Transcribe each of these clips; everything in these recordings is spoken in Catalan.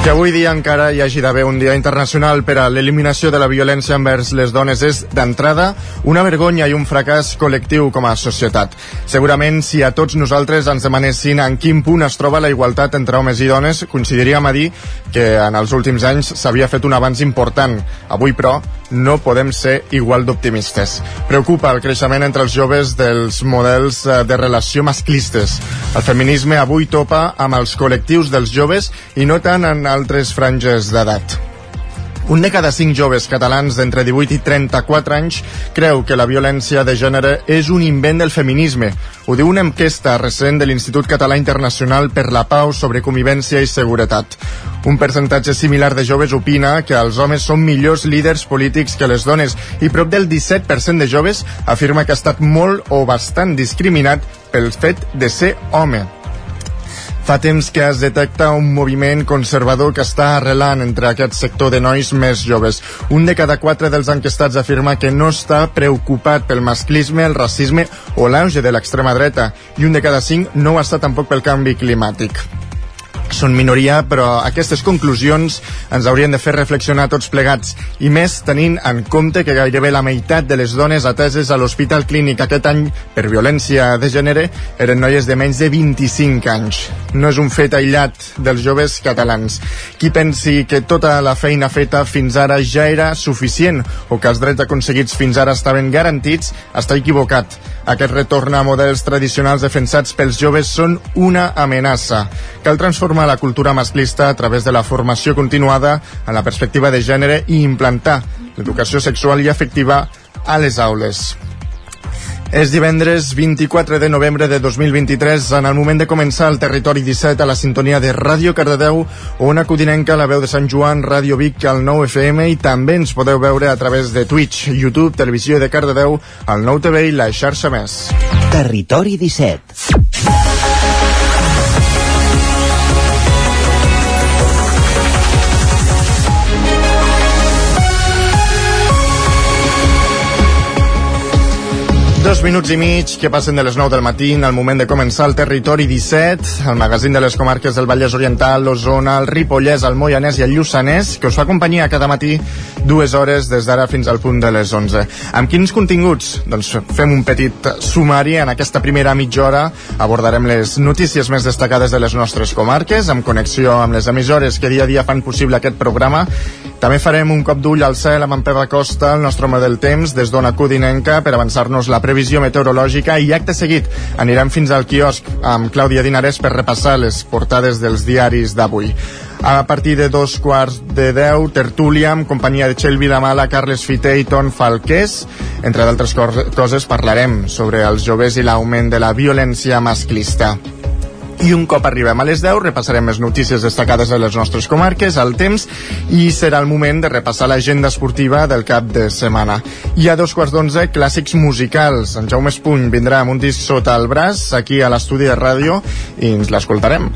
Que avui dia encara hi hagi d'haver un dia internacional per a l'eliminació de la violència envers les dones és, d'entrada, una vergonya i un fracàs col·lectiu com a societat. Segurament, si a tots nosaltres ens demanessin en quin punt es troba la igualtat entre homes i dones, coincidiríem a dir que en els últims anys s'havia fet un avanç important. Avui, però, no podem ser igual d'optimistes. Preocupa el creixement entre els joves dels models eh, de relació masclistes. El feminisme avui topa amb els col·lectius dels joves i no tant en altres franges d'edat. Un de cada cinc joves catalans d'entre 18 i 34 anys creu que la violència de gènere és un invent del feminisme. Ho diu una enquesta recent de l'Institut Català Internacional per la Pau sobre convivència i seguretat. Un percentatge similar de joves opina que els homes són millors líders polítics que les dones i prop del 17% de joves afirma que ha estat molt o bastant discriminat pel fet de ser home. Fa temps que es detecta un moviment conservador que està arrelant entre aquest sector de nois més joves. Un de cada quatre dels enquestats afirma que no està preocupat pel masclisme, el racisme o l'auge de l'extrema dreta i un de cada cinc no ho està tampoc pel canvi climàtic són minoria, però aquestes conclusions ens haurien de fer reflexionar tots plegats, i més tenint en compte que gairebé la meitat de les dones ateses a l'Hospital Clínic aquest any per violència de gènere eren noies de menys de 25 anys. No és un fet aïllat dels joves catalans. Qui pensi que tota la feina feta fins ara ja era suficient o que els drets aconseguits fins ara estaven garantits, està equivocat. Aquest retorn a models tradicionals defensats pels joves són una amenaça. Cal transformar la cultura masclista a través de la formació continuada en la perspectiva de gènere i implantar l'educació sexual i afectiva a les aules. És divendres 24 de novembre de 2023, en el moment de començar el Territori 17 a la sintonia de Ràdio Cardedeu, una codinenca, la veu de Sant Joan, Ràdio Vic, al 9 FM i també ens podeu veure a través de Twitch, YouTube, Televisió de Cardedeu, el 9 TV i la xarxa més. Territori 17 Dos minuts i mig que passen de les 9 del matí el moment de començar el Territori 17, el magazín de les comarques del Vallès Oriental, l'Osona, el Ripollès, el Moianès i el Lluçanès, que us fa companyia cada matí dues hores des d'ara fins al punt de les 11. Amb quins continguts? Doncs fem un petit sumari en aquesta primera mitja hora. Abordarem les notícies més destacades de les nostres comarques, amb connexió amb les emissores que dia a dia fan possible aquest programa. També farem un cop d'ull al cel amb en Pere Costa, el nostre home del temps, des d'Ona Codinenca, per avançar-nos la previsió meteorològica i acte seguit anirem fins al quiosc amb Clàudia Dinarès per repassar les portades dels diaris d'avui. A partir de dos quarts de deu, tertúlia amb companyia de Txell Vilamala, Carles Fiter i Ton Falqués. Entre d'altres coses parlarem sobre els joves i l'augment de la violència masclista. I un cop arribem a les 10 repassarem les notícies destacades de les nostres comarques, al temps, i serà el moment de repassar l'agenda esportiva del cap de setmana. I a dos quarts d'onze, clàssics musicals. En Jaume Espuny vindrà amb un disc sota el braç, aquí a l'estudi de ràdio, i ens l'escoltarem.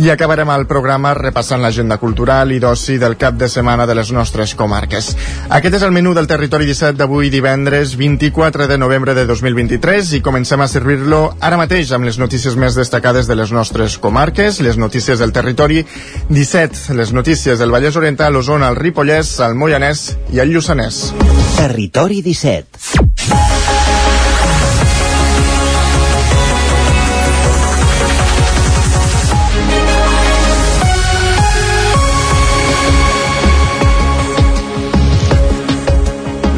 I acabarem el programa repassant l'agenda cultural i d'oci del cap de setmana de les nostres comarques. Aquest és el menú del Territori 17 d'avui divendres 24 de novembre de 2023 i comencem a servir-lo ara mateix amb les notícies més destacades de les nostres comarques, les notícies del territori 17, les notícies del Vallès Oriental, l'Osona, el Ripollès, el Moianès i el Lluçanès. Territori 17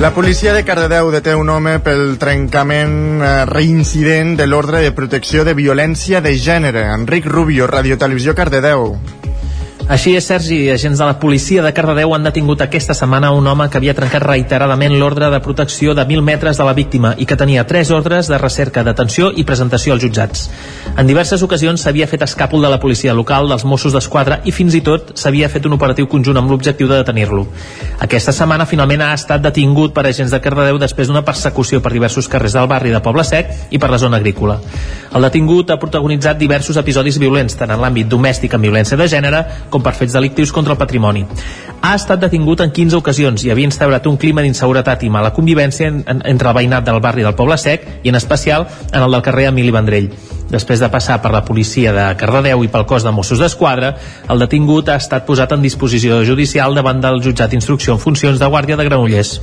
La policia de Cardedeu deté un home pel trencament eh, reincident de l'ordre de protecció de violència de gènere. Enric Rubio, Radio Televisió Cardedeu. Així és, Sergi. Agents de la policia de Cardedeu han detingut aquesta setmana un home que havia trencat reiteradament l'ordre de protecció de 1.000 metres de la víctima i que tenia tres ordres de recerca, detenció i presentació als jutjats. En diverses ocasions s'havia fet escàpol de la policia local, dels Mossos d'Esquadra i fins i tot s'havia fet un operatiu conjunt amb l'objectiu de detenir-lo. Aquesta setmana finalment ha estat detingut per agents de Cardedeu després d'una persecució per diversos carrers del barri de Poble Sec i per la zona agrícola. El detingut ha protagonitzat diversos episodis violents, tant en l'àmbit domèstic amb violència de gènere com per fets delictius contra el patrimoni. Ha estat detingut en 15 ocasions i havia instaurat un clima d'inseguretat i mala convivència en, en, entre el veïnat del barri del Poble Sec i en especial en el del carrer Emili Vendrell. Després de passar per la policia de Cardedeu i pel cos de Mossos d'Esquadra, el detingut ha estat posat en disposició judicial davant del jutjat d'instrucció en funcions de Guàrdia de Granollers.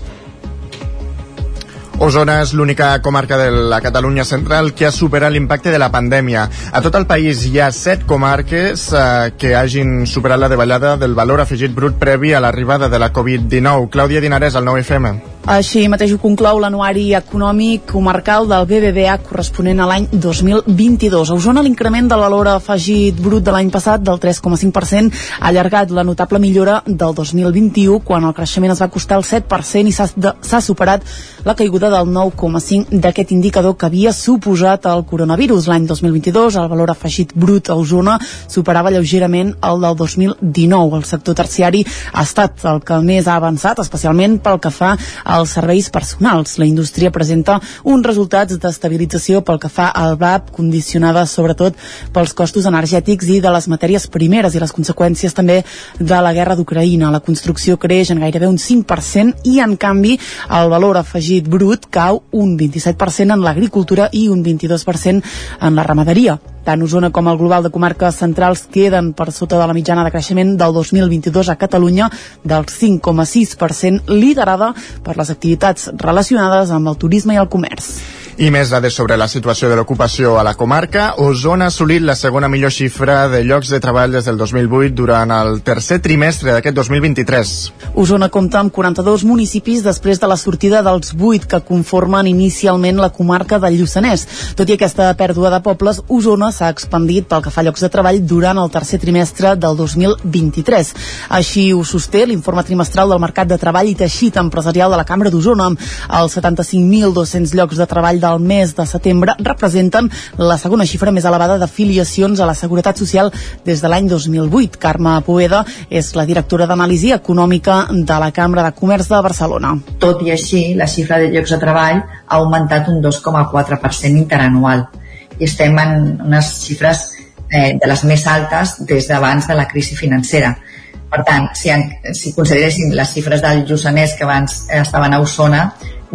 Osona és l'única comarca de la Catalunya central que ha superat l'impacte de la pandèmia. A tot el país hi ha set comarques eh, que hagin superat la davallada del valor afegit brut previ a l'arribada de la Covid-19. Clàudia Dinarès, al 9FM. Així mateix ho conclou l'anuari econòmic comarcal del BBVA corresponent a l'any 2022. A Osona l'increment de valor afegit brut de l'any passat del 3,5% ha allargat la notable millora del 2021 quan el creixement es va costar el 7% i s'ha superat la caiguda del 9,5% d'aquest indicador que havia suposat el coronavirus. L'any 2022 el valor afegit brut a Osona superava lleugerament el del 2019. El sector terciari ha estat el que més ha avançat, especialment pel que fa a als serveis personals. La indústria presenta uns resultats d'estabilització pel que fa al VAP, condicionada sobretot pels costos energètics i de les matèries primeres i les conseqüències també de la guerra d'Ucraïna. La construcció creix en gairebé un 5% i, en canvi, el valor afegit brut cau un 27% en l'agricultura i un 22% en la ramaderia. Tant Osona com el global de comarques centrals queden per sota de la mitjana de creixement del 2022 a Catalunya del 5,6%, liderada per les activitats relacionades amb el turisme i el comerç. I més dades sobre la situació de l'ocupació a la comarca. Osona ha assolit la segona millor xifra de llocs de treball des del 2008 durant el tercer trimestre d'aquest 2023. Osona compta amb 42 municipis després de la sortida dels 8 que conformen inicialment la comarca del Lluçanès. Tot i aquesta pèrdua de pobles, Osona s'ha expandit pel que fa a llocs de treball durant el tercer trimestre del 2023. Així ho sosté l'informe trimestral del Mercat de Treball i Teixit Empresarial de la Cambra d'Osona. Els 75.200 llocs de treball del mes de setembre representen la segona xifra més elevada d'afiliacions a la Seguretat Social des de l'any 2008. Carme Poveda és la directora d'anàlisi econòmica de la Cambra de Comerç de Barcelona. Tot i així, la xifra de llocs de treball ha augmentat un 2,4% interanual i estem en unes xifres eh, de les més altes des d'abans de la crisi financera. Per tant, si, en, si consideréssim les xifres del Lluçanès que abans estaven a Osona,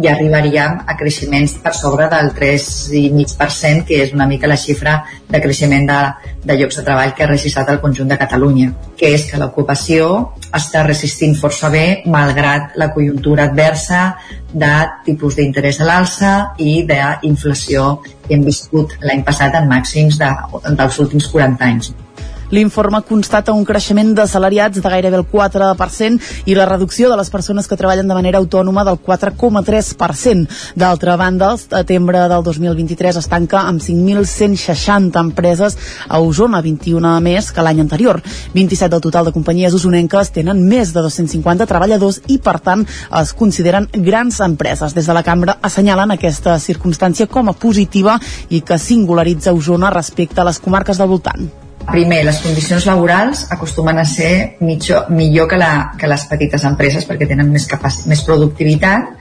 ja arribaríem a creixements per sobre del 3,5%, que és una mica la xifra de creixement de, de llocs de treball que ha registrat el conjunt de Catalunya, que és que l'ocupació està resistint força bé malgrat la conjuntura adversa de tipus d'interès a l'alça i d'inflació que hem viscut l'any passat en màxims de, dels últims 40 anys. L'informe constata un creixement de salariats de gairebé el 4% i la reducció de les persones que treballen de manera autònoma del 4,3%. D'altra banda, el setembre del 2023 es tanca amb 5.160 empreses a Osona, 21 més que l'any anterior. 27 del total de companyies usonenques tenen més de 250 treballadors i, per tant, es consideren grans empreses. Des de la cambra assenyalen aquesta circumstància com a positiva i que singularitza Osona respecte a les comarques del voltant. Primer, les condicions laborals acostumen a ser mitjor, millor que, la, que les petites empreses perquè tenen més, capac més productivitat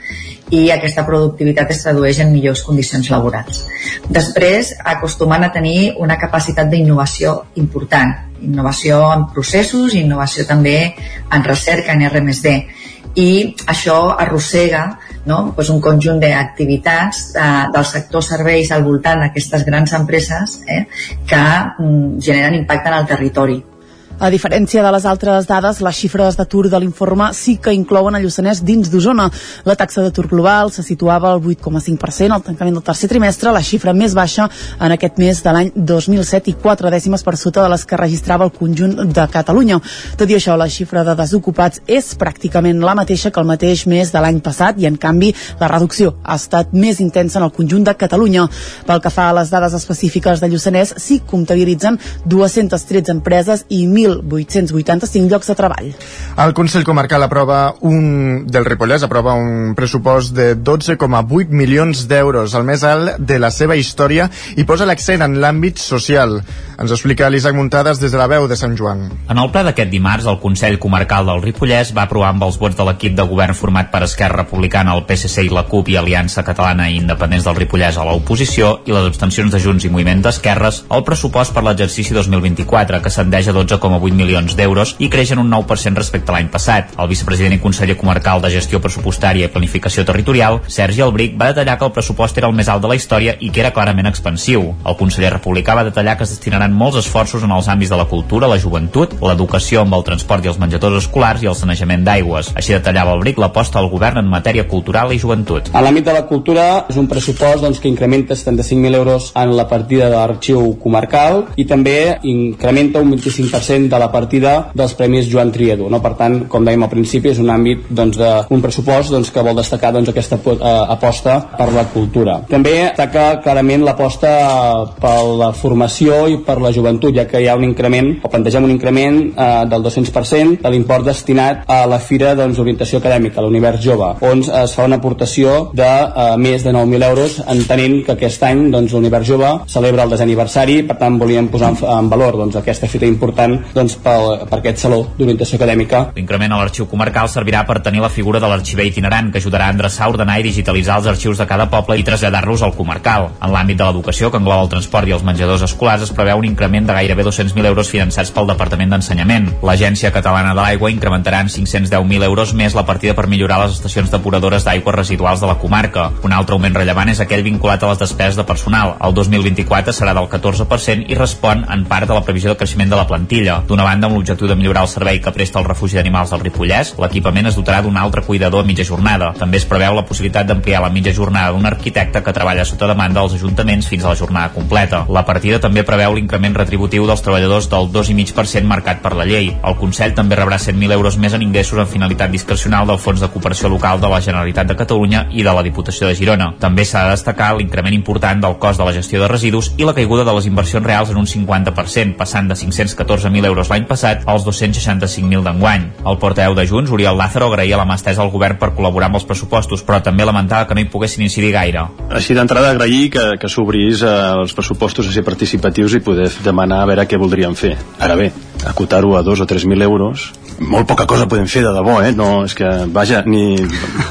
i aquesta productivitat es tradueix en millors condicions laborals. Després, acostumen a tenir una capacitat d'innovació important, innovació en processos, innovació també en recerca, en R+D, i això arrossega no? pues un conjunt d'activitats eh, del sector serveis al voltant d'aquestes grans empreses eh, que mm, generen impacte en el territori a diferència de les altres dades, les xifres d'atur de l'informe sí que inclouen el Lluçanès dins d'Osona. La taxa d'atur global se situava al 8,5% al tancament del tercer trimestre, la xifra més baixa en aquest mes de l'any 2007 i 4 dècimes per sota de les que registrava el conjunt de Catalunya. Tot i això, la xifra de desocupats és pràcticament la mateixa que el mateix mes de l'any passat i, en canvi, la reducció ha estat més intensa en el conjunt de Catalunya. Pel que fa a les dades específiques de Lluçanès, sí comptabilitzen 213 empreses i 1.000 1.885 llocs de treball. El Consell Comarcal aprova un, del Ripollès aprova un pressupost de 12,8 milions d'euros, el més alt de la seva història, i posa l'accent en l'àmbit social. Ens explica l'Isaac Muntades des de la veu de Sant Joan. En el ple d'aquest dimarts, el Consell Comarcal del Ripollès va aprovar amb els vots de l'equip de govern format per Esquerra Republicana, el PSC i la CUP i Aliança Catalana i Independents del Ripollès a l'oposició i les abstencions de Junts i Moviment d'Esquerres el pressupost per l'exercici 2024, que s'endeix a 12,8 5,8 milions d'euros i creix en un 9% respecte a l'any passat. El vicepresident i conseller comarcal de Gestió Pressupostària i Planificació Territorial, Sergi Albric, va detallar que el pressupost era el més alt de la història i que era clarament expansiu. El conseller republicà va detallar que es destinaran molts esforços en els àmbits de la cultura, la joventut, l'educació amb el transport i els menjadors escolars i el sanejament d'aigües. Així detallava Albric l'aposta del govern en matèria cultural i joventut. A l'àmbit de la cultura és un pressupost doncs, que incrementa 75.000 euros en la partida de l'arxiu comarcal i també incrementa un 25% de la partida dels Premis Joan Triedo. No? Per tant, com dèiem al principi, és un àmbit doncs, de, un pressupost doncs, que vol destacar doncs, aquesta eh, aposta per la cultura. També destaca clarament l'aposta per la formació i per la joventut, ja que hi ha un increment, o plantegem un increment eh, del 200% de l'import destinat a la Fira d'Orientació Acadèmica, l'Univers Jove, on es fa una aportació de eh, més de 9.000 euros, entenent que aquest any doncs, l'Univers Jove celebra el desaniversari, per tant volíem posar en, en valor doncs, aquesta fita important doncs, per, per aquest saló d'orientació acadèmica. L'increment a l'arxiu comarcal servirà per tenir la figura de l'arxiver itinerant, que ajudarà a endreçar, ordenar i digitalitzar els arxius de cada poble i traslladar-los al comarcal. En l'àmbit de l'educació, que engloba el transport i els menjadors escolars, es preveu un increment de gairebé 200.000 euros finançats pel Departament d'Ensenyament. L'Agència Catalana de l'Aigua incrementarà en 510.000 euros més la partida per millorar les estacions depuradores d'aigües residuals de la comarca. Un altre augment rellevant és aquell vinculat a les despeses de personal. El 2024 serà del 14% i respon en part a la previsió de creixement de la plantilla. D'una banda, amb l'objectiu de millorar el servei que presta el refugi d'animals del Ripollès, l'equipament es dotarà d'un altre cuidador a mitja jornada. També es preveu la possibilitat d'ampliar la mitja jornada d'un arquitecte que treballa sota demanda als ajuntaments fins a la jornada completa. La partida també preveu l'increment retributiu dels treballadors del 2,5% marcat per la llei. El Consell també rebrà 100.000 euros més en ingressos en finalitat discrecional del Fons de Cooperació Local de la Generalitat de Catalunya i de la Diputació de Girona. També s'ha de destacar l'increment important del cost de la gestió de residus i la caiguda de les inversions reals en un 50%, passant de 514.000 euros l'any passat als 265.000 d'enguany. El portaveu de Junts, Oriol Lázaro, agraïa la mà estesa al govern per col·laborar amb els pressupostos, però també lamentava que no hi poguessin incidir gaire. Així d'entrada agrair que, que s'obrís eh, els pressupostos a ser participatius i poder demanar a veure què voldríem fer. Ara bé, acotar-ho a 2 o 3.000 euros molt poca cosa podem fer de debò, eh? No, és que, vaja, ni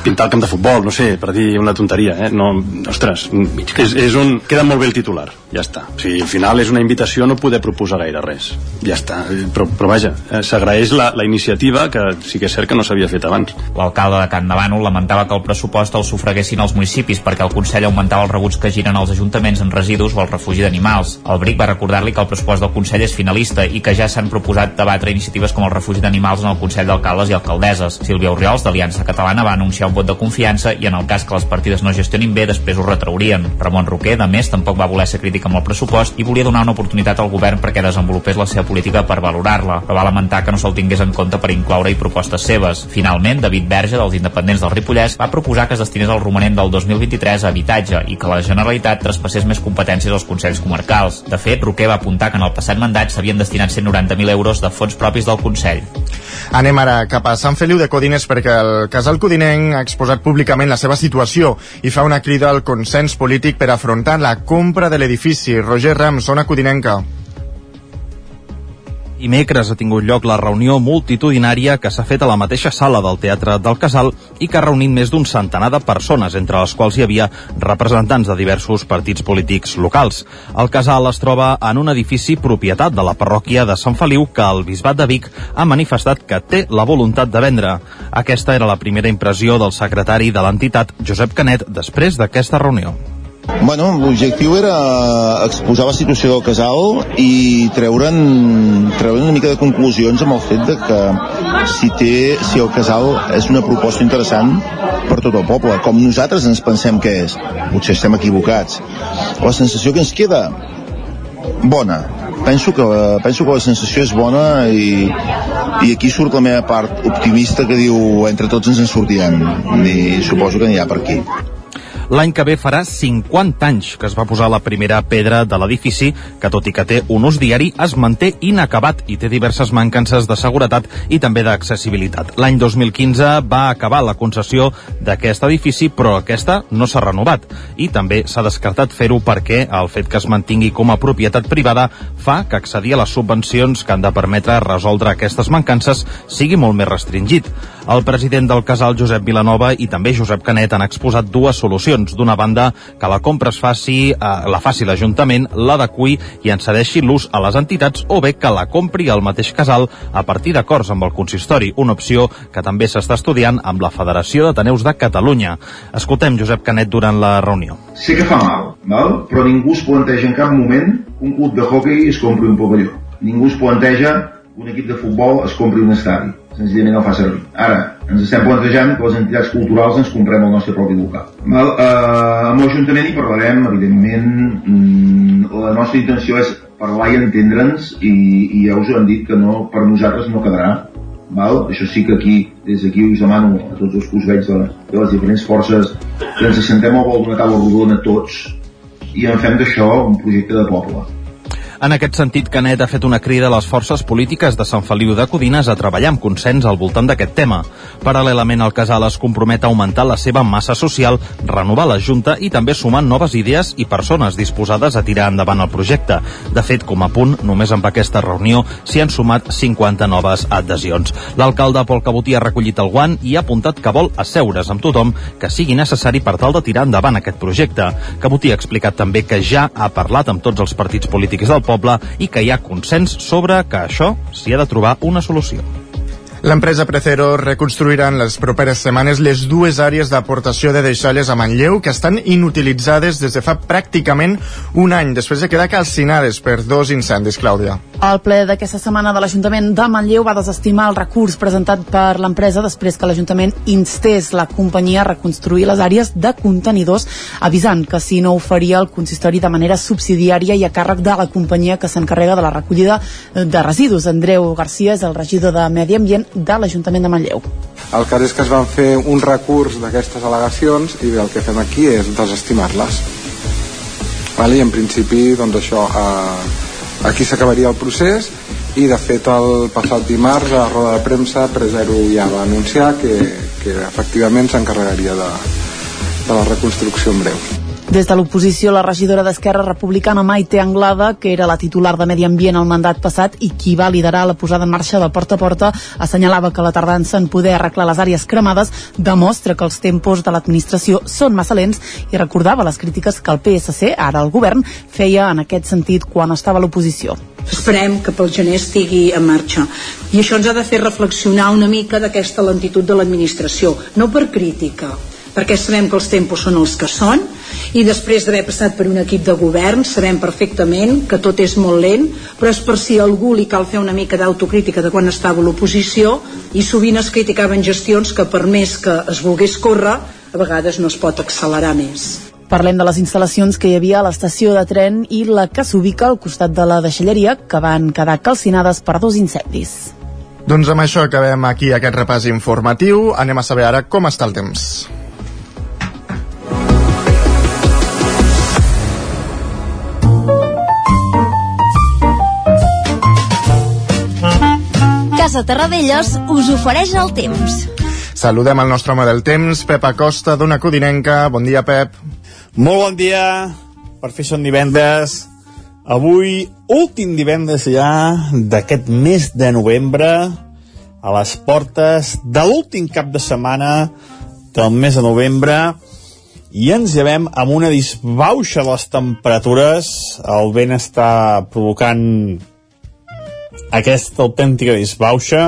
pintar el camp de futbol, no sé, per dir una tonteria, eh? No, ostres, és, és un... Queda molt bé el titular, ja està. O sigui, al final és una invitació a no poder proposar gaire res. Ja està. Però, però vaja, eh, s'agraeix la, la iniciativa, que sí que és cert que no s'havia fet abans. L'alcalde de Can Davano lamentava que el pressupost el sufraguessin els municipis perquè el Consell augmentava els rebuts que giren als ajuntaments en residus o al refugi d'animals. El BRIC va recordar-li que el pressupost del Consell és finalista i que ja s'han proposat debatre iniciatives com el refugi d'animals en el Consell d'Alcaldes i Alcaldesses. Sílvia Oriols, d'Aliança Catalana, va anunciar un vot de confiança i en el cas que les partides no gestionin bé, després ho retraurien. Ramon Roquer, de més, tampoc va voler ser crític amb el pressupost i volia donar una oportunitat al govern perquè desenvolupés la seva política per valorar-la, però va lamentar que no se'l tingués en compte per incloure-hi propostes seves. Finalment, David Verge, dels independents del Ripollès, va proposar que es destinés el romanent del 2023 a habitatge i que la Generalitat traspassés més competències als Consells Comarcals. De fet, Roquer va apuntar que en el passat mandat s'havien destinat 190.000 euros de fons propis del Consell. Anem ara cap a Sant Feliu de Codines perquè el casal codinenc ha exposat públicament la seva situació i fa una crida al consens polític per afrontar la compra de l'edifici. Roger Ram, zona codinenca. Dimecres ha tingut lloc la reunió multitudinària que s'ha fet a la mateixa sala del Teatre del Casal i que ha reunit més d'un centenar de persones, entre les quals hi havia representants de diversos partits polítics locals. El Casal es troba en un edifici propietat de la parròquia de Sant Feliu que el Bisbat de Vic ha manifestat que té la voluntat de vendre. Aquesta era la primera impressió del secretari de l'entitat, Josep Canet, després d'aquesta reunió. Bueno, l'objectiu era exposar la situació del casal i treure'n treure una mica de conclusions amb el fet de que si, té, si el casal és una proposta interessant per tot el poble, com nosaltres ens pensem que és. Potser estem equivocats. La sensació que ens queda bona. Penso que, penso que la sensació és bona i, i aquí surt la meva part optimista que diu entre tots ens en sortirem i suposo que ha per aquí. L'any que ve farà 50 anys que es va posar la primera pedra de l'edifici, que tot i que té un ús diari, es manté inacabat i té diverses mancances de seguretat i també d'accessibilitat. L'any 2015 va acabar la concessió d'aquest edifici, però aquesta no s'ha renovat. I també s'ha descartat fer-ho perquè el fet que es mantingui com a propietat privada fa que accedir a les subvencions que han de permetre resoldre aquestes mancances sigui molt més restringit. El president del casal, Josep Vilanova, i també Josep Canet han exposat dues solucions. D'una banda, que la compra es faci, eh, la faci l'Ajuntament, l'adequi i en cedeixi l'ús a les entitats o bé que la compri el mateix casal a partir d'acords amb el consistori, una opció que també s'està estudiant amb la Federació d'Ateneus de Catalunya. Escoltem Josep Canet durant la reunió. Sé que fa mal, val? però ningú es planteja en cap moment que un club de hockey es compri un pavelló. Ningú es planteja un equip de futbol es compri un estadi. Senzillament no fa servir. Ara, ens estem plantejant que les entitats culturals ens comprem el nostre propi local. Val? Eh, amb l'Ajuntament hi parlarem, evidentment, mm, la nostra intenció és parlar i entendre'ns i, i ja us hem dit que no, per nosaltres no quedarà Val? Això sí que aquí, des d'aquí us demano a tots els que us veig de, de les diferents forces que ens assentem al vol d'una taula rodona tots i en fem d'això un projecte de poble. En aquest sentit, Canet ha fet una crida a les forces polítiques de Sant Feliu de Codines a treballar amb consens al voltant d'aquest tema. Paral·lelament, el casal es compromet a augmentar la seva massa social, renovar la Junta i també sumar noves idees i persones disposades a tirar endavant el projecte. De fet, com a punt, només amb aquesta reunió s'hi han sumat 50 noves adhesions. L'alcalde Pol Cabotí ha recollit el guant i ha apuntat que vol asseure's amb tothom que sigui necessari per tal de tirar endavant aquest projecte. Cabotí ha explicat també que ja ha parlat amb tots els partits polítics del poble i que hi ha consens sobre que això s'hi ha de trobar una solució. L'empresa Precero reconstruirà en les properes setmanes les dues àrees d'aportació de deixalles a Manlleu que estan inutilitzades des de fa pràcticament un any, després de quedar calcinades per dos incendis, Clàudia. El ple d'aquesta setmana de l'Ajuntament de Manlleu va desestimar el recurs presentat per l'empresa després que l'Ajuntament instés la companyia a reconstruir les àrees de contenidors, avisant que si no ho faria el consistori de manera subsidiària i a càrrec de la companyia que s'encarrega de la recollida de residus. Andreu Garcia és el regidor de Medi Ambient de l'Ajuntament de Manlleu. El cas és que es van fer un recurs d'aquestes al·legacions i el que fem aquí és desestimar-les. Vale? I en principi, doncs això, eh, aquí s'acabaria el procés i de fet el passat dimarts a roda de premsa Presero ja va anunciar que, que efectivament s'encarregaria de, de la reconstrucció en breu. Des de l'oposició, la regidora d'Esquerra Republicana Maite Anglada, que era la titular de Medi Ambient al mandat passat i qui va liderar la posada en marxa del porta a porta, assenyalava que la tardança en poder arreglar les àrees cremades demostra que els tempos de l'administració són massa lents i recordava les crítiques que el PSC, ara el govern, feia en aquest sentit quan estava a l'oposició. Esperem que pel gener estigui en marxa. I això ens ha de fer reflexionar una mica d'aquesta lentitud de l'administració, no per crítica, perquè sabem que els tempos són els que són i després d'haver passat per un equip de govern sabem perfectament que tot és molt lent però és per si a algú li cal fer una mica d'autocrítica de quan estava a l'oposició i sovint es criticaven gestions que per més que es volgués córrer a vegades no es pot accelerar més. Parlem de les instal·lacions que hi havia a l'estació de tren i la que s'ubica al costat de la deixalleria que van quedar calcinades per dos incendis. Doncs amb això acabem aquí aquest repàs informatiu. Anem a saber ara com està el temps. Casa Terradellos us ofereix el temps. Saludem el nostre home del temps, Pep Acosta, d'Ona Codinenca. Bon dia, Pep. Molt bon dia. Per fi són divendres. Avui, últim divendres ja d'aquest mes de novembre, a les portes de l'últim cap de setmana del mes de novembre, i ens llevem amb una disbauxa de les temperatures. El vent està provocant aquesta autèntica disbauxa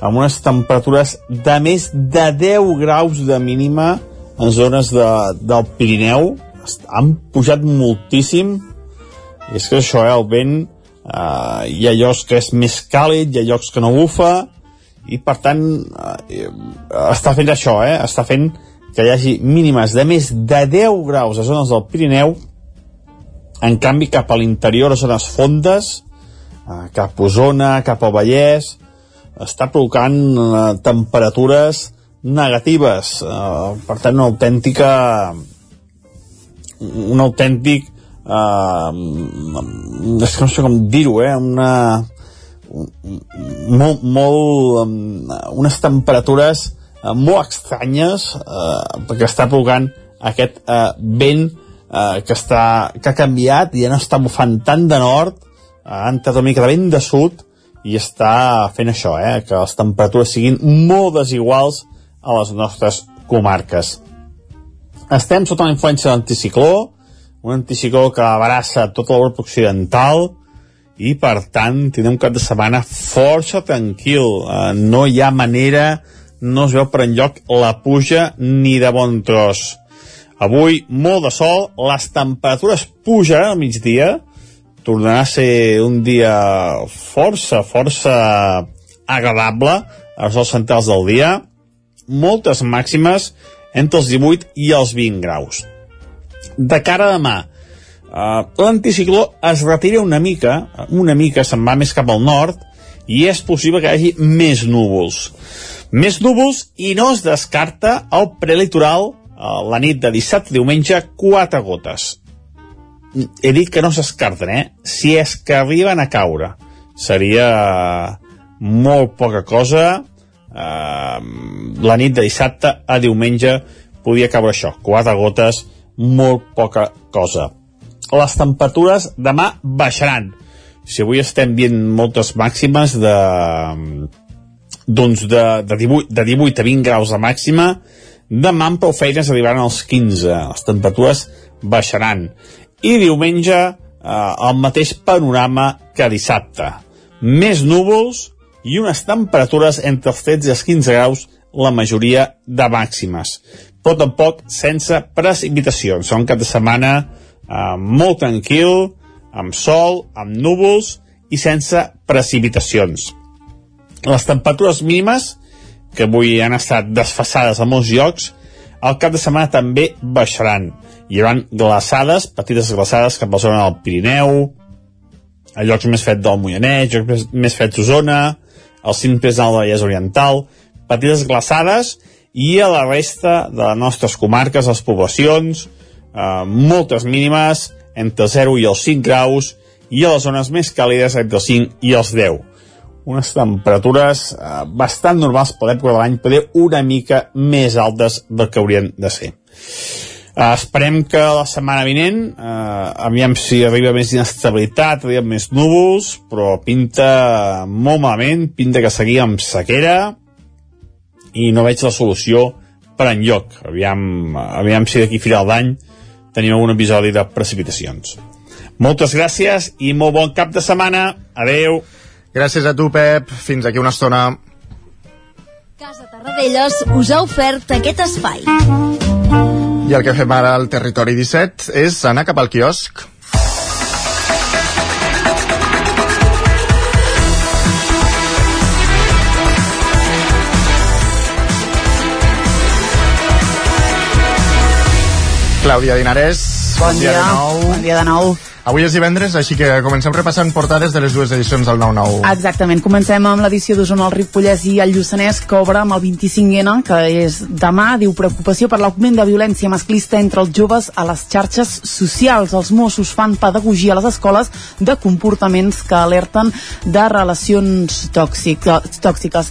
amb unes temperatures de més de 10 graus de mínima en zones de, del Pirineu. Han pujat moltíssim. I és que això, eh, el vent eh, hi ha llocs que és més càlid hi ha llocs que no bufa i per tant eh, està fent això, eh, està fent que hi hagi mínimes de més de 10 graus a zones del Pirineu. En canvi cap a l'interior a zones fondes cap a Osona, cap al Vallès, està provocant uh, temperatures negatives, uh, per tant una autèntica un autèntic uh, és que no sé com dir-ho eh, una molt, molt um, unes temperatures uh, molt estranyes uh, perquè està provocant aquest uh, vent uh, que, està, que ha canviat i ja no està bufant tant de nord ha entrat una mica de vent de sud i està fent això, eh, que les temperatures siguin molt desiguals a les nostres comarques. Estem sota la influència de l'anticicló, un anticicló que abraça tota l'Europa occidental i, per tant, tindrem un cap de setmana força tranquil. Eh, no hi ha manera, no es veu per enlloc la puja ni de bon tros. Avui, molt de sol, les temperatures pujaran al migdia, tornarà a ser un dia força, força agradable als zones centrals del dia, moltes màximes entre els 18 i els 20 graus. De cara a demà, uh, l'anticicló es retira una mica, una mica se'n va més cap al nord, i és possible que hi hagi més núvols. Més núvols i no es descarta el prelitoral la nit de dissabte diumenge, quatre gotes. He dit que no s'escarten, eh? Si és que arriben a caure. Seria molt poca cosa. Uh, la nit de dissabte a diumenge podia caure això, quatre gotes, molt poca cosa. Les temperatures demà baixaran. Si avui estem dient moltes màximes de doncs de, de, 18, de 18 a 20 graus de màxima, Demà amb prou feines arribaran als 15, les temperatures baixaran. I diumenge eh, el mateix panorama que dissabte. Més núvols i unes temperatures entre els 13 i els 15 graus la majoria de màximes. Però tampoc sense precipitacions. Un cap de setmana eh, molt tranquil, amb sol, amb núvols i sense precipitacions. Les temperatures mínimes que avui han estat desfassades a molts llocs, al cap de setmana també baixaran. Hi haurà glaçades, petites glaçades cap a la zona del Pirineu, a llocs més fets del Moianès, llocs més, més fets d'Osona, al cim més del Vallès Oriental, petites glaçades, i a la resta de les nostres comarques, les poblacions, eh, moltes mínimes, entre 0 i els 5 graus, i a les zones més càlides entre els 5 i els 10 unes temperatures eh, bastant normals per l'època de l'any, però una mica més altes del que haurien de ser. Uh, esperem que la setmana vinent, uh, aviam si arriba més inestabilitat, arriba més núvols, però pinta molt malament, pinta que seguim amb sequera i no veig la solució per enlloc. Aviam, aviam si d'aquí a final d'any tenim un episodi de precipitacions. Moltes gràcies i molt bon cap de setmana. Adeu. Gràcies a tu, Pep. Fins aquí una estona. Casa Tarradellas us ha ofert aquest espai. I el que fem ara al Territori 17 és anar cap al quiosc. Clàudia Dinarès, bon, bon dia, dia de nou. Bon dia de nou. Avui és divendres, així que comencem repassant portades de les dues edicions del 9-9. Exactament, comencem amb l'edició d'Osona, el Ripollès i el Lluçanès, que obre amb el 25N, que és demà, diu preocupació per l'augment de violència masclista entre els joves a les xarxes socials. Els Mossos fan pedagogia a les escoles de comportaments que alerten de relacions tòxic, tòxiques.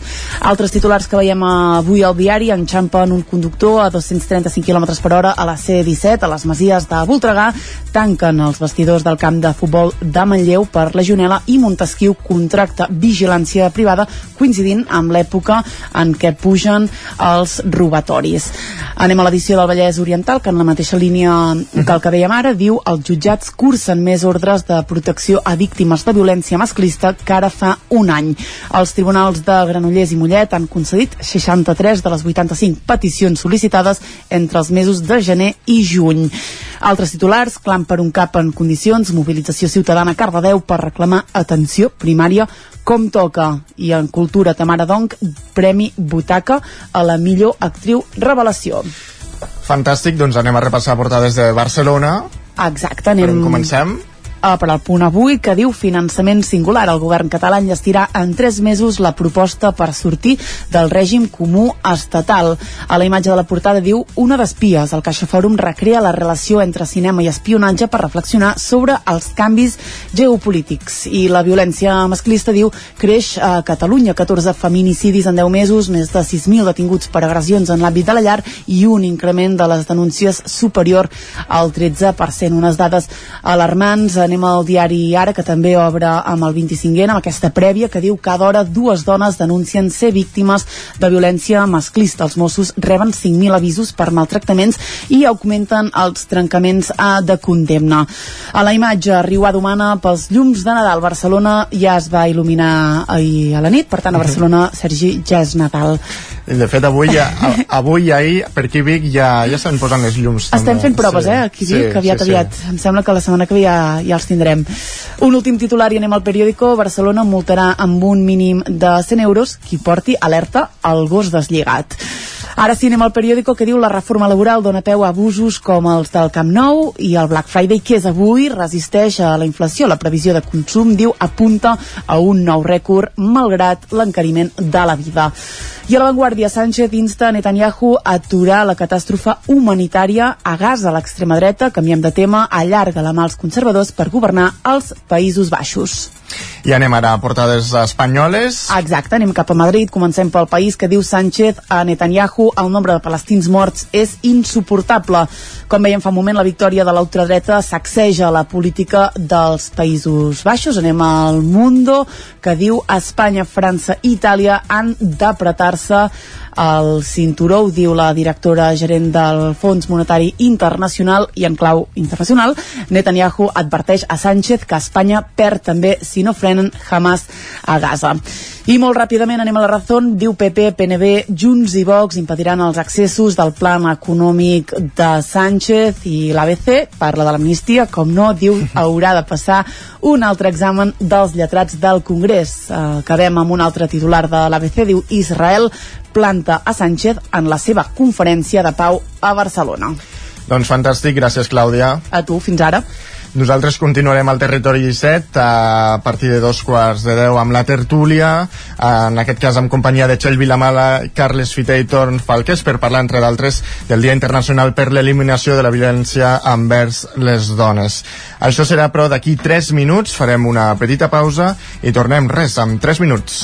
Altres titulars que veiem avui al diari enxampen un conductor a 235 km per hora a la C-17, a les Masies de Voltregà, tanquen els vestidors jugadors del camp de futbol de Manlleu per Legionela i Montesquieu contracta vigilància privada coincidint amb l'època en què pugen els robatoris. Anem a l'edició del Vallès Oriental, que en la mateixa línia que el que dèiem ara, diu els jutjats cursen més ordres de protecció a víctimes de violència masclista que ara fa un any. Els tribunals de Granollers i Mollet han concedit 63 de les 85 peticions sol·licitades entre els mesos de gener i juny. Altres titulars, clam per un cap en condicions, mobilització ciutadana a Cardedeu per reclamar atenció primària com toca. I en cultura, Tamara Donc, Premi Butaca a la millor actriu revelació. Fantàstic, doncs anem a repassar portades de Barcelona. Exacte, anem... Per on comencem? Per al punt avui que diu finançament singular. El govern català enllestirà en tres mesos la proposta per sortir del règim comú estatal. A la imatge de la portada diu una d'espies. El Caixa Fòrum recrea la relació entre cinema i espionatge per reflexionar sobre els canvis geopolítics. I la violència masclista diu creix a Catalunya 14 feminicidis en 10 mesos, més de 6.000 detinguts per agressions en l'àmbit de la llar i un increment de les denúncies superior al 13%. Unes dades alarmants anem al diari Ara, que també obre amb el 25N, amb aquesta prèvia que diu que cada hora dues dones denuncien ser víctimes de violència masclista. Els Mossos reben 5.000 avisos per maltractaments i augmenten els trencaments a de condemna. A la imatge, Riuà d'Humana pels llums de Nadal. Barcelona ja es va il·luminar ahir a la nit, per tant a Barcelona, Sergi, ja és Nadal. De fet, avui, ja, avui ahir, per aquí Vic, ja, ja estan posant les llums. Estem també. fent proves, Sí, eh, aquí Vic, sí, aviat, sí, sí. aviat. Em sembla que la setmana que ve ja, ja els tindrem. Un últim titular i anem al periòdico. Barcelona multarà amb un mínim de 100 euros qui porti alerta al gos deslligat. Ara sí, anem al periòdico que diu la reforma laboral dona peu a abusos com els del Camp Nou i el Black Friday, que és avui, resisteix a la inflació. La previsió de consum, diu, apunta a un nou rècord malgrat l'encariment de la vida. I a l'avantguàrdia, Sánchez insta Netanyahu a aturar la catàstrofe humanitària a Gaza. L'extrema dreta, canviem de tema, allarga la mà als conservadors per governar els Països Baixos. I anem ara a portades espanyoles. Exacte, anem cap a Madrid. Comencem pel país que diu Sánchez a Netanyahu el nombre de palestins morts és insuportable. Com veiem fa un moment, la victòria de l'ultradreta sacseja la política dels Països Baixos. Anem al Mundo, que diu Espanya, França i Itàlia han d'apretar-se el cinturó, ho diu la directora gerent del Fons Monetari Internacional i en clau internacional, Netanyahu adverteix a Sánchez que Espanya perd també si no frenen Hamas a Gaza. I molt ràpidament anem a la raó, diu PP, PNB, Junts i Vox impediran els accessos del plan econòmic de Sánchez i l'ABC parla de l'amnistia, com no, diu haurà de passar un altre examen dels lletrats del Congrés. Eh, acabem amb un altre titular de l'ABC, diu Israel planta a Sánchez en la seva conferència de pau a Barcelona. Doncs fantàstic, gràcies Clàudia. A tu, fins ara. Nosaltres continuarem al territori 17 a partir de dos quarts de deu amb la tertúlia, en aquest cas amb companyia de Txell Vilamala, Carles Fité i Torn Falques per parlar, entre d'altres, del Dia Internacional per l'Eliminació de la Violència envers les dones. Això serà, però, d'aquí 3 minuts, farem una petita pausa i tornem res, amb 3 minuts.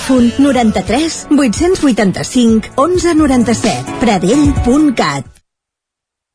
93 885 1197. Pradell.cat.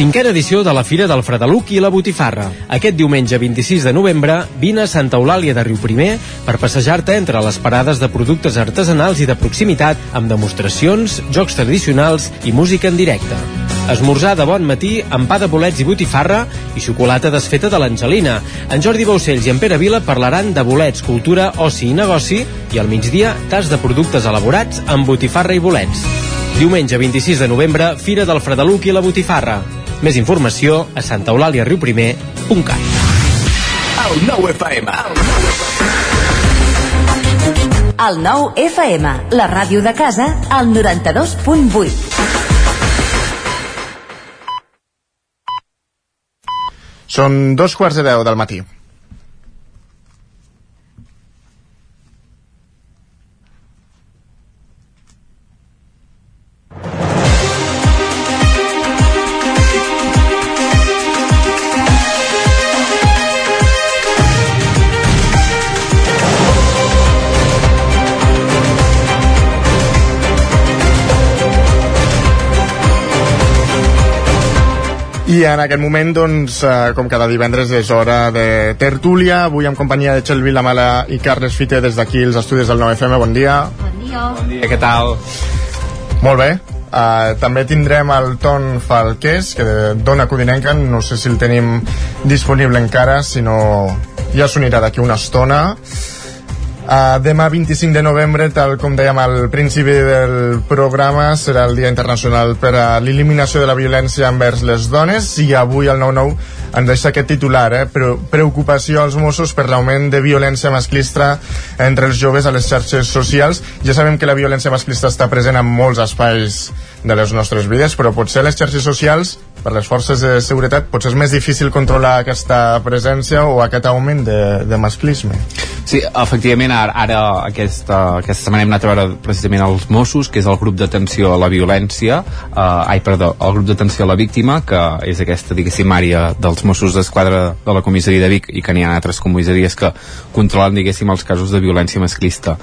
Cinquena edició de la Fira del Fredeluc i la Botifarra. Aquest diumenge 26 de novembre vine a Santa Eulàlia de Riuprimer per passejar-te entre les parades de productes artesanals i de proximitat amb demostracions, jocs tradicionals i música en directe. Esmorzar de bon matí amb pa de bolets i botifarra i xocolata desfeta de l'Angelina. En Jordi Baucells i en Pere Vila parlaran de bolets, cultura, oci i negoci i al migdia tas de productes elaborats amb botifarra i bolets. Diumenge 26 de novembre, Fira del Fredeluc i la Botifarra. Més informació a santaeulaliariuprimer.cat El nou FM. El nou FM, la ràdio de casa, al 92.8. Són dos quarts de deu del matí. En aquest moment, doncs, eh, com cada divendres, és hora de tertúlia. Avui en companyia de Txel Vilamala i Carles Fite des d'aquí, els estudis del 9FM. Bon dia. Bon dia. Bon dia, què tal? Molt bé. Uh, també tindrem el Ton Falqués, que dona Codinenca, no sé si el tenim disponible encara, si no ja s'unirà d'aquí una estona. Uh, demà 25 de novembre, tal com dèiem al principi del programa, serà el Dia Internacional per a l'eliminació de la violència envers les dones i avui el 9-9 ens deixa aquest titular, eh? Pre preocupació als Mossos per l'augment de violència masclista entre els joves a les xarxes socials. Ja sabem que la violència masclista està present en molts espais de les nostres vides, però potser les xarxes socials, per les forces de seguretat, potser és més difícil controlar aquesta presència o aquest augment de, de masclisme. Sí, efectivament, ara, ara aquesta, aquesta setmana hem anat a veure precisament els Mossos, que és el grup d'atenció a la violència, eh, ai, perdó, el grup d'atenció a la víctima, que és aquesta, diguéssim, àrea dels Mossos d'Esquadra de la comissaria de Vic i que n'hi ha altres comissaries que controlen, diguéssim, els casos de violència masclista.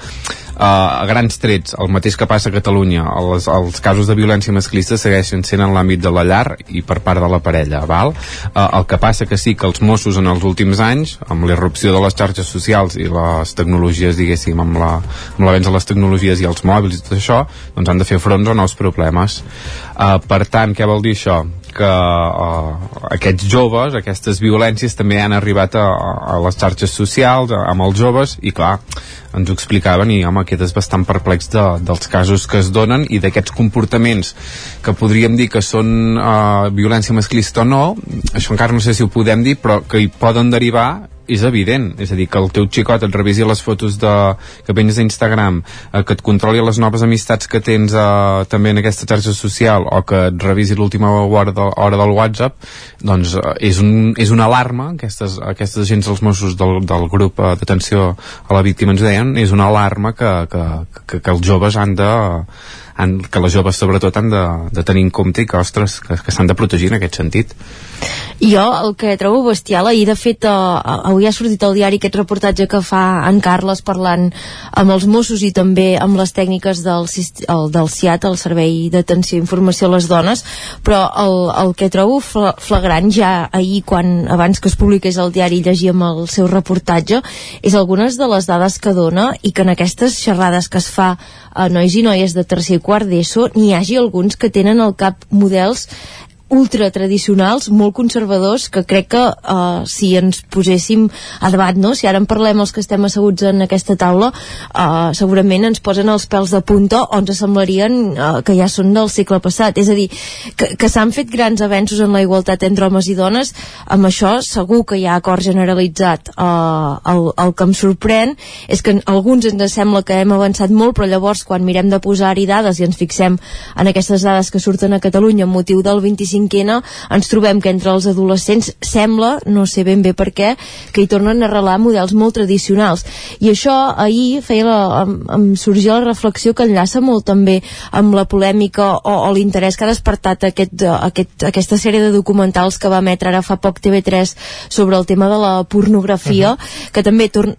A grans trets, el mateix que passa a Catalunya, els, els casos de violència masclista segueixen sent en l'àmbit de la llar i per part de la parella, val? Uh, el que passa que sí que els Mossos en els últims anys, amb l'irrupció de les xarxes socials i les tecnologies, diguéssim, amb l'avenç la, de les tecnologies i els mòbils i tot això, doncs han de fer front a nous problemes. Uh, per tant, què vol dir això? Que uh, aquests joves, aquestes violències també han arribat a, a les xarxes socials, a, amb els joves, i clar, ens ho explicaven i home, quedes bastant perplex de, dels casos que es donen i d'aquests comportaments que podríem dir que són uh, violència masclista o no, això encara no sé si ho podem dir, però que hi poden derivar és evident, és a dir, que el teu xicot et revisi les fotos de, que penges a Instagram, eh, que et controli les noves amistats que tens eh, també en aquesta xarxa social o que et revisi l'última hora, de, hora del WhatsApp, doncs eh, és, un, és una alarma, aquestes, aquestes agents dels Mossos del, del grup eh, d'atenció a la víctima ens deien, és una alarma que, que, que, que els joves han de han, que les joves sobretot han de, de tenir en compte i que, ostres, que, que s'han de protegir en aquest sentit. Jo el que trobo bestial, ahir de fet eh, avui ha sortit al diari aquest reportatge que fa en Carles parlant amb els Mossos i també amb les tècniques del, el, del CIAT, el Servei d'Atenció i Informació a les Dones, però el, el que trobo flagrant ja ahir quan abans que es publiqués el diari llegíem el seu reportatge és algunes de les dades que dona i que en aquestes xerrades que es fa a nois i noies de tercer i quart d'ESO n'hi hagi alguns que tenen al cap models ultratradicionals, molt conservadors, que crec que uh, si ens poséssim a debat, no? si ara en parlem els que estem asseguts en aquesta taula, uh, segurament ens posen els pèls de punta o ens semblarien uh, que ja són del segle passat. És a dir, que, que s'han fet grans avenços en la igualtat entre homes i dones, amb això segur que hi ha acord generalitzat. Uh, el, el que em sorprèn és que alguns ens sembla que hem avançat molt, però llavors quan mirem de posar-hi dades i ens fixem en aquestes dades que surten a Catalunya amb motiu del 25 cinquena ens trobem que entre els adolescents sembla, no sé ben bé per què, que hi tornen a arrelar models molt tradicionals. I això ahir feia la, em, em sorgia la reflexió que enllaça molt també amb la polèmica o, o l'interès que ha despertat aquest, aquest, aquesta sèrie de documentals que va emetre ara fa poc TV3 sobre el tema de la pornografia, uh -huh. que també torna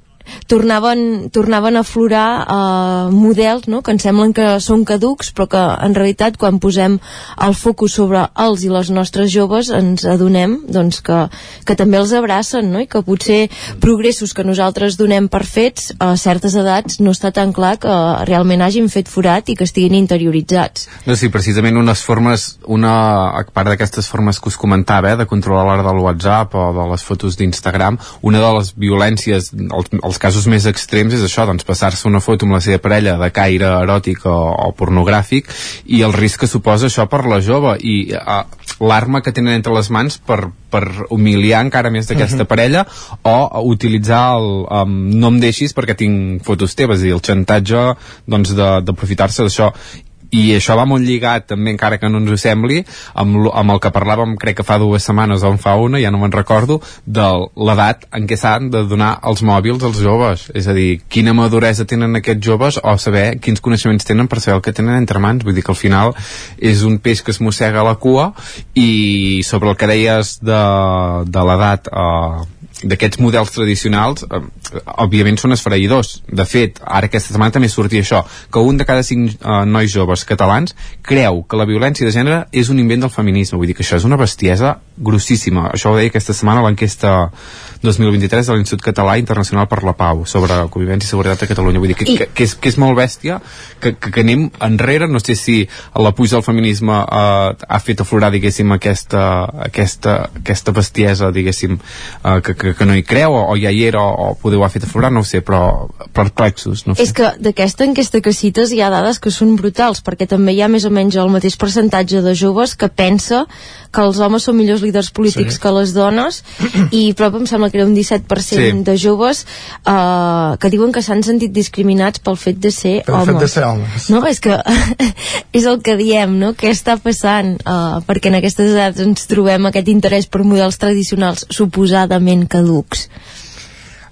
tornaven, tornaven a aflorar eh, models no? que ens semblen que són caducs però que en realitat quan posem el focus sobre els i les nostres joves ens adonem doncs, que, que també els abracen no? i que potser progressos que nosaltres donem per fets a certes edats no està tan clar que realment hagin fet forat i que estiguin interioritzats. No, sí, precisament unes formes, una a part d'aquestes formes que us comentava, eh, de controlar l'hora del WhatsApp o de les fotos d'Instagram, una de les violències, els, els casos més extrems és això, doncs passar-se una foto amb la seva parella de caire eròtic o, o pornogràfic i el risc que suposa això per la jove i uh, l'arma que tenen entre les mans per, per humiliar encara més d'aquesta uh -huh. parella o utilitzar el um, no em deixis perquè tinc fotos teves i el xantatge doncs d'aprofitar-se d'això i això va molt lligat també encara que no ens sembli amb, amb el que parlàvem crec que fa dues setmanes o en fa una, ja no me'n recordo de l'edat en què s'han de donar els mòbils als joves. És a dir, quina maduresa tenen aquests joves o saber quins coneixements tenen per saber el que tenen entre mans, vull dir que al final és un peix que es mossega la cua i sobre el que deies de, de l'edat eh, d'aquests models tradicionals eh, òbviament són esfereïdors. De fet, ara aquesta setmana també sortia això que un de cada cinc eh, nois joves catalans creu que la violència de gènere és un invent del feminisme, vull dir que això és una bestiesa grossíssima, això ho deia aquesta setmana l'enquesta 2023 de l'Institut Català Internacional per la Pau sobre convivència i seguretat a Catalunya vull dir que, I... que, que, és, que és molt bèstia que, que, que anem enrere, no sé si la puja del feminisme eh, ha fet aflorar diguéssim aquesta, aquesta, aquesta bestiesa diguéssim eh, que, que, que no hi creu o, o ja hi era o, o podeu ha fet aflorar, no ho sé però perplexos, no sé. És que d'aquesta enquesta que cites hi ha dades que són brutals perquè també hi ha més o menys el mateix percentatge de joves que pensa que els homes són millors líders polítics sí. que les dones i prop em sembla que era un 17% sí. de joves uh, que diuen que s'han sentit discriminats pel fet de ser pel homes. fet de ser homes. No, és que és el que diem, no? Què està passant? Uh, perquè en aquestes edats ens trobem aquest interès per models tradicionals suposadament caducs.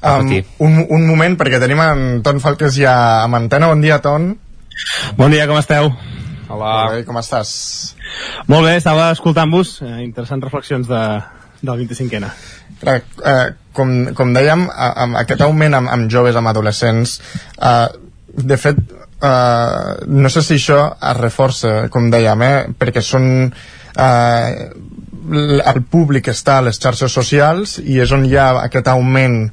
Um, un, un moment, perquè tenim en Ton Falques ja amb antena. Bon dia, Ton. Bon dia, com esteu? Hola. Molt bé, com estàs? Molt bé, estava escoltant-vos. Eh, interessants reflexions de, del 25N. Clar, eh, com, com dèiem, amb aquest augment amb, amb joves, amb adolescents, eh, de fet, eh, no sé si això es reforça, com dèiem, eh, perquè són... Eh, el públic està a les xarxes socials i és on hi ha aquest augment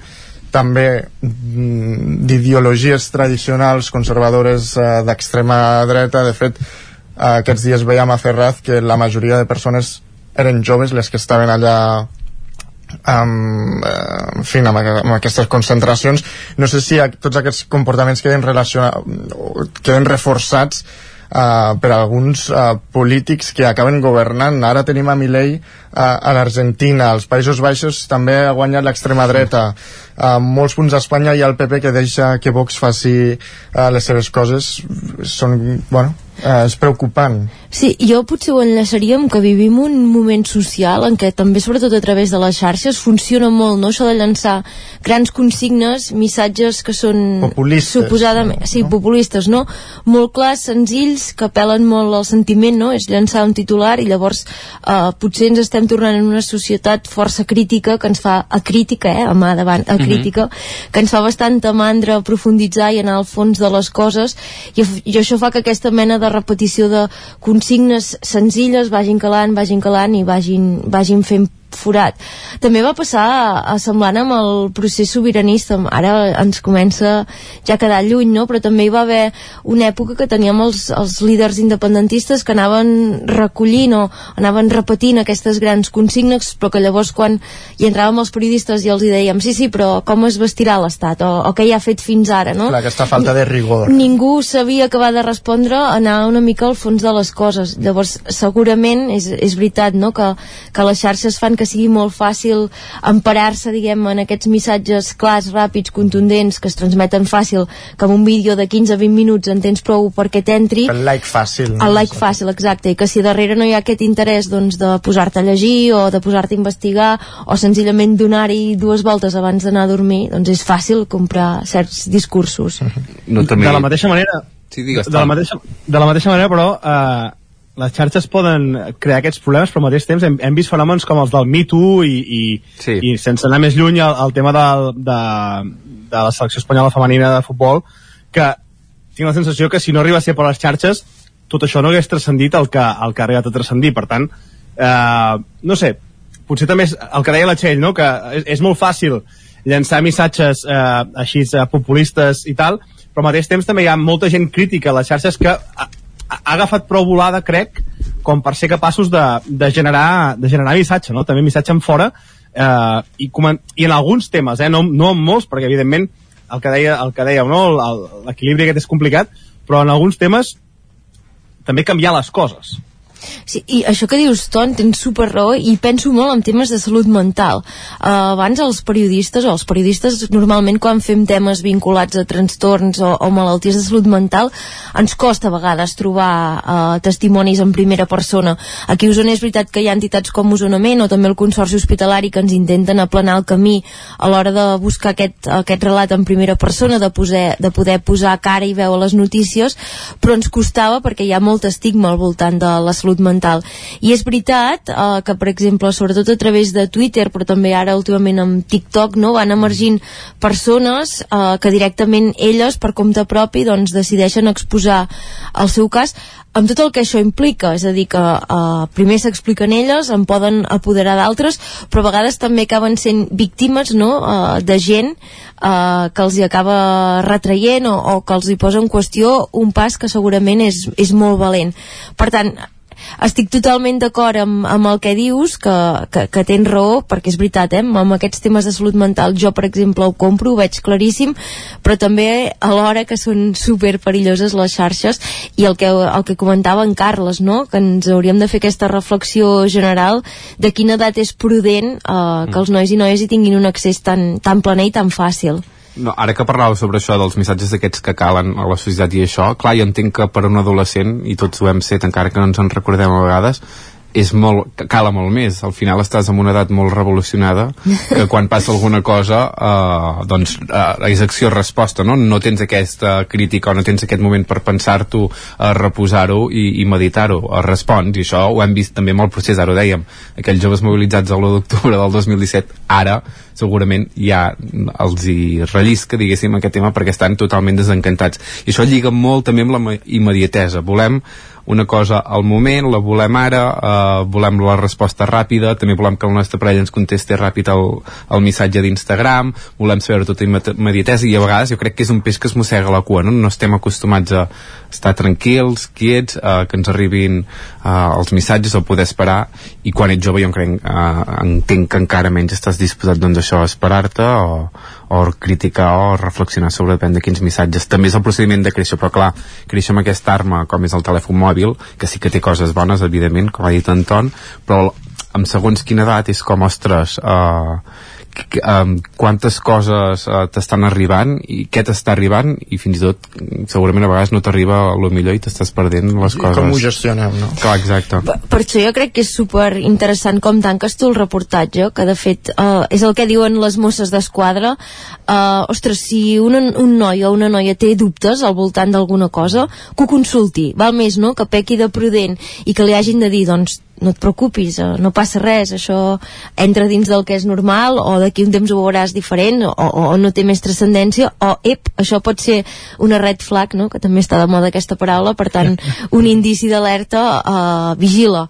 també mm, d'ideologies tradicionals conservadores eh, d'extrema dreta. De fet eh, aquests dies veiem a Ferraz que la majoria de persones eren joves les que estaven allà amb, eh, en fi, amb, amb aquestes concentracions no sé si tots aquests comportaments queden queden reforçats uh, per alguns uh, polítics que acaben governant. Ara tenim a Milei uh, a l'Argentina, als Països Baixos també ha guanyat l'extrema dreta. Uh, molts punts d'Espanya hi ha el PP que deixa que Vox faci uh, les seves coses. Són, bueno, eh, és preocupant. Sí, jo potser ho enllaçaria amb que vivim un moment social en què també, sobretot a través de les xarxes, funciona molt, no?, això de llançar grans consignes, missatges que són... Populistes. Suposadament, no? sí, populistes, no? Molt clars, senzills, que apel·len molt al sentiment, no?, és llançar un titular i llavors eh, potser ens estem tornant en una societat força crítica que ens fa, a crítica, eh, a mà davant, a crítica, mm -hmm. que ens fa bastanta mandra aprofunditzar i anar al fons de les coses i, i això fa que aquesta mena de repetició de consignes senzilles vagin calant, vagin calant i vagin, vagin fent forat. També va passar a, a semblant amb el procés sobiranista, ara ens comença ja a quedar lluny, no? però també hi va haver una època que teníem els, els líders independentistes que anaven recollint o anaven repetint aquestes grans consignes, però que llavors quan hi entràvem els periodistes i els hi dèiem sí, sí, però com es vestirà l'Estat o, o què hi ha fet fins ara, no? Clar, aquesta falta de rigor. Ningú sabia que va de respondre anar una mica al fons de les coses. Llavors, segurament és, és veritat, no?, que, que les xarxes fan que que sigui molt fàcil emparar-se, diguem, en aquests missatges clars, ràpids, contundents, que es transmeten fàcil, que amb un vídeo de 15-20 minuts en tens prou perquè t'entri. El like fàcil. No? El like fàcil, exacte, i que si darrere no hi ha aquest interès doncs, de posar-te a llegir o de posar-te a investigar o senzillament donar-hi dues voltes abans d'anar a dormir, doncs és fàcil comprar certs discursos. No, també... De la mateixa manera, Sí, digues, de, la mateixa, de la mateixa manera, però, eh, les xarxes poden crear aquests problemes, però al mateix temps hem, hem vist fenòmens com els del Me Too i, i, sí. i sense anar més lluny el tema del, de, de la selecció espanyola femenina de futbol, que tinc la sensació que si no arriba a ser per les xarxes, tot això no hagués transcendit el que, el que ha arribat a transcendir. Per tant, eh, no sé, potser també és el que deia la Txell, no? que és, és molt fàcil llançar missatges eh, així eh, populistes i tal, però al mateix temps també hi ha molta gent crítica a les xarxes que ha agafat prou volada, crec, com per ser capaços de, de, generar, de generar missatge, no? també missatge en fora, eh, i, i en alguns temes, eh? no, no en molts, perquè evidentment el que deia, el que dèieu, no? l'equilibri aquest és complicat, però en alguns temes també canviar les coses. Sí, i això que dius, Ton, tens super raó i penso molt en temes de salut mental. Uh, abans els periodistes, o els periodistes normalment quan fem temes vinculats a trastorns o, o malalties de salut mental, ens costa a vegades trobar uh, testimonis en primera persona. Aquí a Osona és veritat que hi ha entitats com Osonament o també el Consorci Hospitalari que ens intenten aplanar el camí a l'hora de buscar aquest, aquest relat en primera persona, de, poser, de poder posar cara i veu a les notícies, però ens costava perquè hi ha molt estigma al voltant de la salut salut mental. I és veritat eh, que, per exemple, sobretot a través de Twitter, però també ara últimament amb TikTok, no, van emergint persones eh, que directament elles, per compte propi, doncs, decideixen exposar el seu cas amb tot el que això implica, és a dir, que uh, primer s'expliquen elles, en poden apoderar d'altres, però a vegades també acaben sent víctimes no? uh, de gent uh, que els hi acaba retraient o, o que els hi posa en qüestió un pas que segurament és, és molt valent. Per tant, estic totalment d'acord amb, amb el que dius, que, que, que tens raó, perquè és veritat, eh? amb aquests temes de salut mental jo, per exemple, ho compro, ho veig claríssim, però també alhora que són super perilloses les xarxes i el que, el que comentava en Carles, no? que ens hauríem de fer aquesta reflexió general de quina edat és prudent eh, que els nois i noies hi tinguin un accés tan, tan planer i tan fàcil. No, ara que parlàveu sobre això dels missatges aquests que calen a la societat i això, clar, jo entenc que per un adolescent, i tots ho hem set, encara que no ens en recordem a vegades, és molt, cala molt més. Al final estàs en una edat molt revolucionada que quan passa alguna cosa eh, doncs eh, és acció-resposta no? no tens aquesta crítica o no tens aquest moment per pensar-t'ho, eh, reposar-ho i, i meditar-ho, eh, respons i això ho hem vist també amb el procés, ara ho dèiem. Aquells joves mobilitzats l'1 d'octubre del 2017 ara segurament ja els hi rellisca diguéssim aquest tema perquè estan totalment desencantats. I això lliga molt també amb la immediatesa. Volem una cosa al moment, la volem ara, eh, volem la resposta ràpida, també volem que el nostre parella ens contesti ràpid el, el missatge d'Instagram, volem saber tota immediatesa i a vegades jo crec que és un peix que es mossega la cua, no? No estem acostumats a estar tranquils, quiets, eh, que ens arribin eh, els missatges, o poder esperar, i quan ets jove jo crec, eh, entenc que encara menys estàs disposat doncs això a esperar-te o, o criticar o reflexionar sobre depèn de quins missatges. També és el procediment de créixer, però clar, créixer amb aquesta arma com és el telèfon mòbil, que sí que té coses bones, evidentment, com ha dit Anton, però amb segons quina edat és com, ostres, eh, um, quantes coses uh, t'estan arribant i què t'està arribant i fins i tot segurament a vegades no t'arriba el millor i t'estàs perdent les coses. com ho gestionem, no? Clar, exacte. Per, per això jo crec que és super interessant com tanques tu el reportatge, que de fet uh, és el que diuen les Mosses d'Esquadra. Uh, ostres, si un, un noi o una noia té dubtes al voltant d'alguna cosa, que ho consulti. Val més, no?, que pequi de prudent i que li hagin de dir, doncs, no et preocupis, eh, no passa res, això entra dins del que és normal, o d'aquí un temps ho veuràs diferent, o, o, o no té més transcendència, o ep, això pot ser una red flag, no? que també està de moda aquesta paraula, per tant, un indici d'alerta, eh, vigila.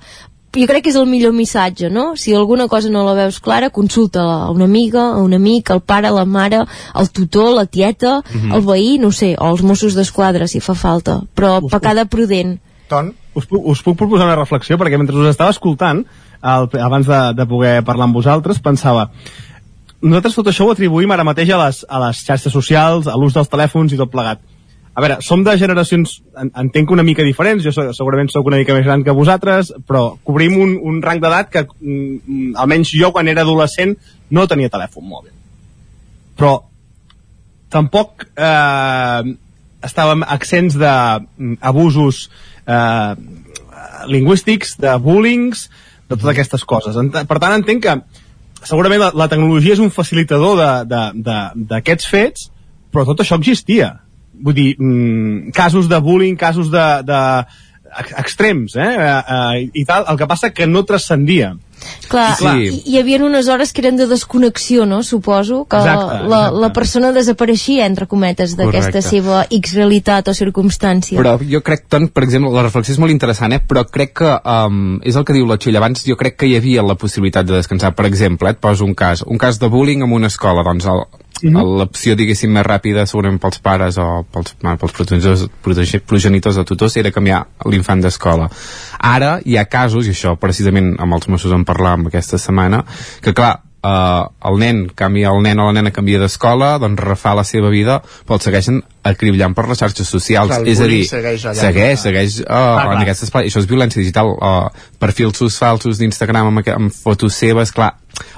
Jo crec que és el millor missatge, no? Si alguna cosa no la veus clara, consulta a una amiga, a un amic, al pare, la mare, el tutor, la tieta, mm -hmm. el veí, no sé, o els Mossos d'Esquadra, si fa falta. Però pecada prudent. Ton? Us, puc, us puc proposar una reflexió perquè mentre us estava escoltant el, abans de, de poder parlar amb vosaltres pensava nosaltres tot això ho atribuïm ara mateix a les, a les xarxes socials, a l'ús dels telèfons i tot plegat. A veure, som de generacions, en, entenc una mica diferents, jo segurament sóc una mica més gran que vosaltres, però cobrim un, un rang d'edat que, mm, almenys jo quan era adolescent, no tenia telèfon mòbil. Però tampoc eh, estàvem accents d'abusos lingüístics, de bullings, de totes aquestes coses. Per tant, entenc que segurament la, la tecnologia és un facilitador d'aquests fets, però tot això existia. Vull dir, mm, casos de bullying, casos de, de extrems, eh? Uh, uh, i tal, el que passa que no transcendia. Clar, sí. hi, hi havia unes hores que eren de desconnexió, no? Suposo, que exacte, la, exacte. la persona desapareixia, entre cometes, d'aquesta seva X realitat o circumstància. Però jo crec, tant, per exemple, la reflexió és molt interessant, eh? però crec que, um, és el que diu la Xulla abans, jo crec que hi havia la possibilitat de descansar. Per exemple, eh, et poso un cas, un cas de bullying en una escola, doncs el, Mm -hmm. l'opció diguéssim més ràpida segurament pels pares o pels, pels progenitors, progenitors o tutors era canviar l'infant d'escola ara hi ha casos, i això precisament amb els Mossos en parlàvem aquesta setmana que clar, eh, el nen canvia, el nen o la nena canvia d'escola, doncs refà la seva vida, però el segueixen acribillant per les xarxes socials. Clar, és a dir, segueix, allà, segueix, segueix uh, ah, en aquest espai. Això és violència digital. Uh, perfils falsos d'Instagram amb, amb fotos seves, clar,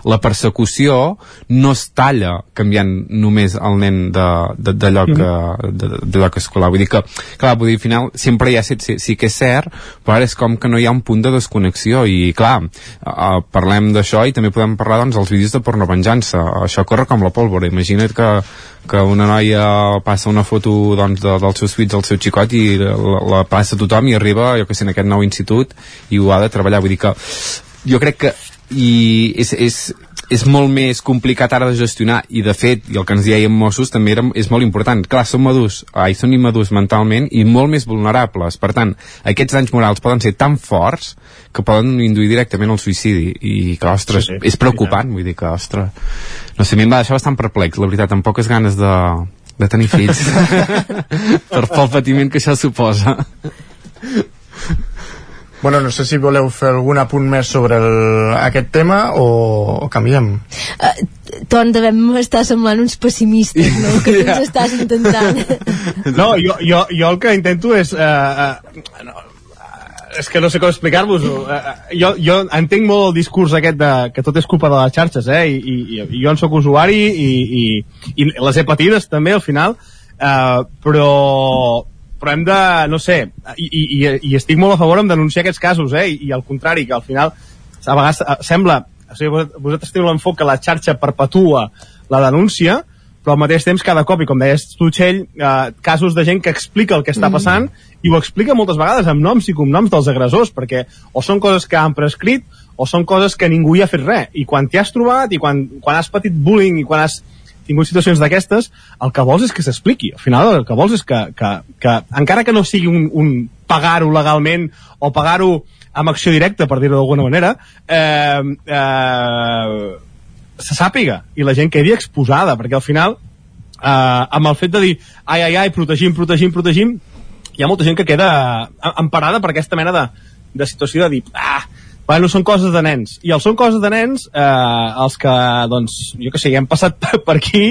la persecució no es talla canviant només el nen de, de, de, lloc, mm. de, de lloc escolar vull dir que, clar, vull dir, al final sempre hi ha, sí, sí que és cert, però és com que no hi ha un punt de desconnexió i clar uh, parlem d'això i també podem parlar doncs dels vídeos de pornovenjança això corre com la pólvora, imagina't que que una noia passa una foto doncs, de, dels seus fills al seu xicot i la, la passa a tothom i arriba, jo que sé, en aquest nou institut i ho ha de treballar, vull dir que jo crec que i és, és, és molt més complicat ara de gestionar i de fet, i el que ens deien Mossos també era, és molt important, clar, són madurs ai, són immadurs mentalment i molt més vulnerables. Per tant, aquests danys morals poden ser tan forts que poden induir directament al suïcidi. I que, ostres, sí, sí, és preocupant. vull dir que, ostres, no sé, a mi em va deixar bastant perplex, la veritat, amb poques ganes de, de tenir fills per pel patiment que això suposa Bueno, no sé si voleu fer algun apunt més sobre el, aquest tema o, o canviem. Uh, Ton, devem estar semblant uns pessimistes, no? Que tu ens estàs intentant. No, jo, jo, jo el que intento és... Uh, uh, no, és que no sé com explicar-vos-ho. Uh, jo, jo entenc molt el discurs aquest de que tot és culpa de les xarxes, eh? I, i, i jo en sóc usuari i, i, i les he patides també al final, uh, però però hem de, no sé, i, i, i estic molt a favor en denunciar aquests casos, eh? I, i al contrari, que al final a vegades eh, sembla, o sigui, vosaltres teniu l'enfoc que la xarxa perpetua la denúncia, però al mateix temps cada cop, i com deies tu, Txell, eh, casos de gent que explica el que està mm. passant mm. I ho explica moltes vegades amb noms i cognoms dels agressors, perquè o són coses que han prescrit o són coses que ningú hi ha fet res. I quan t'hi has trobat i quan, quan has patit bullying i quan has tingut situacions d'aquestes, el que vols és que s'expliqui. Al final el que vols és que, que, que encara que no sigui un, un pagar-ho legalment o pagar-ho amb acció directa, per dir-ho d'alguna manera, eh, eh, se sàpiga i la gent quedi exposada, perquè al final, eh, amb el fet de dir ai, ai, ai, protegim, protegim, protegim, hi ha molta gent que queda emparada per aquesta mena de, de situació de dir, ah, Bueno, són coses de nens. I els són coses de nens, eh, els que, doncs, jo que sé, hem passat per aquí,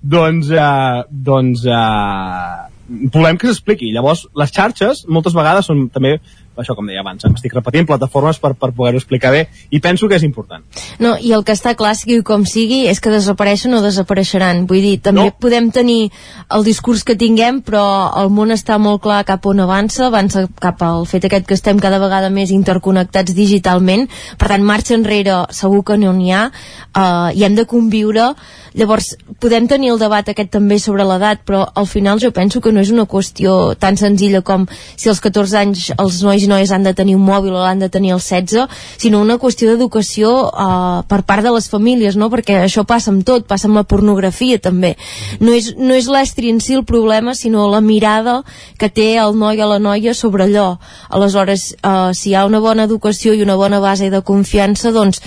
doncs, eh, doncs, eh, volem que s'expliqui. Llavors, les xarxes, moltes vegades, són també això com deia abans, m'estic repetint plataformes per, per poder-ho explicar bé i penso que és important. No, i el que està clar, sigui com sigui, és que desapareixen o desapareixeran. Vull dir, també no. podem tenir el discurs que tinguem, però el món està molt clar cap on avança, avança cap al fet aquest que estem cada vegada més interconnectats digitalment, per tant, marxa enrere segur que no n'hi ha, eh, i hem de conviure Llavors, podem tenir el debat aquest també sobre l'edat, però al final jo penso que no és una qüestió tan senzilla com si als 14 anys els nois i noies han de tenir un mòbil o l'han de tenir als 16, sinó una qüestió d'educació uh, per part de les famílies, no? perquè això passa amb tot, passa amb la pornografia també. No és, no és l'estri en si el problema, sinó la mirada que té el noi o la noia sobre allò. Aleshores, uh, si hi ha una bona educació i una bona base de confiança, doncs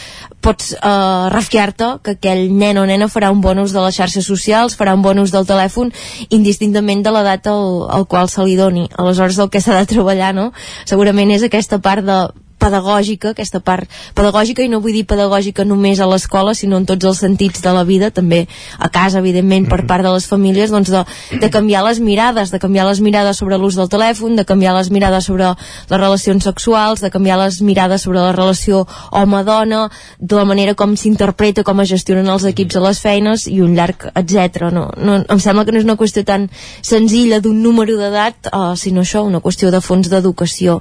pots uh, refiar-te que aquell nen o nena farà un bon ús de les xarxes socials, farà un bon ús del telèfon, indistintament de l'edat al, al qual se li doni. Aleshores, el que s'ha de treballar, no?, segurament és aquesta part de pedagògica, aquesta part pedagògica, i no vull dir pedagògica només a l'escola, sinó en tots els sentits de la vida, també a casa, evidentment, per part de les famílies, doncs de, de canviar les mirades, de canviar les mirades sobre l'ús del telèfon, de canviar les mirades sobre les relacions sexuals, de canviar les mirades sobre la relació home-dona, de la manera com s'interpreta, com es gestionen els equips a les feines, i un llarg, etc. No, no, em sembla que no és una qüestió tan senzilla d'un número d'edat, uh, sinó això, una qüestió de fons d'educació.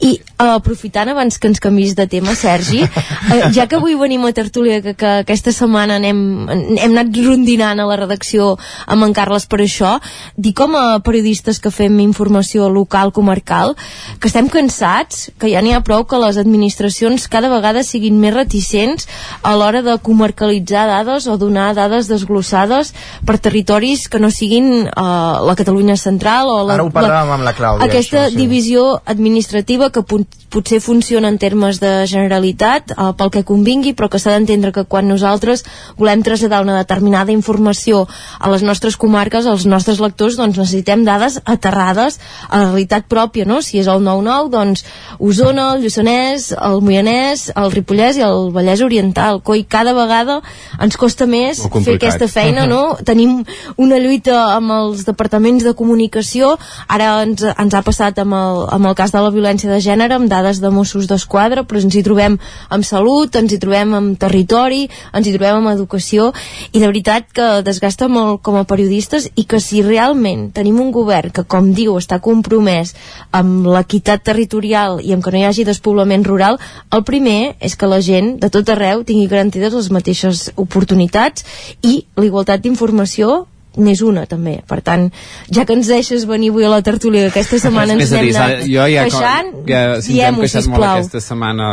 I uh, aprofitant avançant abans que ens canvis de tema, Sergi. Eh, ja que avui venim a Tertúlia, que, que aquesta setmana anem, hem anat rondinant a la redacció amb en Carles per això, dir com a periodistes que fem informació local, comarcal, que estem cansats, que ja n'hi ha prou que les administracions cada vegada siguin més reticents a l'hora de comarcalitzar dades o donar dades desglossades per territoris que no siguin eh, la Catalunya central o la, Ara ho parlàvem amb la Clàudia, aquesta això, sí. divisió administrativa que pot, potser funciona en termes de generalitat eh, pel que convingui, però que s'ha d'entendre que quan nosaltres volem traslladar una determinada informació a les nostres comarques, als nostres lectors, doncs necessitem dades aterrades a la realitat pròpia, no? Si és el 9-9, doncs Osona, el Lluçanès, el Moianès, el Ripollès i el Vallès Oriental. Coi, cada vegada ens costa més fer aquesta feina, no? Tenim una lluita amb els departaments de comunicació, ara ens, ens ha passat amb el, amb el cas de la violència de gènere, amb dades de Mossos d'Esquadra, però ens hi trobem amb salut, ens hi trobem amb territori, ens hi trobem amb educació, i de veritat que desgasta molt com a periodistes i que si realment tenim un govern que, com diu, està compromès amb l'equitat territorial i amb que no hi hagi despoblament rural, el primer és que la gent de tot arreu tingui garantides les mateixes oportunitats i l'igualtat d'informació n'és una també, per tant ja que ens deixes venir avui a la tertúlia que aquesta setmana ens dir, n'hem anat jo ja, queixant ja, si ens hem queixat molt sisplau. aquesta setmana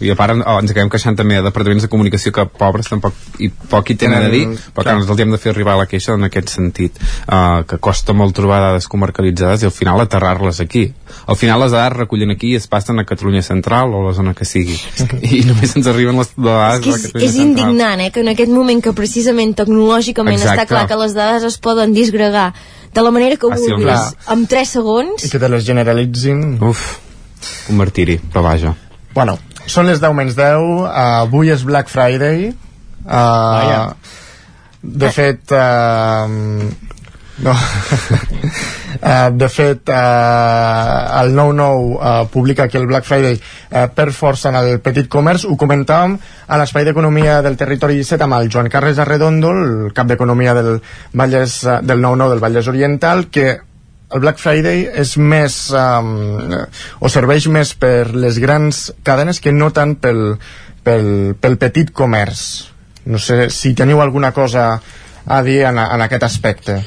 i a part oh, ens acabem queixant també de departaments de comunicació que pobres tampoc i poc hi tenen a dir, Tenen- però clar, ens els hem de fer arribar a la queixa en aquest sentit uh, que costa molt trobar dades comarcalitzades i al final aterrar-les aquí. Al final les dades es recullen aquí i es passen a Catalunya Central o a la zona que sigui. I només ens arriben les dades és que de és, és indignant, eh, que en aquest moment que precisament tecnològicament Exacte. està clar que les dades es poden disgregar de la manera que Fàcilment. vulguis, en 3 segons I que te les generalitzin... Uf, un martiri, però vaja Bueno, són les 10 menys 10, uh, avui és Black Friday. Uh, Vaja. de fet, uh, no. uh, de fet, uh, el 9-9 uh, publica que el Black Friday uh, per força en el petit comerç. Ho comentàvem a l'Espai d'Economia del Territori 17 amb el Joan Carles Arredondo, el cap d'Economia del, Vallès, eh, del 9-9 del Vallès Oriental, que el Black Friday és més um, o serveix més per les grans cadenes que no tant pel, pel, pel petit comerç no sé si teniu alguna cosa a dir en, en aquest aspecte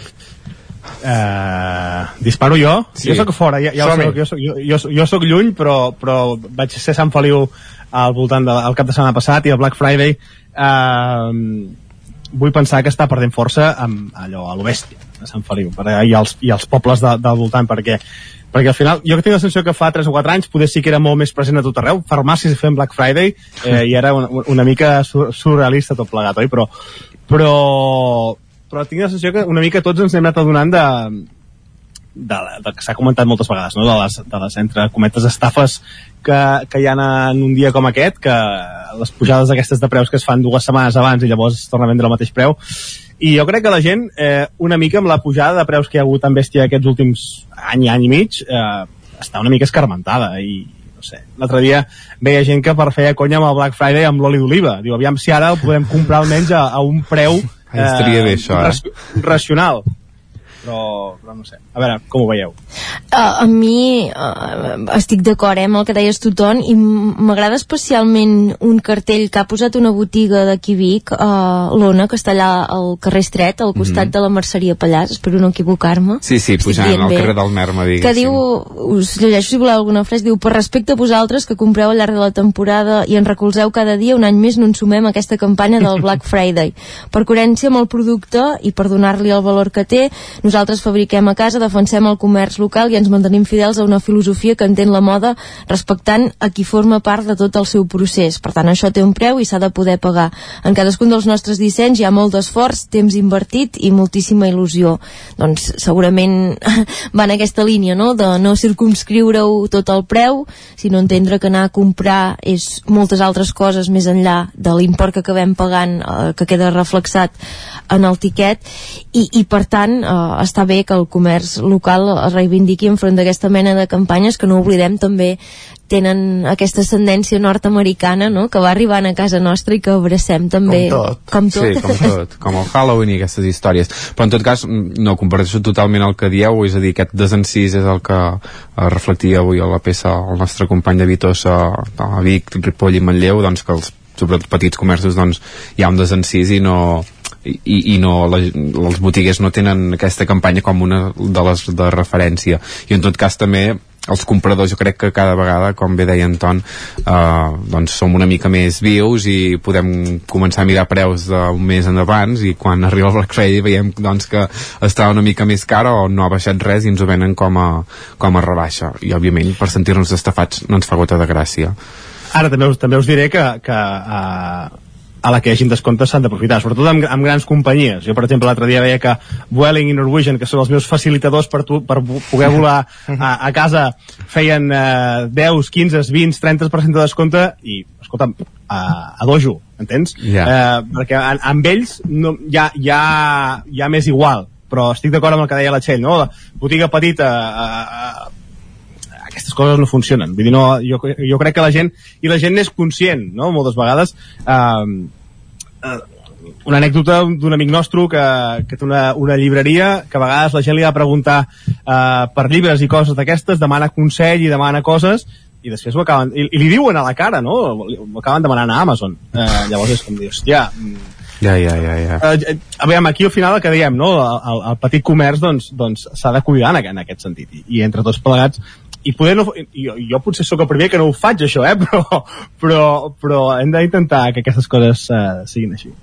Eh, disparo jo? Sí. Jo sóc fora, ja, ja ho soc, jo, soc, jo, jo, jo soc lluny, però, però vaig ser Sant Feliu al voltant del de, cap de setmana passat i el Black Friday eh, vull pensar que està perdent força amb allò, a lo bèstia a Sant Feliu per, i, els, i els pobles de, del voltant perquè perquè al final, jo que tinc la sensació que fa 3 o 4 anys poder sí que era molt més present a tot arreu farmàcies fent Black Friday eh, i era una, una mica sur surrealista tot plegat, oi? Però, però, però tinc la sensació que una mica tots ens hem anat adonant de, de, de que s'ha comentat moltes vegades, no? de, les, de les entre cometes estafes que, que hi ha en un dia com aquest, que les pujades aquestes de preus que es fan dues setmanes abans i llavors es torna a vendre al mateix preu, i jo crec que la gent, eh, una mica amb la pujada de preus que hi ha hagut tan bèstia aquests últims any, any i mig, eh, està una mica escarmentada i no sé, l'altre dia veia gent que per fer conya amb el Black Friday amb l'oli d'oliva, diu, aviam si ara el podem comprar almenys a, a un preu Ai, estaria bé, això, eh? raci- racional però, però no sé, a veure, com ho veieu? Uh, a mi uh, estic d'acord eh, amb el que deies tu, Ton, i m'agrada especialment un cartell que ha posat una botiga d'aquí Vic, uh, l'Ona, que està allà al carrer Estret, al costat Mhm. de la Merceria Pallars, espero no equivocar-me. Sí, sí, pujant al carrer del Merma, diguéssim. que diu, us llegeixo si voleu alguna frase, diu, per respecte a vosaltres que compreu al llarg de la temporada i en recolzeu cada dia, un any més no ens sumem a aquesta campanya del Black Friday. Per coherència amb el producte i per donar-li el valor que té, nosaltres fabriquem a casa, defensem el comerç local i ens mantenim fidels a una filosofia que entén la moda respectant a qui forma part de tot el seu procés. Per tant, això té un preu i s'ha de poder pagar. En cadascun dels nostres dissenys hi ha molt d'esforç, temps invertit i moltíssima il·lusió. Doncs segurament va en aquesta línia, no?, de no circumscriure-ho tot el preu, sinó entendre que anar a comprar és moltes altres coses més enllà de l'import que acabem pagant, eh, que queda reflexat en el tiquet, i, i per tant, eh, està bé que el comerç local es reivindiqui enfront d'aquesta mena de campanyes que no oblidem també tenen aquesta ascendència nord-americana no? que va arribant a casa nostra i que abracem també Com tot. com tot. Sí, com tot, com el Halloween i aquestes històries. Però en tot cas, no comparteixo totalment el que dieu, és a dir, aquest desencís és el que eh, reflectia avui a la peça el nostre company de Vitosa a Vic, Ripoll i Manlleu, doncs que els sobretot petits comerços doncs hi ha un desencís i no i, i no, la, els botiguers no tenen aquesta campanya com una de les de referència. I en tot cas també els compradors jo crec que cada vegada, com bé deia Anton, eh, doncs som una mica més vius i podem començar a mirar preus d'un mes en abans i quan arriba el Black Friday veiem doncs, que està una mica més car o no ha baixat res i ens ho venen com a, com a rebaixa. I òbviament per sentir-nos estafats no ens fa gota de gràcia. Ara també us, també us diré que, que uh, a la que hi hagin descomptes s'han d'aprofitar, sobretot amb, amb grans companyies. Jo, per exemple, l'altre dia veia que Vueling i Norwegian, que són els meus facilitadors per, tu, per poder volar a, a casa, feien uh, 10, 15, 20, 30% de descompte i, escolta'm, a, a dojo, entens? Ja. Eh, perquè amb, amb ells no, ja, ja, ja m'és igual, però estic d'acord amb el que deia la Txell, no? La botiga petita, uh, aquestes coses no funcionen. Vull dir, no, jo, jo crec que la gent, i la gent n'és conscient, no?, moltes vegades, eh, eh, una anècdota d'un amic nostre que, que té una, una llibreria que a vegades la gent li de preguntar eh, per llibres i coses d'aquestes, demana consell i demana coses i després ho acaben, i, i li diuen a la cara, no? Ho acaben demanant a Amazon. Eh, llavors és com dir, hòstia, ja, ja, ja, ja. Uh, a veure, aquí al final el que diem, no? El, el petit comerç doncs, doncs s'ha de cuidar en, en aquest sentit I, i entre tots plegats i poder no, jo, jo potser sóc el primer que no ho faig això, eh? però, però, però hem d'intentar que aquestes coses uh, siguin així.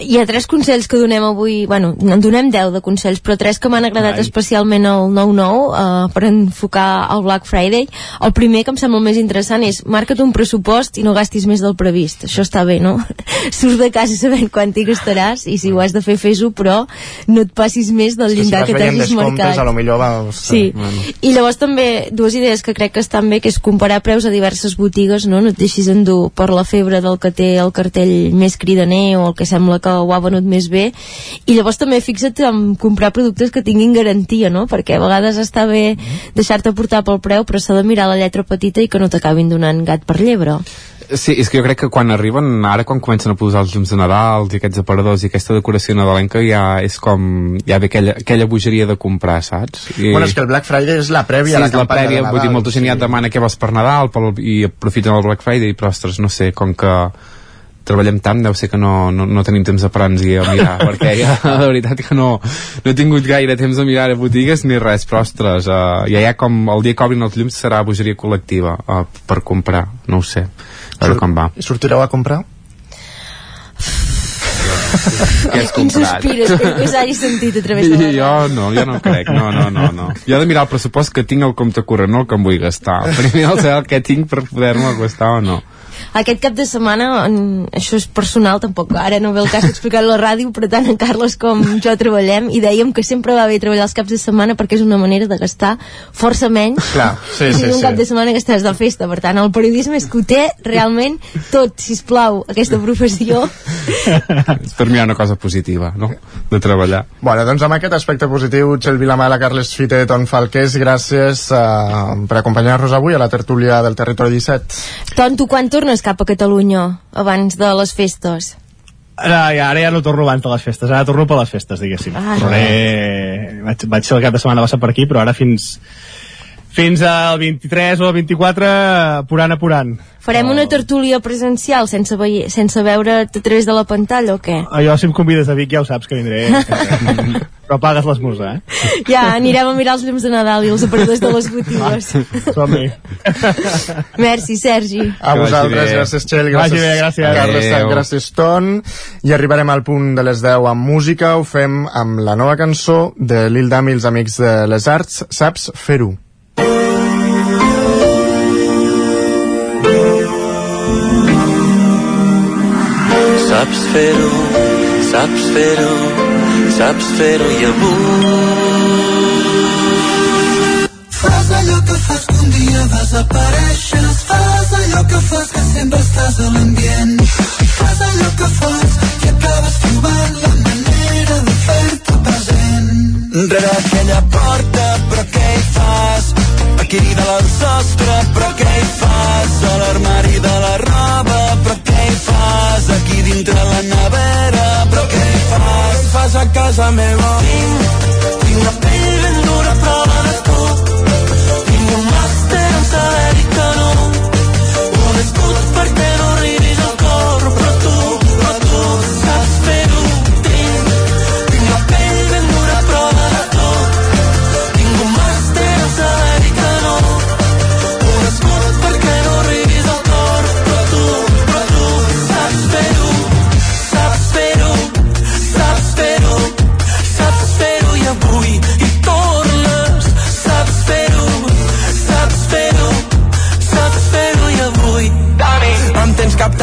Hi ha tres consells que donem avui, bueno, en donem 10 de consells, però tres que m'han agradat Ai. especialment al 9-9 uh, per enfocar el Black Friday. El primer que em sembla el més interessant és marca't un pressupost i no gastis més del previst. Això està bé, no? Surts de casa sabent quant t'hi gastaràs i si ho has de fer, fes-ho, però no et passis més del És que si llindar vas que veient t'hagis descomptes, marcat. a lo millor vas... Sí, Bueno. i llavors també dues idees que crec que estan bé, que és comparar preus a diverses botigues, no? No et deixis endur per la febre del que té el cartell més cridaner o el que sembla que ho ha venut més bé. I llavors també fixa't en comprar productes que tinguin garantia, no? Perquè a vegades està bé deixar-te portar pel preu, però s'ha de mirar la lletra petita i que no t'acabin donant gat per llebre. Sí, és que jo crec que quan arriben, ara quan comencen a posar els llums de Nadal i aquests aparadors i aquesta decoració nadalenca ja és com, ja ve aquella, aquella bogeria de comprar, saps? I... Bueno, és que el Black Friday és la prèvia sí, a la és la campanya prèvia, de vull dir, Nadal. molta gent ja et demana què vols per Nadal pel, i aprofiten el Black Friday, però ostres, no sé, com que treballem tant, deu ser que no, no, no tenim temps de parar-nos i a mirar, perquè ja, de veritat que no, no he tingut gaire temps de mirar a botigues ni res, però ostres, uh, ja hi ha com el dia que obrin els llums serà bogeria col·lectiva uh, per comprar, no ho sé, a veure com va. Sortireu a comprar? Què has Quin comprat? sospires que us hagi sentit a través de la jo no, jo no crec, no, no, no, no. Jo he de mirar el pressupost que tinc al compte corrent, no el que em vull gastar. Primer el saber el que tinc per poder-me gastar o no. Aquest cap de setmana, en, això és personal, tampoc ara no ve el cas d'explicar a la ràdio, però tant en Carles com jo treballem i dèiem que sempre va bé treballar els caps de setmana perquè és una manera de gastar força menys Clar, sí, si sí, un sí. cap de setmana que estàs de festa. Per tant, el periodisme és que ho té realment tot, si plau aquesta professió. Per mi hi ha una cosa positiva, no?, de treballar. Bueno, doncs amb aquest aspecte positiu, Txell Vilamala, Carles Fite, Ton Falqués, gràcies uh, per acompanyar-nos avui a la tertúlia del Territori 17. Ton, tu quan tornes cap a Catalunya abans de les festes? Ara, ja, ara ja no torno abans de les festes, ara torno per les festes, diguéssim. Ah. Tornaré... Vaig, vaig ser el cap de setmana passat per aquí, però ara fins fins al 23 o al 24 apurant, apurant. Farem una tertúlia presencial sense, veie, sense veure't a través de la pantalla o què? Ah, Jo, si em convides a Vic, ja ho saps que vindré. però pagues l'esmorzar, eh? Ja, anirem a mirar els llums de Nadal i els aparadors de les botigues. Som-hi. Merci, Sergi. A Que vosaltres, gràcies Txell, Vagi gràcies, bé, gràcies. Carles, gràcies Ton, i arribarem al punt de les 10 amb música, ho fem amb la nova cançó de Lil Dami i els Amics de les Arts, Saps fer-ho? Saps fer-ho, saps fer-ho, saps fer-ho i avui. Fas allò que fas que un dia desapareixes, fas allò que fas que sempre estàs a l'ambient. Fas allò que fas i acabes trobant la manera de fer-te present. Rere aquella porta, però què hi fas? Aquí de al sostre, però què hi fas? A l'armari de la roba, però dintre la nevera, però què fas? Què fas a casa meva? Tinc, tinc la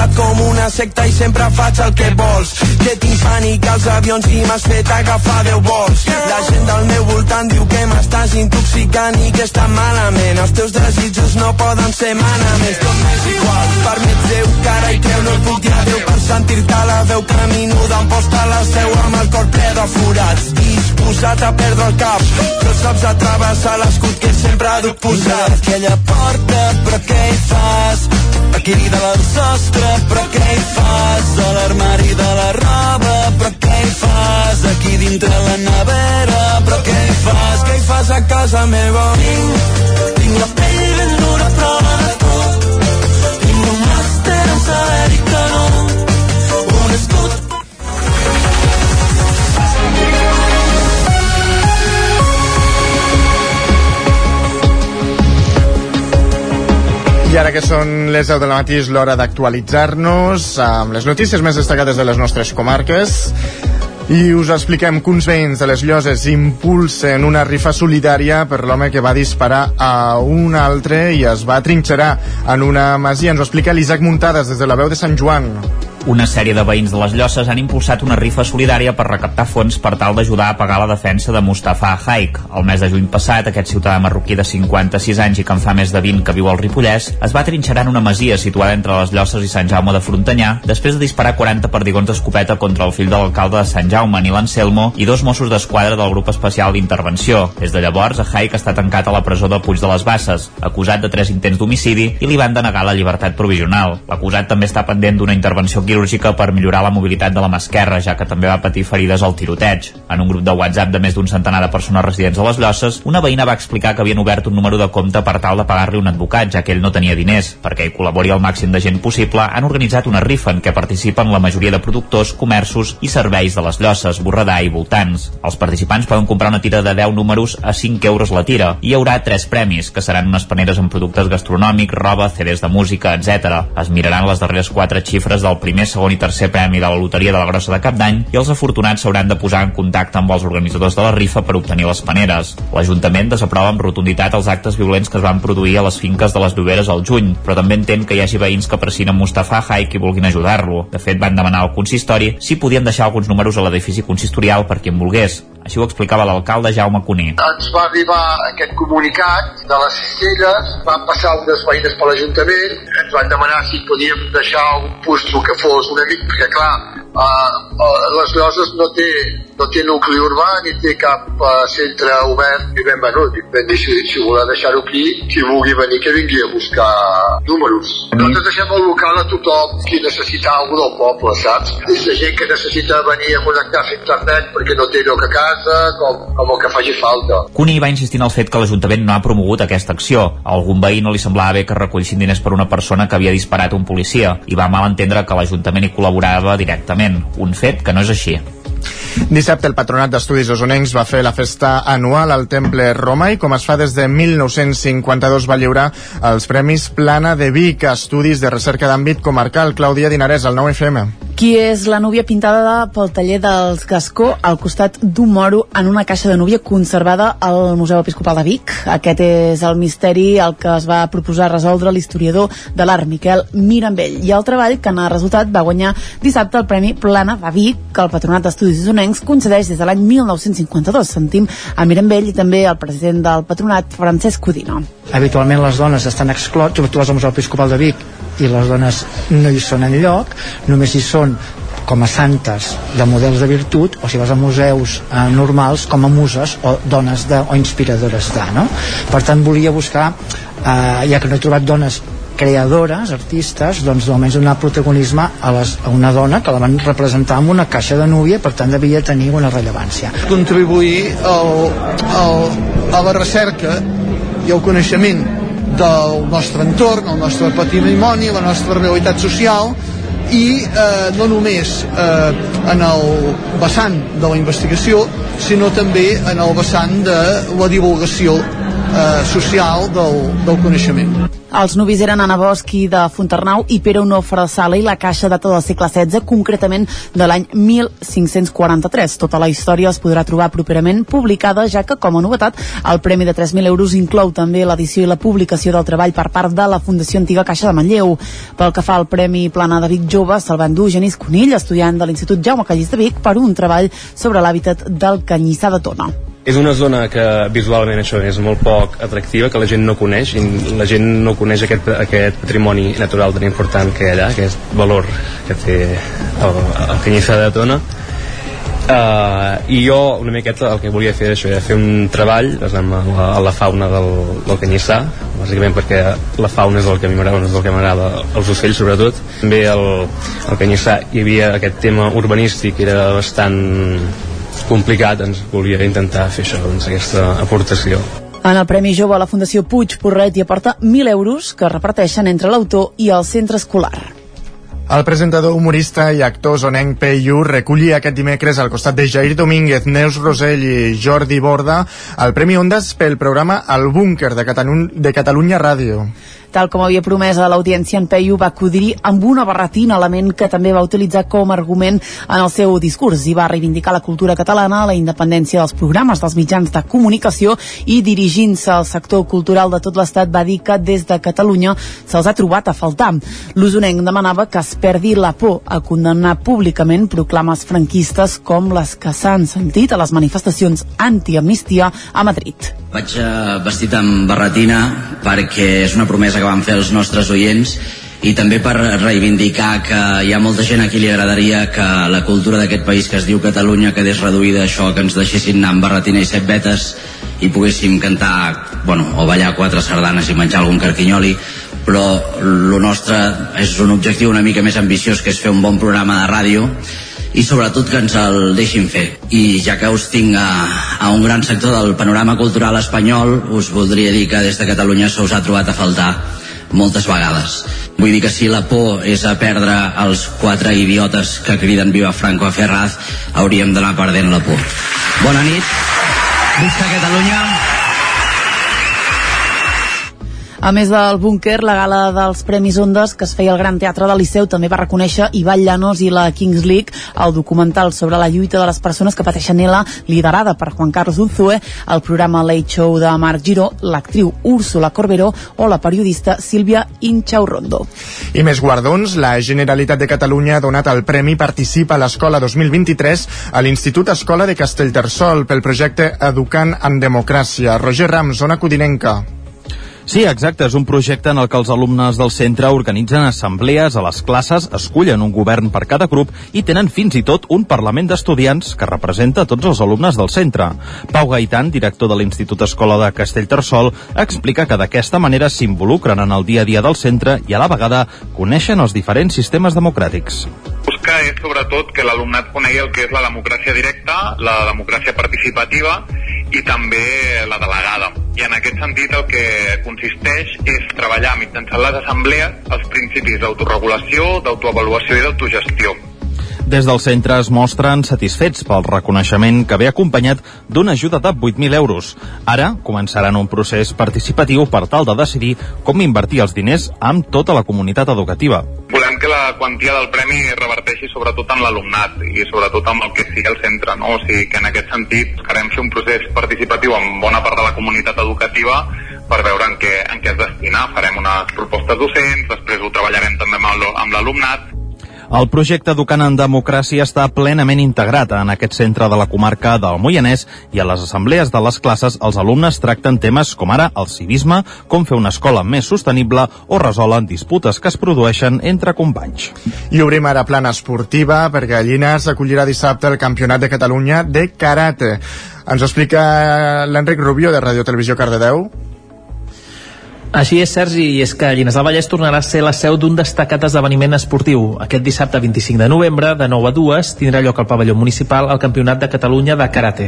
captat com una secta i sempre faig el que vols. Que tinc pànic als avions i m'has fet agafar 10 vols. La gent del meu voltant diu que m'estàs intoxicant i que està malament. Els teus desitjos no poden ser manaments. Tot m'és igual, per mi ets Déu que ara hi creu No et puc dir adéu per sentir-te la veu caminuda Em posta la seu amb el cor ple de forats Disposat a perdre el cap Però saps atravessar l'escut que sempre duc posat Aquella porta, però què hi fas? Aquí de al sostre, però què hi fas? A l'armari de la roba, però què hi fas? Aquí dintre la nevera, però què hi fas? Què hi fas a casa meva? Tinc, tinc la I ara que són les 10 del matí és l'hora d'actualitzar-nos amb les notícies més destacades de les nostres comarques i us expliquem que uns veïns de les Lloses impulsen una rifa solidària per l'home que va disparar a un altre i es va trinxerar en una masia. Ens ho explica l'Isaac Muntades des de la veu de Sant Joan. Una sèrie de veïns de les Llosses han impulsat una rifa solidària per recaptar fons per tal d'ajudar a pagar la defensa de Mustafa Haik. El mes de juny passat, aquest ciutadà marroquí de 56 anys i que en fa més de 20 que viu al Ripollès, es va trinxerar en una masia situada entre les Llosses i Sant Jaume de Frontanyà després de disparar 40 perdigons d'escopeta contra el fill de l'alcalde de Sant Jaume, Nil Anselmo, i dos Mossos d'Esquadra del grup especial d'intervenció. Des de llavors, Haik està tancat a la presó de Puig de les Basses, acusat de tres intents d'homicidi i li van denegar la llibertat provisional. L'acusat també està pendent d'una intervenció quirúrgica per millorar la mobilitat de la mà esquerra, ja que també va patir ferides al tiroteig. En un grup de WhatsApp de més d'un centenar de persones residents a les Llosses, una veïna va explicar que havien obert un número de compte per tal de pagar-li un advocat, ja que ell no tenia diners. Perquè hi col·labori el màxim de gent possible, han organitzat una rifa en què participen la majoria de productors, comerços i serveis de les Llosses, Borredà i voltants. Els participants poden comprar una tira de 10 números a 5 euros la tira. Hi haurà tres premis, que seran unes paneres amb productes gastronòmics, roba, CDs de música, etc. Es miraran les darreres quatre xifres del primer, segon i tercer premi de la loteria de la Grossa de Cap d'Any i els afortunats s'hauran de posar en contacte amb els organitzadors de la rifa per obtenir les paneres. L'Ajuntament desaprova amb rotunditat els actes violents que es van produir a les finques de les Lloberes al juny, però també entén que hi hagi veïns que pressin Mustafa Haik i vulguin ajudar-lo. De fet, van demanar al consistori si podien deixar alguns números a l'edifici consistorial per qui en volgués. Així ho explicava l'alcalde Jaume Cuní. Ens va arribar aquest comunicat de les cistelles, van passar unes veïnes per l'Ajuntament, ens van demanar si podíem deixar un puesto que fos una mica, clar, uh, les Lloses no té, no té nucli urbà ni té cap uh, centre obert i ben venut. Vam decidir, si voleu deixar-ho aquí, qui vulgui venir que vingui a buscar números. Nosaltres deixem el local a tothom qui necessita alguna del poble, saps? Des de gent que necessita venir a connectar-se a internet perquè no té lloc a casa, com, com el que faci falta. Cuní va insistir en el fet que l'Ajuntament no ha promogut aquesta acció. A algun veí no li semblava bé que recollissin diners per una persona que havia disparat un policia i va malentendre que l'Ajuntament hi col·laborava directament, un fet que no és així. Dissabte el Patronat d'Estudis Osonencs va fer la festa anual al Temple Roma i com es fa des de 1952 va lliurar els Premis Plana de Vic a Estudis de Recerca d'Àmbit Comarcal. Clàudia Dinarès, al 9FM. Qui és la núvia pintada pel taller dels Gascó al costat d'un moro en una caixa de núvia conservada al Museu Episcopal de Vic? Aquest és el misteri el que es va proposar resoldre l'historiador de l'art Miquel Mirambell i el treball que en el resultat va guanyar dissabte el Premi Plana de Vic que el Patronat d'Estudis Osonencs concedeix des de l'any 1952. Sentim a Mirambell i també el president del Patronat, Francesc Codino. Habitualment les dones estan exclots, tu vas al Museu Episcopal de Vic i les dones no hi són en lloc, només hi són com a santes de models de virtut o si vas a museus eh, normals com a muses o dones de, o inspiradores de no? per tant volia buscar eh, ja que no he trobat dones creadores, artistes, doncs almenys donar protagonisme a, les, a una dona que la van representar amb una caixa de núvia, per tant devia tenir una rellevància. Contribuir al, al, a la recerca i al coneixement del nostre entorn, el nostre patrimoni, la nostra realitat social i eh, no només eh, en el vessant de la investigació, sinó també en el vessant de la divulgació eh, social del, del coneixement. Els nuvis eren Anna Bosch de Fontarnau i Pere Onofre de Sala i la caixa data del segle XVI, concretament de l'any 1543. Tota la història es podrà trobar properament publicada, ja que, com a novetat, el premi de 3.000 euros inclou també l'edició i la publicació del treball per part de la Fundació Antiga Caixa de Manlleu. Pel que fa al Premi Plana de Vic Jove, se'l va endur Genís Conill, estudiant de l'Institut Jaume Callís de Vic, per un treball sobre l'hàbitat del canyissar de Tona és una zona que visualment això és molt poc atractiva, que la gent no coneix i la gent no coneix aquest, aquest patrimoni natural tan important que hi ha allà, aquest valor que té el, el canyissar de Tona. Uh, i jo una miqueta el que volia fer això era fer un treball amb la, la fauna del, del canyissar bàsicament perquè la fauna és el que a mi m'agrada és el que m'agrada, els ocells sobretot. També el, el canyissar hi havia aquest tema urbanístic era bastant complicat, ens volia intentar fer això, doncs, aquesta aportació. En el Premi Jove, la Fundació Puig Porret hi aporta 1.000 euros que reparteixen entre l'autor i el centre escolar. El presentador, humorista i actor zonenc Peyu recollia aquest dimecres al costat de Jair Domínguez, Neus Rosell i Jordi Borda el Premi Ondas pel programa El Búnquer de, Catalun de Catalunya Ràdio. Tal com havia promès a l'audiència, en Peyu va acudir amb una barretina, element que també va utilitzar com a argument en el seu discurs i va reivindicar la cultura catalana, la independència dels programes dels mitjans de comunicació i dirigint-se al sector cultural de tot l'Estat va dir que des de Catalunya se'ls ha trobat a faltar. L'usonenc demanava que es perdi la por a condemnar públicament proclames franquistes com les que s'han sentit a les manifestacions anti-amnistia a Madrid. Vaig uh, vestit amb barretina perquè és una promesa que van fer els nostres oients i també per reivindicar que hi ha molta gent a qui li agradaria que la cultura d'aquest país que es diu Catalunya quedés reduïda a això, que ens deixessin anar amb barretina i set vetes i poguéssim cantar, bueno, o ballar quatre sardanes i menjar algun carquinyoli, però el nostre és un objectiu una mica més ambiciós que és fer un bon programa de ràdio i sobretot que ens el deixin fer. I ja que us tinc a, a un gran sector del panorama cultural espanyol, us voldria dir que des de Catalunya se us ha trobat a faltar moltes vegades. Vull dir que si la por és a perdre els quatre idiotes que criden Viva Franco a Ferraz, hauríem d'anar perdent la por. Bona nit, visca Catalunya. A més del búnquer, la gala dels Premis Ondes que es feia al Gran Teatre del Liceu també va reconèixer Ivan Llanos i la Kings League, el documental sobre la lluita de les persones que pateixen ELA, liderada per Juan Carlos Unzue, el programa Late Show de Marc Giró, l'actriu Úrsula Corberó o la periodista Sílvia Inchaurrondo. I més guardons, la Generalitat de Catalunya ha donat el Premi Participa a l'Escola 2023 a l'Institut Escola de Castellterçol pel projecte Educant en Democràcia. Roger Rams, zona codinenca. Sí, exacte, és un projecte en el que els alumnes del centre organitzen assemblees a les classes, escullen un govern per cada grup i tenen fins i tot un Parlament d'Estudiants que representa tots els alumnes del centre. Pau Gaitan, director de l'Institut Escola de Castellterçol, explica que d'aquesta manera s'involucren en el dia a dia del centre i a la vegada coneixen els diferents sistemes democràtics busca és sobretot que l'alumnat conegui el que és la democràcia directa, la democràcia participativa i també la delegada. I en aquest sentit el que consisteix és treballar mitjançant les assemblees els principis d'autoregulació, d'autoavaluació i d'autogestió. Des del centre es mostren satisfets pel reconeixement que ve acompanyat d'una ajuda de 8.000 euros. Ara començaran un procés participatiu per tal de decidir com invertir els diners amb tota la comunitat educativa. Volem que la quantia del premi reverteixi sobretot en l'alumnat i sobretot amb el que sigui el centre, no? O sigui que en aquest sentit querem fer un procés participatiu amb bona part de la comunitat educativa per veure en què, en què es destina. Farem unes propostes docents, després ho treballarem també amb l'alumnat El projecte Educant en Democràcia està plenament integrat en aquest centre de la comarca del Moianès i a les assemblees de les classes els alumnes tracten temes com ara el civisme, com fer una escola més sostenible o resolen disputes que es produeixen entre companys. I obrim ara plana esportiva perquè Llinars acollirà dissabte el Campionat de Catalunya de Karate. Ens explica l'Enric Rubio de Radio Televisió Cardedeu. Així és, Sergi, i és que Llinars del Vallès tornarà a ser la seu d'un destacat esdeveniment esportiu. Aquest dissabte 25 de novembre, de 9 a 2, tindrà lloc al pavelló municipal el Campionat de Catalunya de Karate.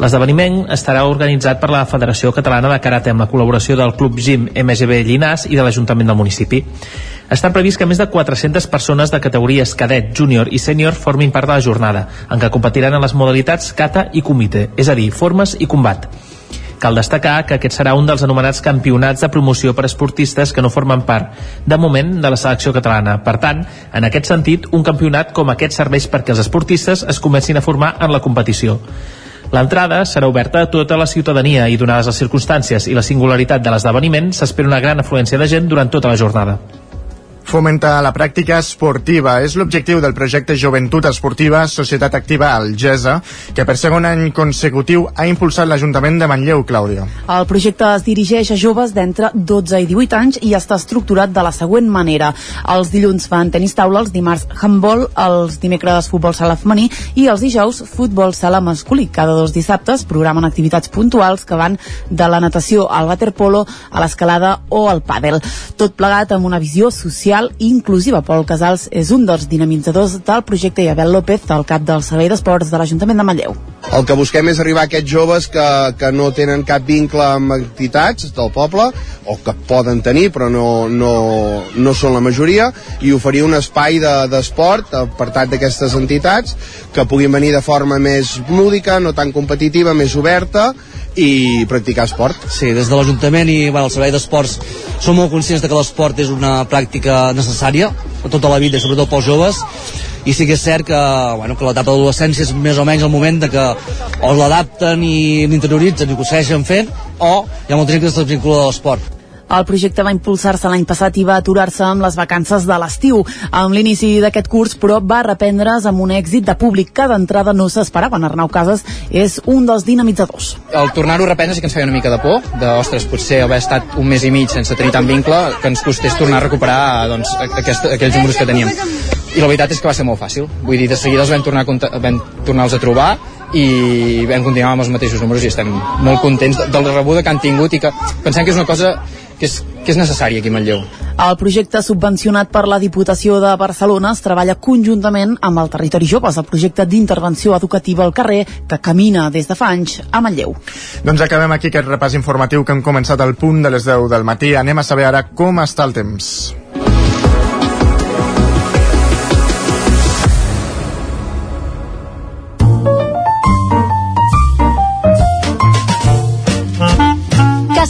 L'esdeveniment estarà organitzat per la Federació Catalana de Karate amb la col·laboració del Club Gym MGB Llinars i de l'Ajuntament del municipi. Està previst que més de 400 persones de categories cadet, júnior i sènior formin part de la jornada, en què competiran en les modalitats kata i kumite, és a dir, formes i combat. Cal destacar que aquest serà un dels anomenats campionats de promoció per esportistes que no formen part, de moment, de la selecció catalana. Per tant, en aquest sentit, un campionat com aquest serveix perquè els esportistes es comencin a formar en la competició. L'entrada serà oberta a tota la ciutadania i, donades les circumstàncies i la singularitat de l'esdeveniment, s'espera una gran afluència de gent durant tota la jornada. Fomentar la pràctica esportiva és l'objectiu del projecte Joventut Esportiva Societat Activa Algesa, que per segon any consecutiu ha impulsat l'Ajuntament de Manlleu, Clàudia. El projecte es dirigeix a joves d'entre 12 i 18 anys i està estructurat de la següent manera. Els dilluns fan tenis taula, els dimarts handball, els dimecres futbol sala femení i els dijous futbol sala masculí. Cada dos dissabtes programen activitats puntuals que van de la natació al waterpolo a l'escalada o al pàdel. Tot plegat amb una visió social i inclusiva. Pol Casals és un dels dinamitzadors del projecte i Abel López, el cap del Servei d'Esports de l'Ajuntament de Manlleu. El que busquem és arribar a aquests joves que, que no tenen cap vincle amb entitats del poble, o que poden tenir però no, no, no són la majoria, i oferir un espai d'esport de, apartat d'aquestes entitats que puguin venir de forma més lúdica, no tan competitiva, més oberta, i practicar esport. Sí, des de l'Ajuntament i bueno, el Servei d'Esports som molt conscients de que l'esport és una pràctica necessària tota la vida, sobretot pels joves i sí que és cert que, bueno, que l'etapa d'adolescència és més o menys el moment de que o l'adapten i l'interioritzen i ho segueixen fent o hi ha molta gent que es desvincula de l'esport el projecte va impulsar-se l'any passat i va aturar-se amb les vacances de l'estiu. Amb l'inici d'aquest curs, però, va reprendre's amb un èxit de públic que d'entrada no s'esperava. En Arnau Casas és un dels dinamitzadors. El tornar-ho a reprendre sí que ens feia una mica de por, de, ostres, potser haver estat un mes i mig sense tenir tant vincle, que ens costés tornar a recuperar doncs, aquest, aquells números que teníem. I la veritat és que va ser molt fàcil. Vull dir, de seguida els vam tornar vam tornar-los a trobar i vam continuar amb els mateixos números i estem molt contents de la rebuda que han tingut i que pensem que és una cosa que és, que és necessària aquí a Manlleu. El projecte subvencionat per la Diputació de Barcelona es treballa conjuntament amb el Territori Joves, el projecte d'intervenció educativa al carrer que camina des de fa anys a Manlleu. Doncs acabem aquí aquest repàs informatiu que hem començat al punt de les 10 del matí. Anem a saber ara com està el temps.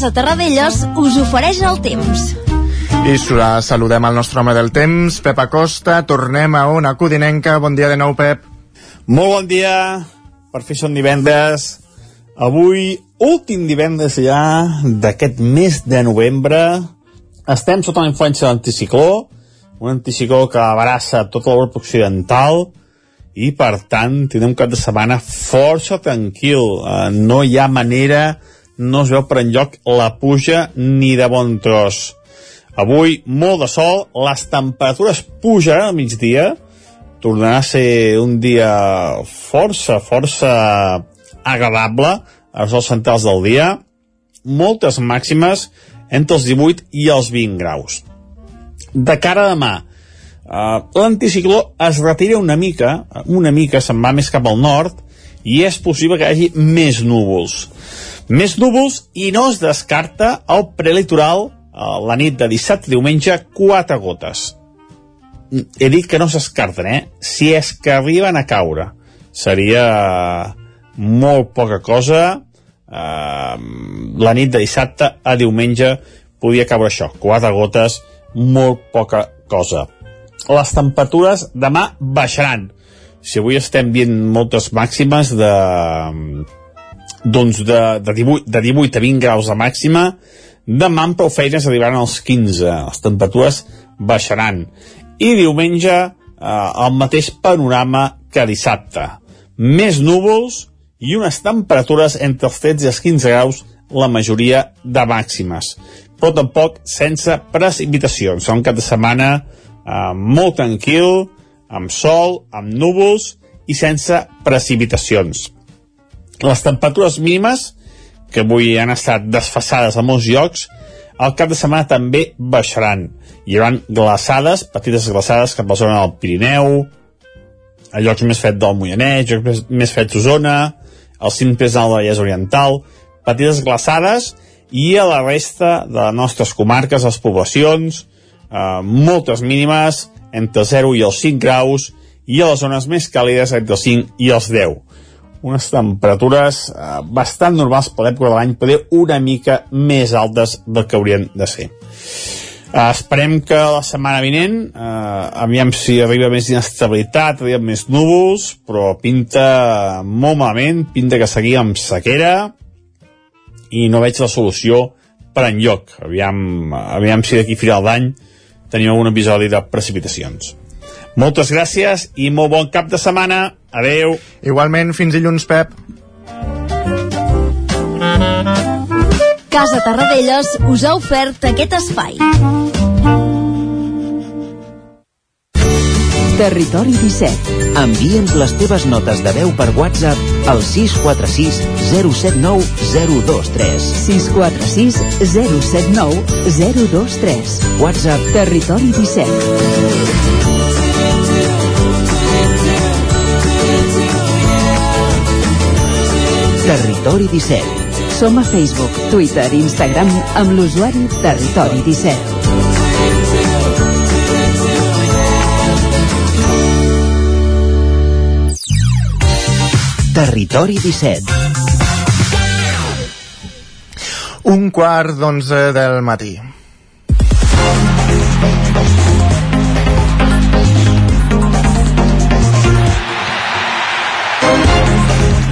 Casa Terradellos us ofereix el temps. I saludem el nostre home del temps, Pep Acosta. Tornem a una codinenca. Bon dia de nou, Pep. Molt bon dia. Per fi són divendres. Avui, últim divendres ja d'aquest mes de novembre. Estem sota la influència de l'anticicló, un anticicló que abraça tota l'Europa occidental i, per tant, tindrem un cap de setmana força tranquil. Uh, no hi ha manera no es veu per enlloc la puja ni de bon tros. Avui, molt de sol, les temperatures pujaran al migdia, tornarà a ser un dia força, força agradable a les centrals del dia, moltes màximes entre els 18 i els 20 graus. De cara a demà, uh, l'anticicló es retira una mica, una mica se'n va més cap al nord, i és possible que hi hagi més núvols. Més núvols i no es descarta el prelitoral la nit de dissabte i diumenge quatre gotes. He dit que no s'escarten, eh? Si és que arriben a caure. Seria molt poca cosa. Uh, la nit de dissabte a diumenge podia caure això. Quatre gotes, molt poca cosa. Les temperatures demà baixaran. Si avui estem dient moltes màximes de doncs de, de, 18, de 18 a 20 graus de màxima, demà amb prou feines arribaran als 15, les temperatures baixaran. I diumenge eh, el mateix panorama que dissabte. Més núvols i unes temperatures entre els 13 i els 15 graus la majoria de màximes, però tampoc sense precipitacions. Un cap de setmana eh, molt tranquil, amb sol, amb núvols i sense precipitacions. Les temperatures mínimes, que avui han estat desfassades a molts llocs, al cap de setmana també baixaran. Hi haurà glaçades, petites glaçades cap a la zona del Pirineu, a llocs més freds del Moianès, llocs més, més freds d'Osona, al cim més alt de la Vallès Oriental, petites glaçades, i a la resta de les nostres comarques, les poblacions, eh, moltes mínimes, entre 0 i els 5 graus, i a les zones més càlides entre els 5 i els 10. Unes temperatures eh, bastant normals per l'època de l'any, però una mica més altes del que haurien de ser. Uh, esperem que la setmana vinent uh, aviam si arriba més inestabilitat arriba més núvols però pinta molt malament pinta que seguim amb sequera i no veig la solució per enlloc aviam, aviam si d'aquí final d'any tenim algun episodi de precipitacions moltes gràcies i molt bon cap de setmana adeu igualment fins dilluns Pep Casa Tarradellas us ha ofert aquest espai. Territori 17. Envia'ns les teves notes de veu per WhatsApp al 646 079 023. 646 079 023. WhatsApp Territori 17. Territori 17. Som a Facebook, Twitter i Instagram amb l'usuari Territori 17. Territori 17. Un quart d'onze del matí.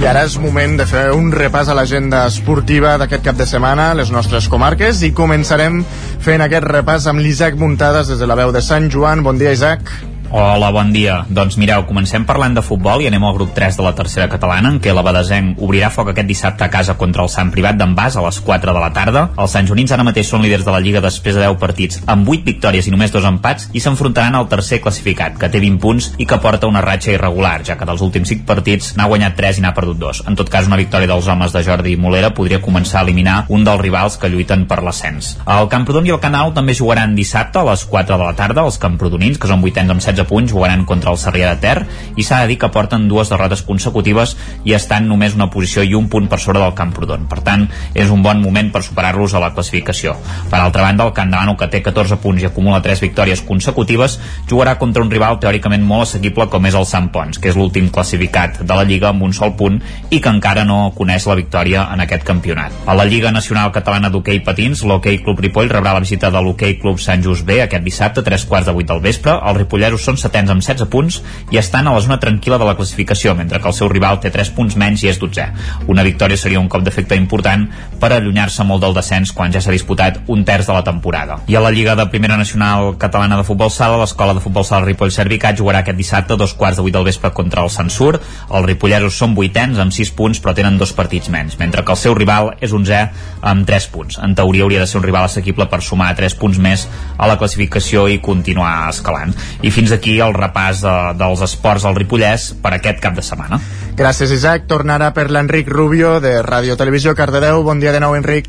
Ara és moment de fer un repàs a l'agenda esportiva d'aquest cap de setmana a les nostres comarques i començarem fent aquest repàs amb l'Isaac Muntades des de la veu de Sant Joan. Bon dia, Isaac. Hola, bon dia. Doncs mireu, comencem parlant de futbol i anem al grup 3 de la tercera catalana, en què la Badesenc obrirà foc aquest dissabte a casa contra el Sant Privat d'en Bas a les 4 de la tarda. Els Sant Junins ara mateix són líders de la Lliga després de 10 partits, amb 8 victòries i només dos empats, i s'enfrontaran al tercer classificat, que té 20 punts i que porta una ratxa irregular, ja que dels últims 5 partits n'ha guanyat 3 i n'ha perdut 2. En tot cas, una victòria dels homes de Jordi Molera podria començar a eliminar un dels rivals que lluiten per l'ascens. El Camprodon i el Canal també jugaran dissabte a les 4 de la tarda. Els camprodonins, que són vuitens amb 16 punts, jugaran contra el Sarrià de Ter i s'ha de dir que porten dues derrotes consecutives i estan només una posició i un punt per sobre del Camprodon. Per tant, és un bon moment per superar-los a la classificació. Per altra banda, el Camp Davano, que té 14 punts i acumula 3 victòries consecutives, jugarà contra un rival teòricament molt assequible com és el Sant Pons, que és l'últim classificat de la Lliga amb un sol punt i que encara no coneix la victòria en aquest campionat. A la Lliga Nacional Catalana d'Hockey Patins, l'Hockey Club Ripoll rebrà la visita de l'Hockey Club Sant Just B aquest dissabte a tres quarts de vuit del vespre. Els ripolleros són setens amb 16 punts i estan a la zona tranquil·la de la classificació, mentre que el seu rival té 3 punts menys i és 12. Una victòria seria un cop d'efecte important per allunyar-se molt del descens quan ja s'ha disputat un terç de la temporada. I a la Lliga de Primera Nacional Catalana de Futbol Sala, l'Escola de Futbol Sala Ripoll Servicat jugarà aquest dissabte dos quarts de vuit del vespre contra el Sansur. Els ripolleros són vuitens amb 6 punts però tenen dos partits menys, mentre que el seu rival és 11 amb 3 punts. En teoria hauria de ser un rival assequible per sumar 3 punts més a la classificació i continuar escalant. I fins el repàs de, dels esports al Ripollès per aquest cap de setmana. Gràcies, Isaac. Tornarà per l'Enric Rubio de Ràdio Televisió Cardedeu. Bon dia de nou, Enric.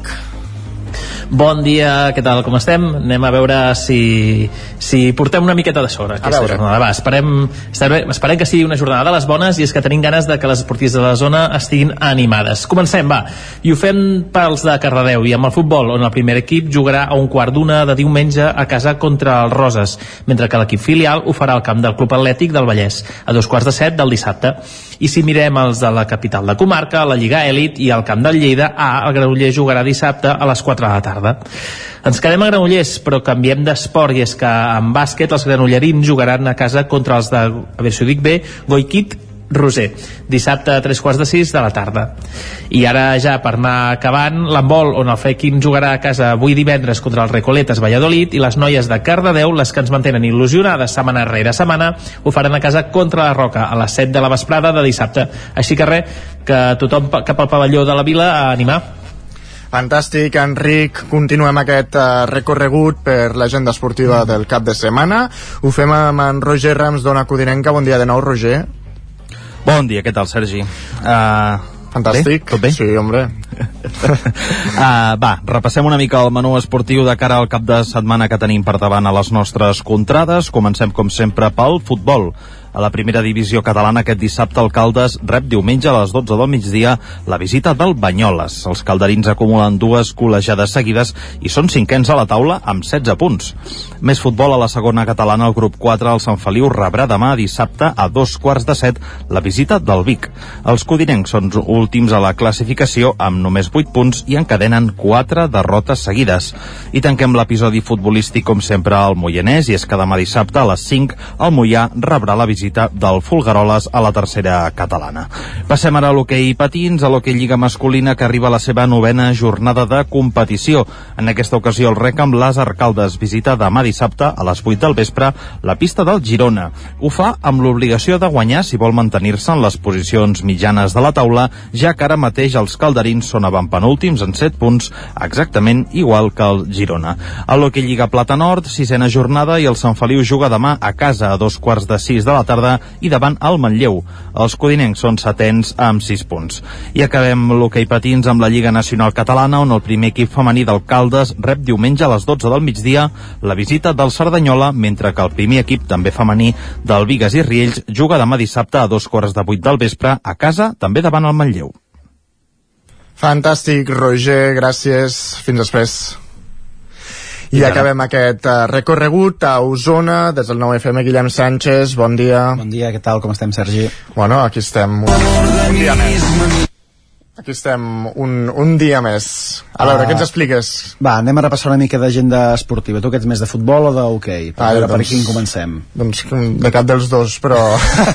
Bon dia, què tal, com estem? Anem a veure si, si portem una miqueta de sort aquesta jornada. Va, esperem, esperem, esperem que sigui una jornada de les bones i és que tenim ganes de que les esportistes de la zona estiguin animades. Comencem, va. I ho fem pels de Cardedeu i amb el futbol, on el primer equip jugarà a un quart d'una de diumenge a casa contra els Roses, mentre que l'equip filial ho farà al camp del Club Atlètic del Vallès, a dos quarts de set del dissabte. I si mirem els de la capital de comarca, la Lliga Elit i el camp del Lleida A, el Granollers jugarà dissabte a les 4 de la tarda. Ens quedem a Granollers, però canviem d'esport i és que en bàsquet els granollerins jugaran a casa contra els de, a veure si ho dic bé, Goiquit Roser. Dissabte a tres quarts de sis de la tarda. I ara ja per anar acabant, l'handbol on el Fequim jugarà a casa avui divendres contra el Recoletes Valladolid i les noies de Cardedeu, les que ens mantenen il·lusionades setmana rere setmana, ho faran a casa contra la Roca a les 7 de la vesprada de dissabte. Així que res, que tothom cap al pavelló de la vila a animar. Fantàstic, Enric. Continuem aquest uh, recorregut per l'agenda esportiva del cap de setmana. Ho fem amb en Roger Rams d'Ona Codinenca. Bon dia de nou, Roger. Bon dia, què tal, Sergi? Uh, Fantàstic. Bé? Tot bé? Sí, hombre. uh, va, repassem una mica el menú esportiu de cara al cap de setmana que tenim per davant a les nostres contrades. Comencem, com sempre, pel futbol. A la primera divisió catalana aquest dissabte el Caldes rep diumenge a les 12 del migdia la visita del Banyoles. Els calderins acumulen dues col·legiades seguides i són cinquens a la taula amb 16 punts. Més futbol a la segona catalana, el grup 4, el Sant Feliu rebrà demà dissabte a dos quarts de set la visita del Vic. Els codinencs són últims a la classificació amb només 8 punts i encadenen 4 derrotes seguides. I tanquem l'episodi futbolístic com sempre al Moianès i és que demà dissabte a les 5 el Moià rebrà la visita visita del Fulgaroles a la tercera catalana. Passem ara a l'hoquei patins, a l'hoquei Lliga Masculina que arriba a la seva novena jornada de competició. En aquesta ocasió el rec amb les Arcaldes visita demà dissabte a les 8 del vespre la pista del Girona. Ho fa amb l'obligació de guanyar si vol mantenir-se en les posicions mitjanes de la taula, ja que ara mateix els calderins són avantpenúltims en 7 punts, exactament igual que el Girona. A l'hoquei Lliga Plata Nord, sisena jornada i el Sant Feliu juga demà a casa a dos quarts de sis de la tarda i davant el Manlleu. Els codinencs són setens amb 6 punts. I acabem l'hoquei patins amb la Lliga Nacional Catalana, on el primer equip femení d'Alcaldes rep diumenge a les 12 del migdia la visita del Cerdanyola, mentre que el primer equip, també femení, del Vigues i Riells, juga demà dissabte a dos quarts de vuit del vespre a casa, també davant el Manlleu. Fantàstic, Roger, gràcies. Fins després. I Ja. acabem aquest uh, recorregut a Osona, des del 9FM, Guillem Sánchez, bon dia. Bon dia, què tal, com estem, Sergi? Bueno, aquí estem un, un dia més. Aquí estem un, un dia més. A veure, Ah. què ens expliques? Va, anem a repassar una mica d'agenda esportiva. Tu que ets més de futbol o d'hoquei? Per Ah, veure per doncs- quin comencem. Doncs de cap dels dos, però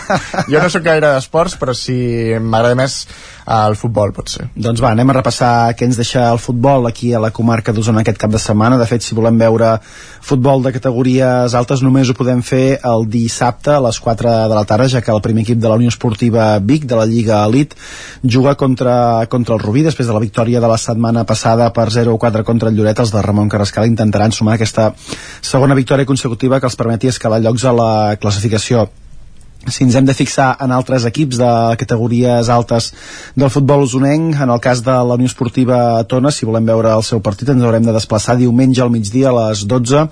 jo no sóc gaire d'esports, però sí m'agrada més el futbol, potser. Doncs va, anem a repassar què ens deixa el futbol aquí a la comarca d'Osona aquest cap de setmana. De fet, si volem veure futbol de categories altes, només ho podem fer el dissabte a les 4 de la tarda, ja que el primer equip de la Unió Esportiva Vic, de la Lliga Elite, juga contra, contra el Rubí, després de la victòria de la setmana passada per 0-4 contra el Lloret, els de Ramon Carrascal intentaran sumar aquesta segona victòria consecutiva que els permeti escalar llocs a la classificació si ens hem de fixar en altres equips de categories altes del futbol usonenc, en el cas de la Unió Esportiva Tona, si volem veure el seu partit ens haurem de desplaçar diumenge al migdia a les 12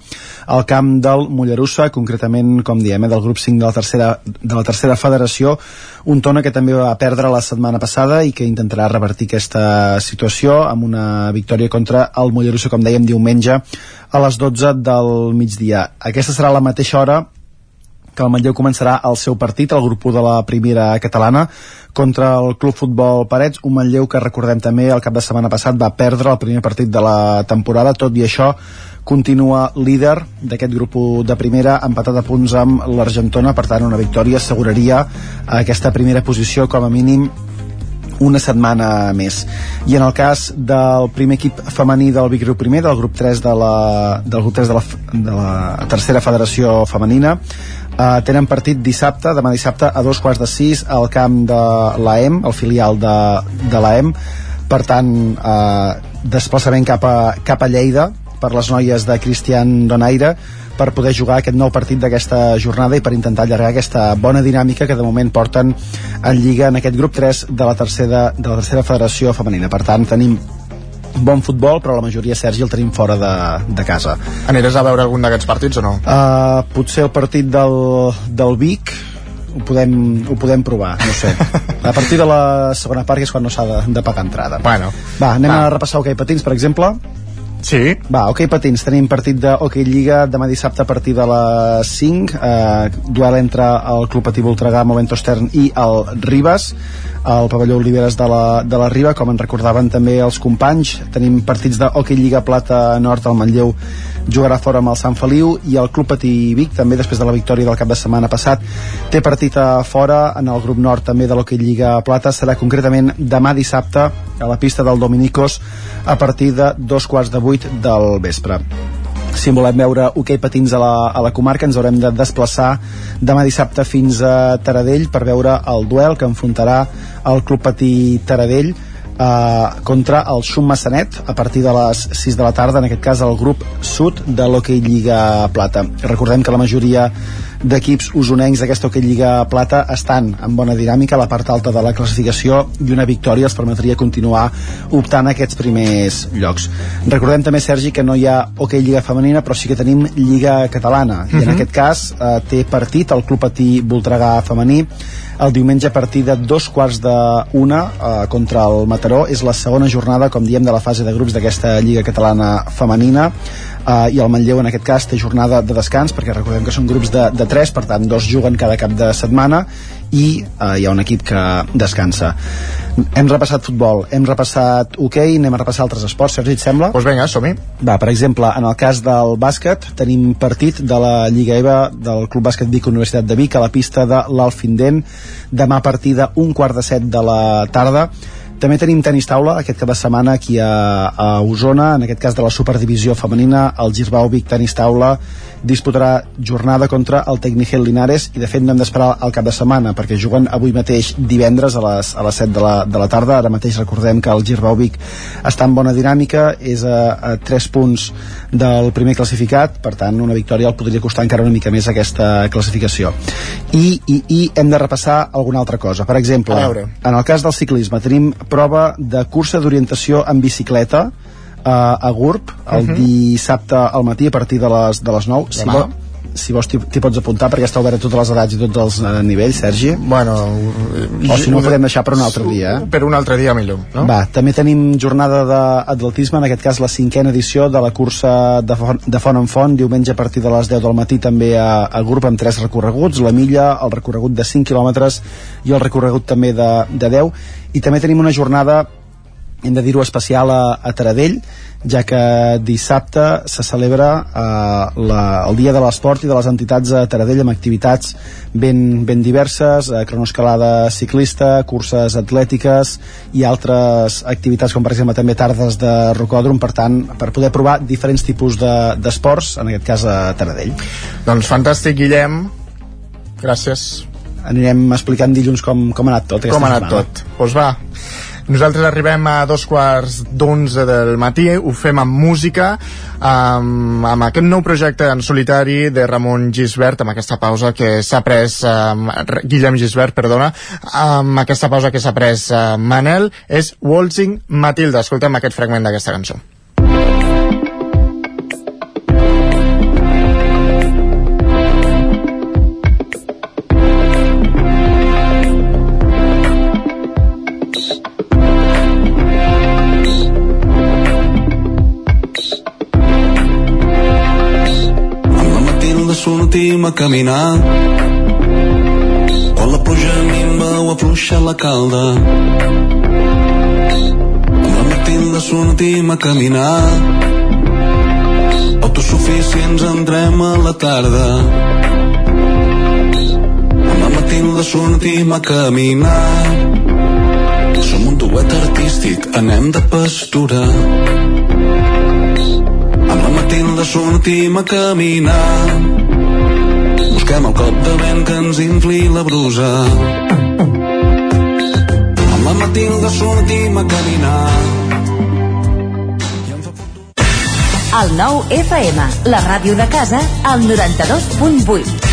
al camp del Mollerussa, concretament, com diem, eh, del grup 5 de la tercera, de la tercera federació, un Tona que també va perdre la setmana passada i que intentarà revertir aquesta situació amb una victòria contra el Mollerussa, com dèiem, diumenge a les 12 del migdia. Aquesta serà la mateixa hora que el Manlleu començarà el seu partit, el grup 1 de la primera catalana, contra el Club Futbol Parets, un Manlleu que recordem també el cap de setmana passat va perdre el primer partit de la temporada, tot i això continua líder d'aquest grup 1 de primera, empatat a punts amb l'Argentona, per tant una victòria asseguraria aquesta primera posició com a mínim una setmana més. I en el cas del primer equip femení del Vic Riu primer, del grup 3 de la, del grup 3 de la, de la tercera federació femenina, eh, tenen partit dissabte, demà dissabte, a dos quarts de sis al camp de l'AEM, el filial de, de l'AEM. Per tant, eh, desplaçament cap a, cap a Lleida per les noies de Cristian Donaire per poder jugar aquest nou partit d'aquesta jornada i per intentar allargar aquesta bona dinàmica que de moment porten en Lliga en aquest grup 3 de la tercera, de la tercera federació femenina. Per tant, tenim bon futbol, però la majoria, Sergi, el tenim fora de, de casa. Aniràs a veure algun d'aquests partits o no? Uh, potser el partit del, del Vic ho podem, ho podem provar, no sé. A partir de la segona part, que és quan no s'ha de, de pagar entrada. Bueno. Va, anem a repassar hoquei patins, per exemple. Sí. Va, ok, patins, tenim partit de Hockey Lliga demà dissabte a partir de les 5, eh, duel entre el Club Patí Voltregà, Momento Stern i el Ribas al pavelló Oliveres de la, de la Riba, com en recordaven també els companys. Tenim partits de Hockey Lliga Plata Nord, al Manlleu jugarà fora amb el Sant Feliu i el Club Patí Vic, també després de la victòria del cap de setmana passat, té partit a fora en el grup nord també de l'Hockey Lliga Plata, serà concretament demà dissabte a la pista del Dominicos a partir de dos quarts de vuit del vespre si volem veure hoquei patins a la, a la comarca ens haurem de desplaçar demà dissabte fins a Taradell per veure el duel que enfrontarà el Club Patí Taradell eh, contra el Xum Massanet a partir de les 6 de la tarda, en aquest cas el grup sud de l'Hockey Lliga Plata. Recordem que la majoria d'equips usonencs d'aquesta Hockey Lliga Plata estan en bona dinàmica a la part alta de la classificació i una victòria els permetria continuar optant a aquests primers llocs. Recordem també, Sergi, que no hi ha Hockey Lliga Femenina, però sí que tenim Lliga Catalana, i en Mhm. aquest cas eh, té partit el Club Patí Voltregà femení el diumenge a partir de dos quarts de una eh, contra el Mataró. És la segona jornada, com diem, de la fase de grups d'aquesta Lliga Catalana femenina. Eh, i el Manlleu en aquest cas té jornada de descans perquè recordem que són grups de, de 3 per tant dos juguen cada cap de setmana i eh, hi ha un equip que descansa hem repassat futbol, hem repassat hoquei, anem a repassar altres esports, Sergi, et sembla? Doncs pues vinga, som-hi. Va, per exemple, en el cas del bàsquet, tenim partit de la Lliga EVA del Club Bàsquet Vic Universitat de Vic a la pista de l'Alfindent, demà a partir d'un quart de set de la tarda. També tenim tenis taula aquest cap de setmana aquí a, a Osona, en aquest cas de la Superdivisió Femenina, el Girbau Vic Tenis Taula disputarà jornada contra el Tecnigel Linares i de fet no hem d'esperar el cap de setmana perquè juguen avui mateix divendres a les, a les 7 de la, de la tarda. Ara mateix recordem que el Girbau Vic està en bona dinàmica és a, a 3 punts del primer classificat. Per tant una victòria el podria costar encara una mica més aquesta classificació. I, i, i hem de repassar alguna altra cosa. Per exemple, en el cas del ciclisme tenim prova de cursa d'orientació en bicicleta uh, a GURB el Mhm. dissabte al matí a partir de les, de les 9 si, Demà. Si vols t'hi pots apuntar perquè està obert a totes les edats i tots els uh, nivells, Sergi bueno o si no ho podem deixar per un altre dia eh? Per un altre dia millor, no? Va, també tenim jornada d'atletisme, en aquest cas la cinquena edició de la cursa de font, de font en font, diumenge a partir de les 10 del matí també a, a grup amb tres recorreguts, la milla, el recorregut de 5 quilòmetres i el recorregut també de, de 10 i també tenim una jornada hem de dir-ho especial a, a Taradell ja que dissabte se celebra eh, la, el Dia de l'Esport i de les entitats a Taradell amb activitats ben, ben diverses, eh, cronoescalada ciclista, curses atlètiques i altres activitats com per exemple també tardes de rocòdrom, per tant, per poder provar diferents tipus de- d'esports, en aquest cas a Taradell. Doncs fantàstic, Guillem. Gràcies. Anirem explicant dilluns com, com ha anat tot. Com ha anat setmana. tot? Doncs pues va. Nosaltres arribem a dos quarts d'onze del matí, ho fem amb música, amb, amb aquest nou projecte en solitari de Ramon Gisbert, amb aquesta pausa que s'ha pres, um, Guillem Gisbert, perdona, amb aquesta pausa que s'ha pres uh, Manel, és Waltzing Matilda. Escoltem aquest fragment d'aquesta cançó. Sortim a caminar. Quan la pluja minva o afluixa la calda. Amb la Matilda sortim a caminar. Autosuficients entrem a la tarda. Amb la Matilda sortim a caminar. Som un duet artístic anem de pastura. Amb la Matilda sortim a caminar. Busquem el cop de vent que ens infli la brusa. Amb la Matilda sortim a caminar. El nou FM, la ràdio de casa, al 92.8.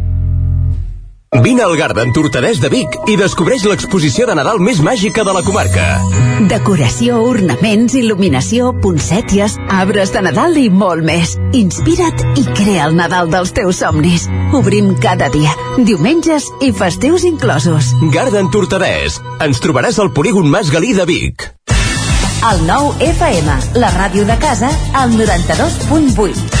Vine al Garden Tortadès de Vic i descobreix l'exposició de Nadal més màgica de la comarca. Decoració, ornaments, il·luminació, poncèties, arbres de Nadal i molt més. Inspira't i crea el Nadal dels teus somnis. Obrim cada dia, diumenges i festius inclosos. Garden Tortadès. Ens trobaràs al polígon Mas Galí de Vic. El nou FM, la ràdio de casa, al 92.8.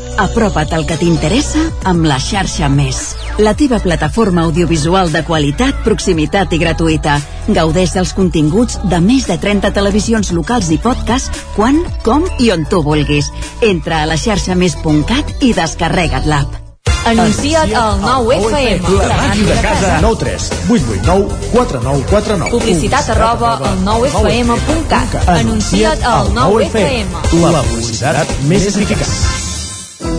Apropa't al que t'interessa amb la xarxa Més. La teva plataforma audiovisual de qualitat, proximitat i gratuïta. Gaudeix dels continguts de més de 30 televisions locals i podcast quan, com i on tu vulguis. Entra a la xarxa més.cat i descarrega't l'app. Anuncia't al 9FM. La màquina de casa. 9 3 8 8 9 4 9 4 9. Publicitat arroba al 9FM.cat. Anuncia't al 9FM. La publicitat més eficaç.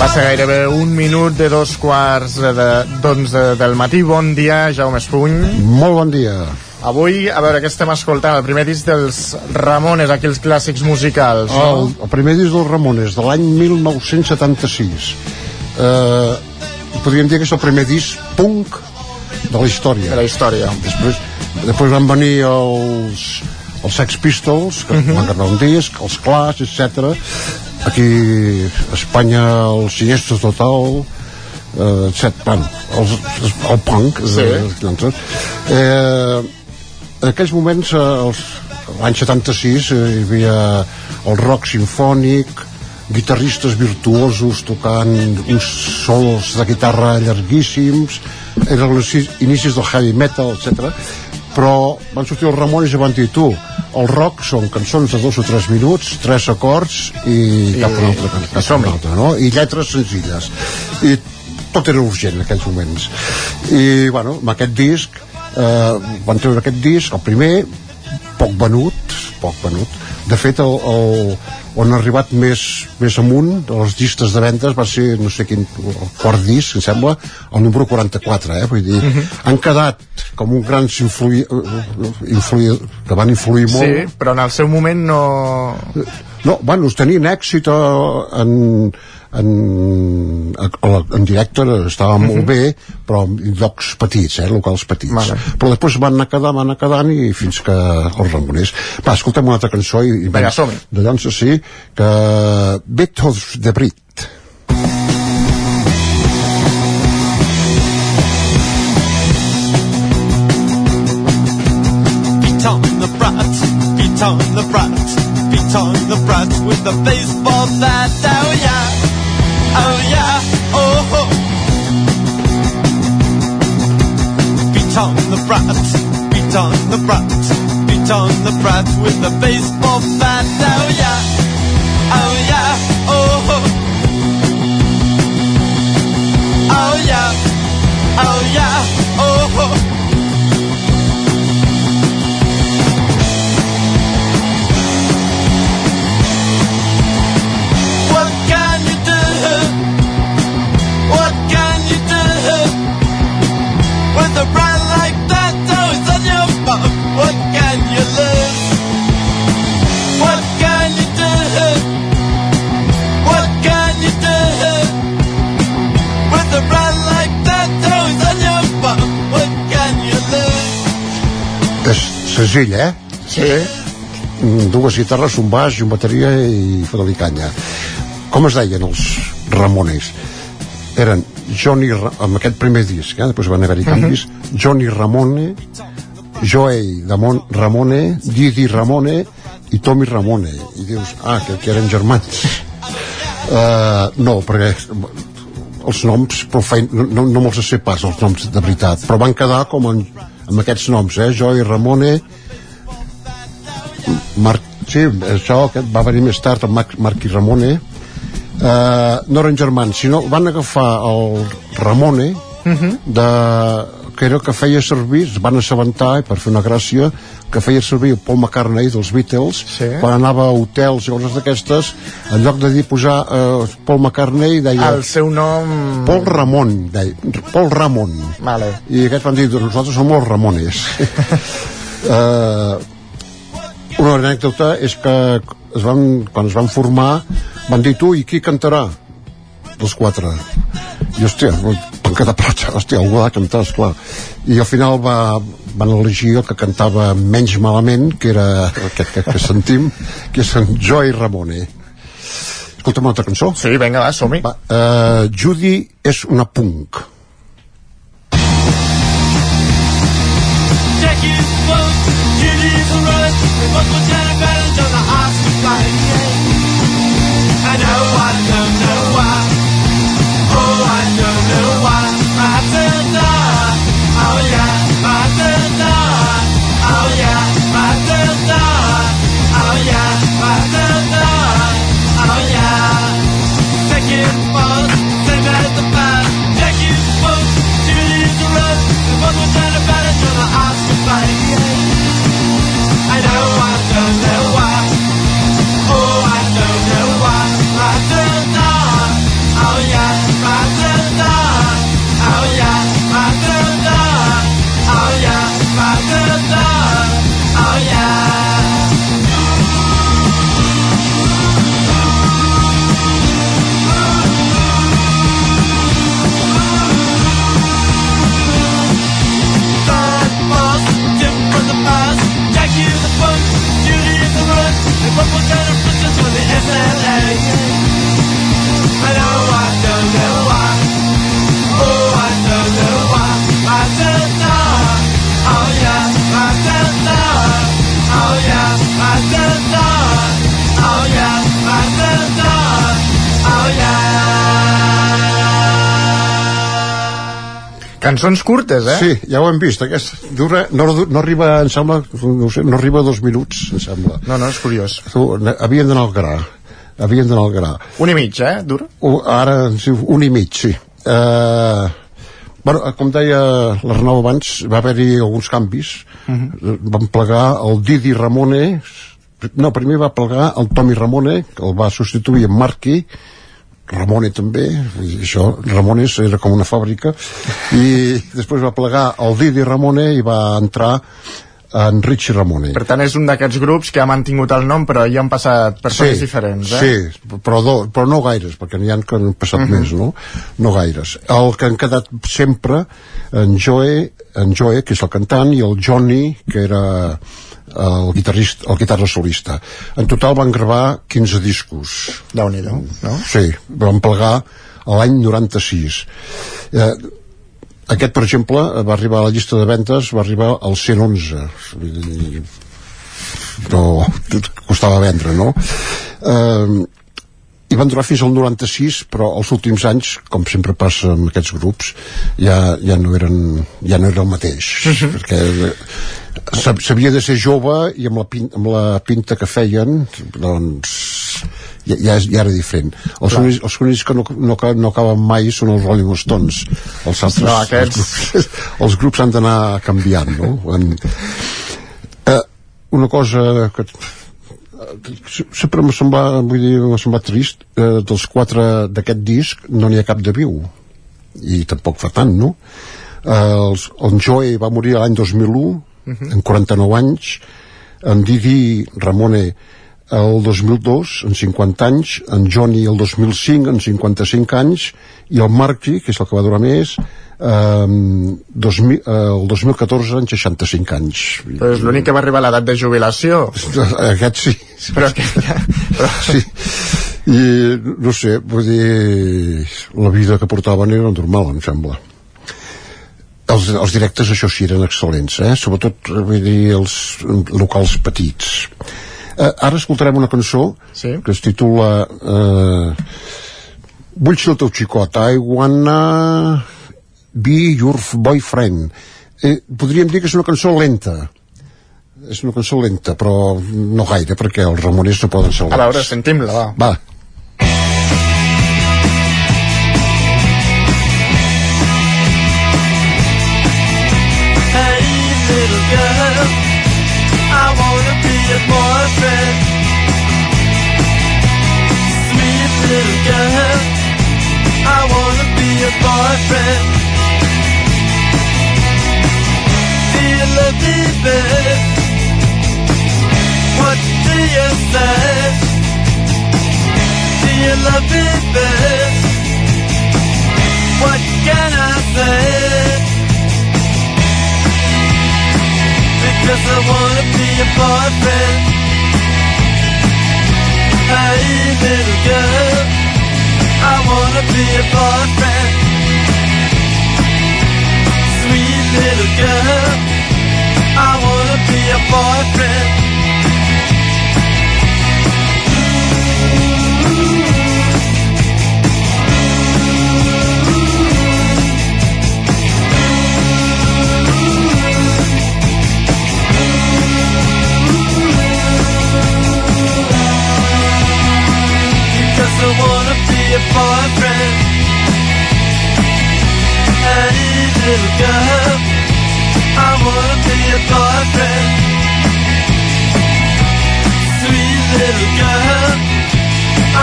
Passa gairebé un minut de dos quarts de, d'onze del matí. Bon dia, Jaume Espuny. Molt bon dia. Avui, a veure, què estem escoltant? El primer disc dels Ramones, aquí els clàssics musicals, no? El, el primer disc dels Ramones, de l'any 1976. Eh, podríem dir que és el primer disc punk de la història. De la història. Després, després van venir els, els Sex Pistols, que uh -huh. van gravar un disc, els Clash, etc. Aquí, a Espanya, els Siniestros Total, eh, etc. Bueno, els, el punk. Sí. Eh, eh, en aquells moments, eh, l'any 76, eh, hi havia el rock sinfònic, guitarristes virtuosos tocant uns sols de guitarra llarguíssims, eren els inicis del heavy metal, etc. Però van sortir els Ramones i van dir tu, el rock són cançons de dos o tres minuts, tres acords i, I cap una altra, cap una altra no? i lletres senzilles. I tot era urgent en aquells moments. I, bueno, amb aquest disc eh, van treure aquest disc, el primer poc venut, poc venut de fet el, el, on ha arribat més, més amunt de les llistes de vendes va ser, no sé quin el quart disc, em sembla, el número 44 eh? vull dir, uh -huh. han quedat com un gran influi, influi, que van influir molt Sí, però en el seu moment no... no, bueno, tenien èxit eh, en, en, en directe estava molt uh molt bé però en llocs petits, eh, locals petits. Vale. però després van anar quedant, van anar quedant i fins que els rangoners va, escoltem una altra cançó i, i Vinga, de llança sí que Beethoven de Brit. Beat on the brat, beat on the brat, beat on the brat with the baseball bat, oh yeah. Oh yeah, oh ho. Beat on the brat, beat on the brat, beat on the brat with a baseball bat. Oh yeah, oh yeah, oh ho. Oh yeah, oh yeah, oh ho. Senzill, eh? Sí. Dues guitarres, un baix i una bateria i fotre-li canya. Com es deien els Ramones? Eren Johnny, amb aquest primer disc, eh? després van haver-hi canvis, Johnny Ramone, Joey Damon Ramone, Didi Ramone i Tommy Ramone. I dius, ah, que, que eren germans. Uh, no, perquè els noms però feien, no, no, no me'ls sé pas els noms de veritat però van quedar com en, amb aquests noms eh? Joey Ramone Marc, sí, això aquest va venir més tard amb Marc, Marc i Ramone eh, no eren germans sinó van agafar el Ramone de, que era que feia servir, es van assabentar per fer una gràcia, que feia servir Paul McCartney dels Beatles sí. quan anava a hotels i coses d'aquestes en lloc de dir posar eh, Paul McCartney deia El seu nom... Paul Ramon deia, Paul Ramon Vale. i aquests van dir, doncs nosaltres som els Ramones eh, una anècdota és que es van, quan es van formar van dir tu i qui cantarà els quatre i hòstia, van quedar plats hòstia, algú ha de cantar, esclar i al final va, van elegir el que cantava menys malament que era aquest que, que sentim que és en Joey Ramone. Escolta'm una altra cançó. Sí, vinga, va, som-hi. Uh, Judy és una punk. Jackie's boat, Judy's a and advantage Cançons curtes, eh? Sí, ja ho hem vist. Aquest dura, no, no, arriba, em sembla, no, sé, no arriba a dos minuts, em sembla. No, no, és curiós. Tu, havien d'anar al gra. Havien d'anar al gra. Un i mig, eh, dura? U, ara, un i mig, sí. Uh, bueno, com deia l'Arnau abans, va haver-hi alguns canvis. Mhm. Van plegar el Didi Ramone, no, primer va plegar el Tommy Ramone, que el va substituir en Marqui, Ramone també, això, Ramones era com una fàbrica, i després va plegar el Didi Ramone i va entrar en Richie Ramone. Per tant, és un d'aquests grups que ha mantingut el nom, però hi han passat persones diferents, eh? Sí, però, do, però no gaires, perquè n'hi ha que han passat Mhm. més, no? No gaires. El que han quedat sempre, en Joe, en Joe, que és el cantant, i el Johnny, que era el guitarrista, el guitarra solista. En total van gravar 15 discos. déu nhi no? Sí, van plegar l'any 96. Eh, aquest, per exemple, va arribar a la llista de ventes, va arribar al 111. Vull dir, no costava vendre no? eh, i van durar fins al 96 però els últims anys com sempre passa amb aquests grups ja, ja no eren ja no era el mateix perquè eh, s'ha- s'havia de ser jove i amb la, pin, amb la pinta que feien doncs ja, ja, és- ja era diferent els Clar. únics, els únics que no, no, no acaben mai són els Rolling Stones els altres No, aquests- els grups, els grups han d'anar canviant no? en, eh, una cosa que sempre m'ha semblat, vull dir, m'ha semblat trist eh, dels quatre d'aquest disc no n'hi ha cap de viu i tampoc fa tant, no? Eh, els, el Joey va morir l'any 2001 Mhm. en 49 anys en Didi Ramone el 2002 en 50 anys en Johnny el 2005 en 55 anys i el Marky, que és el que va durar més eh, 2000, eh, el 2014 en 65 anys. Però és l'únic que va arribar a l'edat de jubilació. aquest sí. Però que... Però... sí. I no sé, vull dir la vida que portaven era normal em sembla. Els, els directes això sí eren excel·lents eh? sobretot vull dir els locals petits eh, ara escoltarem una cançó sí? que es titula eh, Vull ser el teu xicot I wanna be your boyfriend eh, podríem dir que és una cançó lenta és una cançó lenta però no gaire perquè els Ramoners no poden ser A veure, lents sentim-la, va. va me, babe? What do you say? What can I say? because I wanna be your boyfriend. Hey, little girl, I wanna be your boyfriend. Girl, I wanna be your boyfriend. Because wanna be boyfriend. Hey, little girl, I wanna be your boyfriend. Sweet little girl,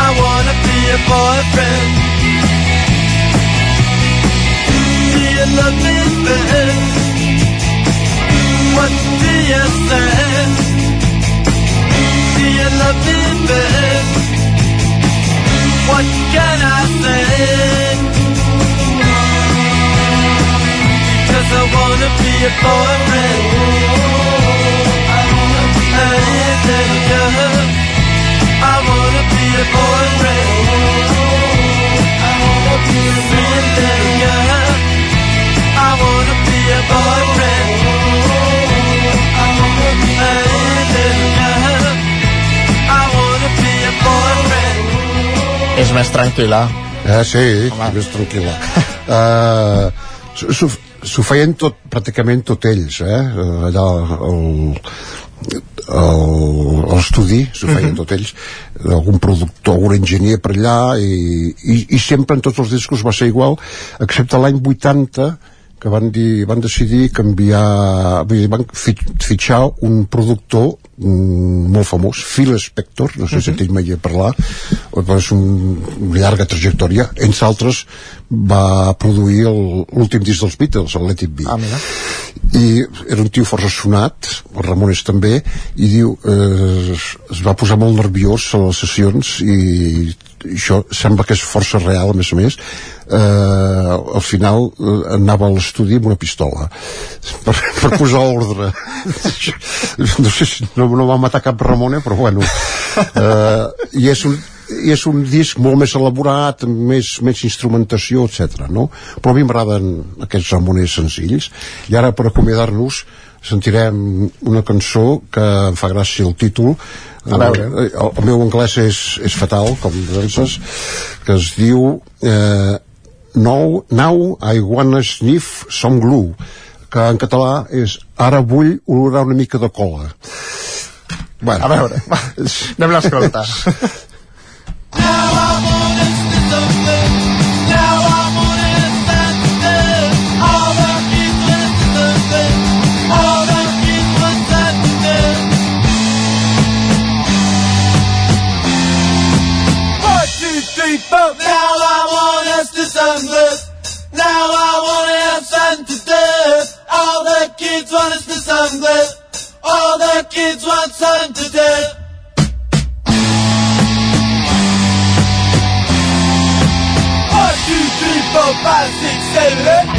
I wanna be your boyfriend. Do you love me? What do you say? Do you love me? What can I say? I wanna be a boyfriend. Hey, little girl, I wanna be a boyfriend. Sweet little girl, I wanna be a boyfriend. Hey, little girl, I wanna be a boyfriend. És més tranquil·la. Eh, sí, més tranquil·la. uh, S'ho feien tot, pràcticament tot ells, eh? Eh, Allà l'estudi s'ho feien Mhm. tot ells algun productor, algun enginyer per allà i, i, i sempre en tots els discos va ser igual excepte l'any 80 que van, dir, van decidir canviar van fi- fitxar un productor mm, molt famós, Phil Spector no sé si Mhm. uh -huh. mai a parlar és un, una llarga trajectòria entre altres va produir l'últim disc dels Beatles, el Let It Be ah, mira. i era un tio força sonat el Ramones també i diu eh, es- va posar molt nerviós a les sessions i això sembla que és força real a més a més eh, al final eh, anava a l'estudi amb una pistola per, per posar ordre no sé si no, no va matar cap Ramone però bueno eh, i és un i és un disc molt més elaborat més, més instrumentació, etc. no? però a mi m'agraden aquests ramoners senzills i ara per acomiadar-nos sentirem una cançó que em fa gràcia el títol A veure. el, el, el meu anglès és, és fatal com penses que es diu eh, Now, now I wanna sniff some glue que en català és ara vull olorar una mica de cola bueno, A veure, anem a escoltar. us. All the kids want sun to death. One, two, three, four, five, six, seven, eight.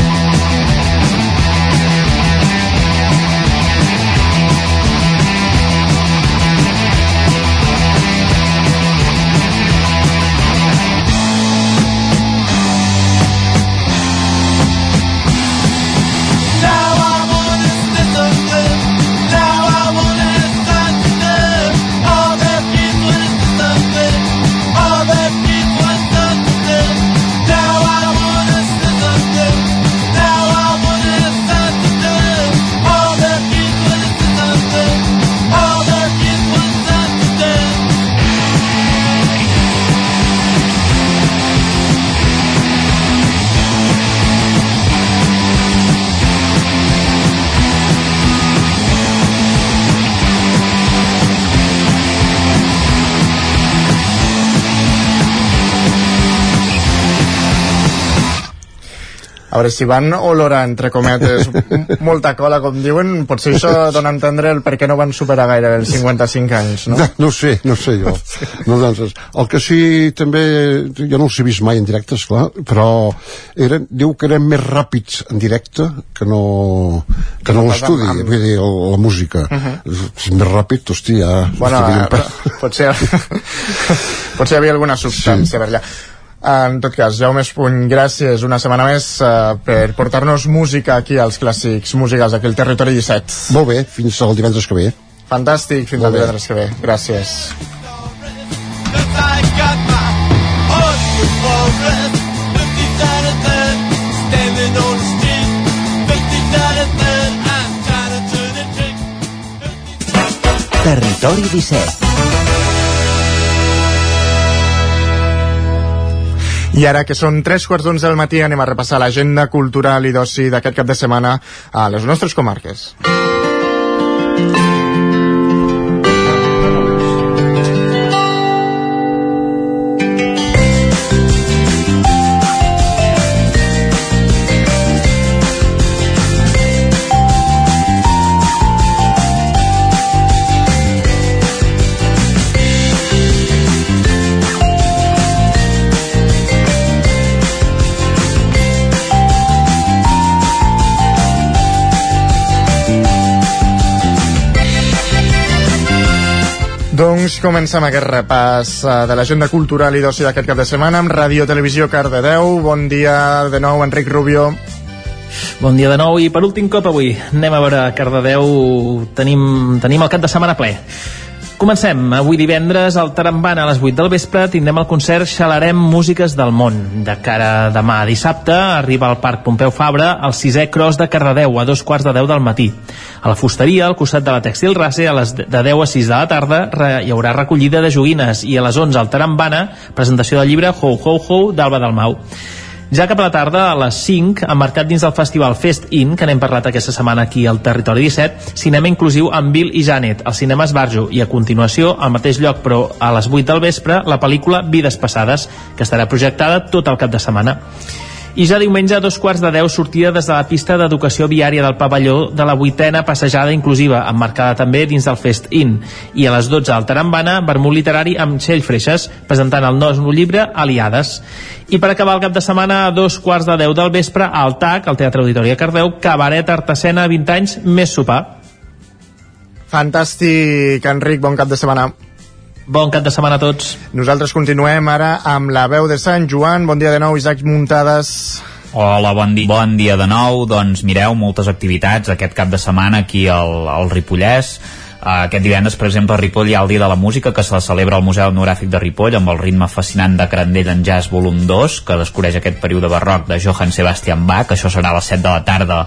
A veure, si van olorar, entre cometes, molta cola, com diuen, potser això dona a entendre el per què no van superar gaire els 55 anys, no? No, no sé, no sé jo. No, doncs, el que sí també, jo no els he vist mai en directe, esclar, però eren, diu que eren més ràpids en directe que no, que no l'estudi, amb- vull dir, el, la música. Mhm. És més ràpid, hòstia, Bueno, hòstia, eh, però potser, potser hi havia alguna substància sí. per allà. En tot cas, Jaume Espuny, gràcies una setmana més uh, per portar-nos música aquí als clàssics musicals d'aquell Territori 17. Molt bé, fins al divendres que ve. Fantàstic, fins al divendres que ve. Gràcies. Territori 17 I ara que són tres quarts d'onze del matí anem a repassar l'agenda cultural i d'oci d'aquest cap de setmana a les nostres comarques. Doncs comencem aquest repàs eh, de l'agenda cultural i d'oci d'aquest cap de setmana amb Ràdio Televisió Cardedeu. Bon dia de nou, Enric Rubio. Bon dia de nou i per últim cop avui anem a veure Cardedeu tenim, tenim el cap de setmana ple Comencem. Avui divendres al Tarambana a les 8 del vespre tindrem el concert Xalarem Músiques del Món. De cara a demà dissabte arriba al Parc Pompeu Fabra el sisè cross de Cardedeu a dos quarts de 10 del matí. A la fusteria, al costat de la Textil Race, a les de 10 a 6 de la tarda hi haurà recollida de joguines i a les 11 al Tarambana presentació del llibre Ho Ho Ho d'Alba Dalmau. Ja cap a la tarda, a les 5, emmarcat dins del festival Fest In, que n'hem parlat aquesta setmana aquí al Territori 17, cinema inclusiu amb Bill i Janet, al cinema Esbarjo, i a continuació, al mateix lloc, però a les 8 del vespre, la pel·lícula Vides Passades, que estarà projectada tot el cap de setmana. I ja diumenge a dos quarts de deu sortida des de la pista d'educació viària del pavelló de la vuitena passejada inclusiva, emmarcada també dins del Fest In. I a les 12 al Tarambana, vermut literari amb Txell Freixes, presentant el nou llibre Aliades. I per acabar el cap de setmana, a dos quarts de deu del vespre, al TAC, al Teatre Auditori de Cardeu, Cabaret Artesena 20 anys, més sopar. Fantàstic, Enric, bon cap de setmana. Bon cap de setmana a tots. Nosaltres continuem ara amb la veu de Sant Joan. Bon dia de nou, Isaac Muntades. Hola, bon dia. Bon dia de nou. Doncs mireu, moltes activitats aquest cap de setmana aquí al, al Ripollès. Uh, aquest divendres, per exemple, a Ripoll hi ha el Dia de la Música que se celebra al Museu Etnogràfic de Ripoll amb el ritme fascinant de Crandell en Jazz volum 2 que descobreix aquest període barroc de Johann Sebastian Bach això serà a les 7 de la tarda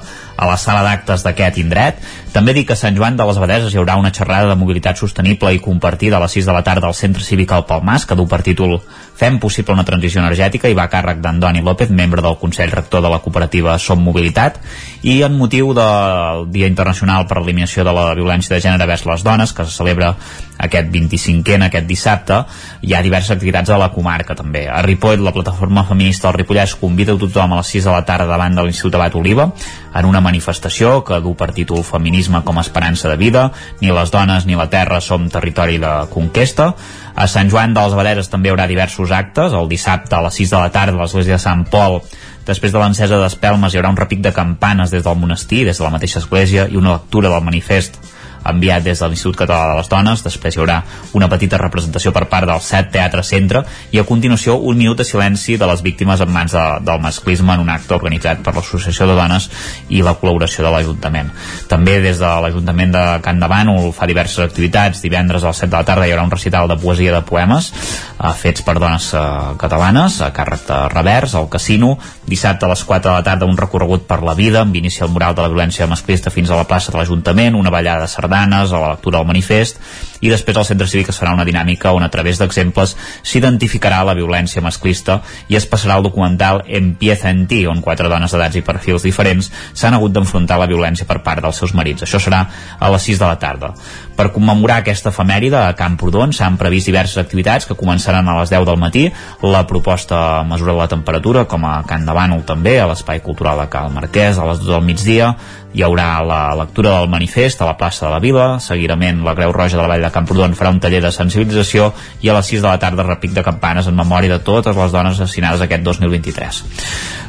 a la sala d'actes d'aquest indret també dic que a Sant Joan de les Abadeses hi haurà una xerrada de mobilitat sostenible i compartida a les 6 de la tarda al Centre Cívic al Palmas que du per títol Fem possible una transició energètica i va a càrrec d'Andoni López, membre del Consell Rector de la cooperativa Som Mobilitat i en motiu del Dia Internacional per l'Eliminació de la Violència de Gènere vers les Dones, que se celebra aquest 25è, aquest dissabte, hi ha diverses activitats a la comarca també. A Ripoll, la plataforma feminista del Ripollès convida tothom a les 6 de la tarda davant de l'Institut Abat Oliva en una manifestació que du per títol Feminisme com a esperança de vida, ni les dones ni la terra som territori de conquesta. A Sant Joan de les Abadeses també hi haurà diversos actes, el dissabte a les 6 de la tarda a l'església de Sant Pol Després de l'encesa d'espelmes hi haurà un repic de campanes des del monestir, des de la mateixa església i una lectura del manifest enviat des de l'Institut Català de les Dones després hi haurà una petita representació per part del SET Teatre Centre i a continuació un minut de silenci de les víctimes en mans de, del masclisme en un acte organitzat per l'Associació de Dones i la col·laboració de l'Ajuntament. També des de l'Ajuntament de Can de Bànol fa diverses activitats. Divendres a les 7 de la tarda hi haurà un recital de poesia de poemes eh, fets per dones eh, catalanes a càrrec de Revers, al Casino. Dissabte a les 4 de la tarda un recorregut per la vida amb inici al mural de la violència masclista fins a la plaça de l'Ajuntament, una ballada de sardanes, a la lectura del manifest i després al centre cívic es farà una dinàmica on a través d'exemples s'identificarà la violència masclista i es passarà el documental Empieza en ti, on quatre dones d'edats i perfils diferents s'han hagut d'enfrontar la violència per part dels seus marits. Això serà a les 6 de la tarda. Per commemorar aquesta efemèride a Camprodon s'han previst diverses activitats que començaran a les 10 del matí. La proposta mesura la temperatura, com a Can de Bànol també, a l'Espai Cultural de Cal Marquès, a les 2 del migdia. Hi haurà la lectura del manifest a la plaça de la Vila, seguidament la Creu Roja de la Vall de Camprodon farà un taller de sensibilització i a les 6 de la tarda repic de campanes en memòria de totes les dones assassinades aquest 2023.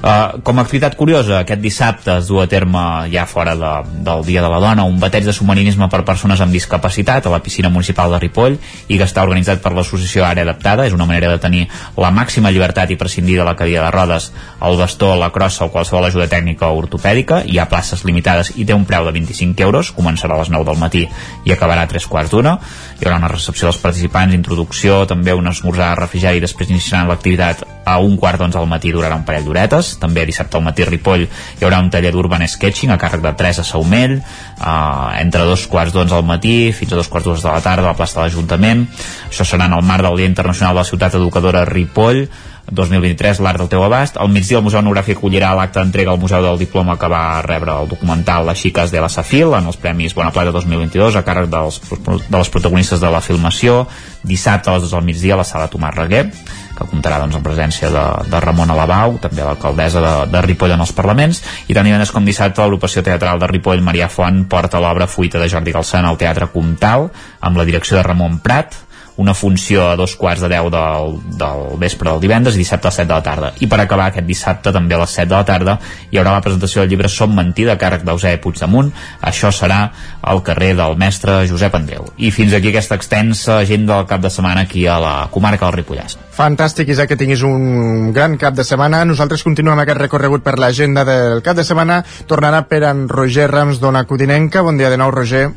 Uh, com a activitat curiosa, aquest dissabte es du a terme ja fora de, del Dia de la Dona un bateig de submarinisme per persones amb discapacitat a la piscina municipal de Ripoll i que està organitzat per l'associació Àrea Adaptada. És una manera de tenir la màxima llibertat i prescindir de la cadira de rodes, el bastó, la crossa o qualsevol ajuda tècnica o ortopèdica. Hi ha places limitades i té un preu de 25 euros. Començarà a les 9 del matí i acabarà a 3 quarts d'una. Hi haurà una recepció dels participants, introducció, també un esmorzar refrigeri i després iniciaran l'activitat a un quart d'onze al matí durarà un parell d'horetes també dissabte al matí a Ripoll hi haurà un taller d'urban sketching a càrrec de Teresa Saumell uh, entre dos quarts d'onze al matí fins a dos quarts de la tarda a la plaça de l'Ajuntament això serà en el marc del Dia Internacional de la Ciutat Educadora Ripoll 2023, l'art del teu abast. Al migdia el Museu Etnogràfic acollirà l'acte d'entrega al Museu del Diploma que va rebre el documental Les xiques de la Safil en els Premis Bona Plata 2022 a càrrec dels, de les protagonistes de la filmació. Dissabte a les 2 del migdia a la sala Tomàs Reguer que comptarà doncs, en presència de, de Ramon Alabau, també l'alcaldessa de, de Ripoll en els Parlaments, i tant divendres com dissabte l'agrupació teatral de Ripoll, Maria Font, porta l'obra Fuita de Jordi Galçana al Teatre Comtal, amb la direcció de Ramon Prat, una funció a dos quarts de deu del, del vespre del divendres i dissabte a les 7 de la tarda. I per acabar aquest dissabte, també a les 7 de la tarda, hi haurà la presentació del llibre Som mentida, càrrec d'Eusè Puigdemunt. Això serà al carrer del mestre Josep Andreu. I fins aquí aquesta extensa agenda del cap de setmana aquí a la comarca del Ripollès. Fantàstic, Isaac, que tinguis un gran cap de setmana. Nosaltres continuem aquest recorregut per l'agenda del cap de setmana. Tornarà per en Roger Rams, d'Ona Codinenca. Bon dia de nou, Roger.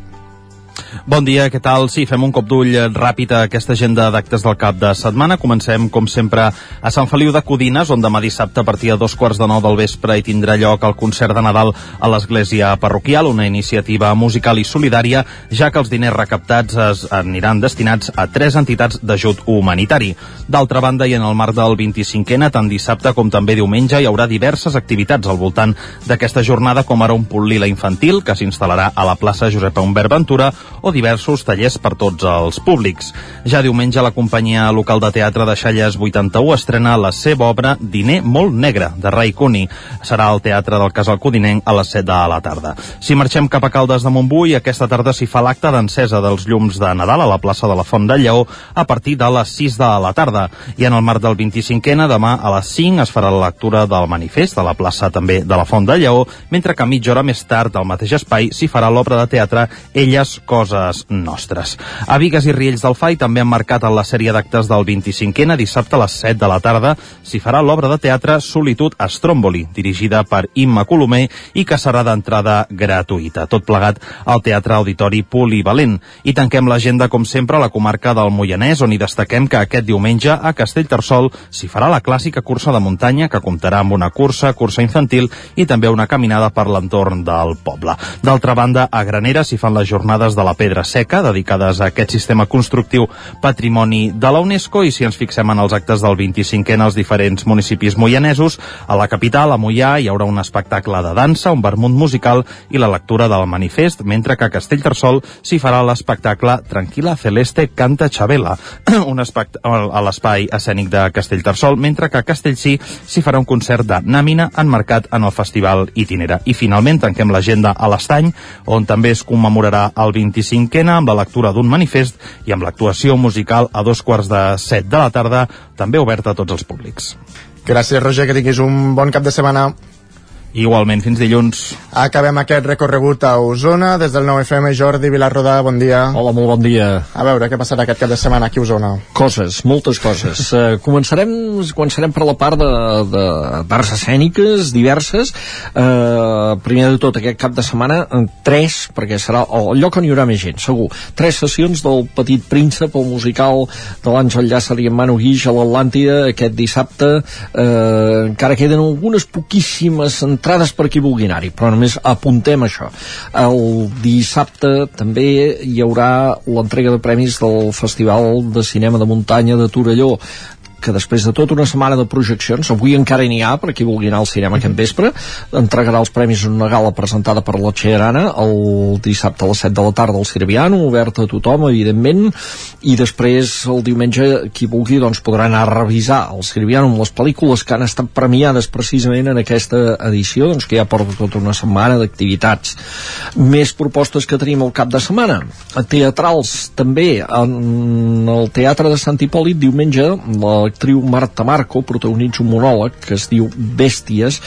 Bon dia, què tal? Sí, fem un cop d'ull ràpid a aquesta agenda d'actes del cap de setmana. Comencem, com sempre, a Sant Feliu de Codines, on demà dissabte a partir de dos quarts de nou del vespre hi tindrà lloc el concert de Nadal a l'Església Parroquial, una iniciativa musical i solidària, ja que els diners recaptats es aniran destinats a tres entitats d'ajut humanitari. D'altra banda, i en el marc del 25è, tant dissabte com també diumenge, hi haurà diverses activitats al voltant d'aquesta jornada, com ara un punt lila infantil, que s'instal·larà a la plaça Josepa Humbert Ventura, o diversos tallers per tots els públics. Ja diumenge la companyia local de teatre de Xalles 81 estrena la seva obra Diner molt negre, de Rai Cuni. Serà al Teatre del Casal Codinenc a les 7 de la tarda. Si marxem cap a Caldes de Montbui, aquesta tarda s'hi fa l'acte d'encesa dels llums de Nadal a la plaça de la Font del Lleó a partir de les 6 de la tarda. I en el marc del 25è, demà a les 5 es farà la lectura del manifest a la plaça també de la Font del Lleó, mentre que mitja hora més tard, al mateix espai, s'hi farà l'obra de teatre Elles, coses coses nostres. A Vigues i Riells del FAI també han marcat en la sèrie d'actes del 25ena, dissabte a les 7 de la tarda, s'hi farà l'obra de teatre Solitud a Stromboli, dirigida per Imma Colomer i que serà d'entrada gratuïta. Tot plegat al Teatre Auditori Polivalent. I tanquem l'agenda, com sempre, a la comarca del Moianès, on hi destaquem que aquest diumenge a Castellterçol s'hi farà la clàssica cursa de muntanya que comptarà amb una cursa, cursa infantil i també una caminada per l'entorn del poble. D'altra banda, a Granera s'hi fan les jornades de la pedra seca, dedicades a aquest sistema constructiu patrimoni de la UNESCO, i si ens fixem en els actes del 25è en els diferents municipis moianesos, a la capital, a Moià, hi haurà un espectacle de dansa, un vermut musical i la lectura del manifest, mentre que a Castellterçol s'hi farà l'espectacle Tranquila Celeste Canta Chabela, un a l'espai escènic de Castellterçol, mentre que a Castellcí s'hi farà un concert de Nàmina enmarcat en el festival Itinera. I finalment tanquem l'agenda a l'Estany, on també es commemorarà el 25ena amb la lectura d'un manifest i amb l'actuació musical a dos quarts de set de la tarda, també oberta a tots els públics. Gràcies, Roger, que tinguis un bon cap de setmana. Igualment, fins dilluns. Acabem aquest recorregut a Osona. Des del 9FM, Jordi Vilarrodà, bon dia. Hola, molt bon dia. A veure, què passarà aquest cap de setmana aquí a Osona? Coses, moltes coses. uh, començarem, començarem per la part de, de d'arts escèniques diverses. Uh, primer de tot, aquest cap de setmana, eh, tres, perquè serà el lloc on hi haurà més gent, segur. Tres sessions del Petit Príncep, el musical de l'Àngel Llàcer i en Manu Guix a l'Atlàntida aquest dissabte. Uh, encara queden algunes poquíssimes entrades per qui vulgui anar-hi, però només apuntem això. El dissabte també hi haurà l'entrega de premis del Festival de Cinema de Muntanya de Torelló que després de tota una setmana de projeccions, avui encara n'hi ha per qui vulgui anar al cinema aquest vespre, entregarà els premis en una gala presentada per la Arana el dissabte a les 7 de la tarda al Sirviano, obert a tothom, evidentment, i després el diumenge qui vulgui doncs, podrà anar a revisar el Sirviano amb les pel·lícules que han estat premiades precisament en aquesta edició, doncs que ja porta tota una setmana d'activitats. Més propostes que tenim al cap de setmana. Teatrals, també, en el Teatre de Sant Hipòlit, diumenge, la l'actriu Marta Marco protagonitza un monòleg que es diu Bèsties,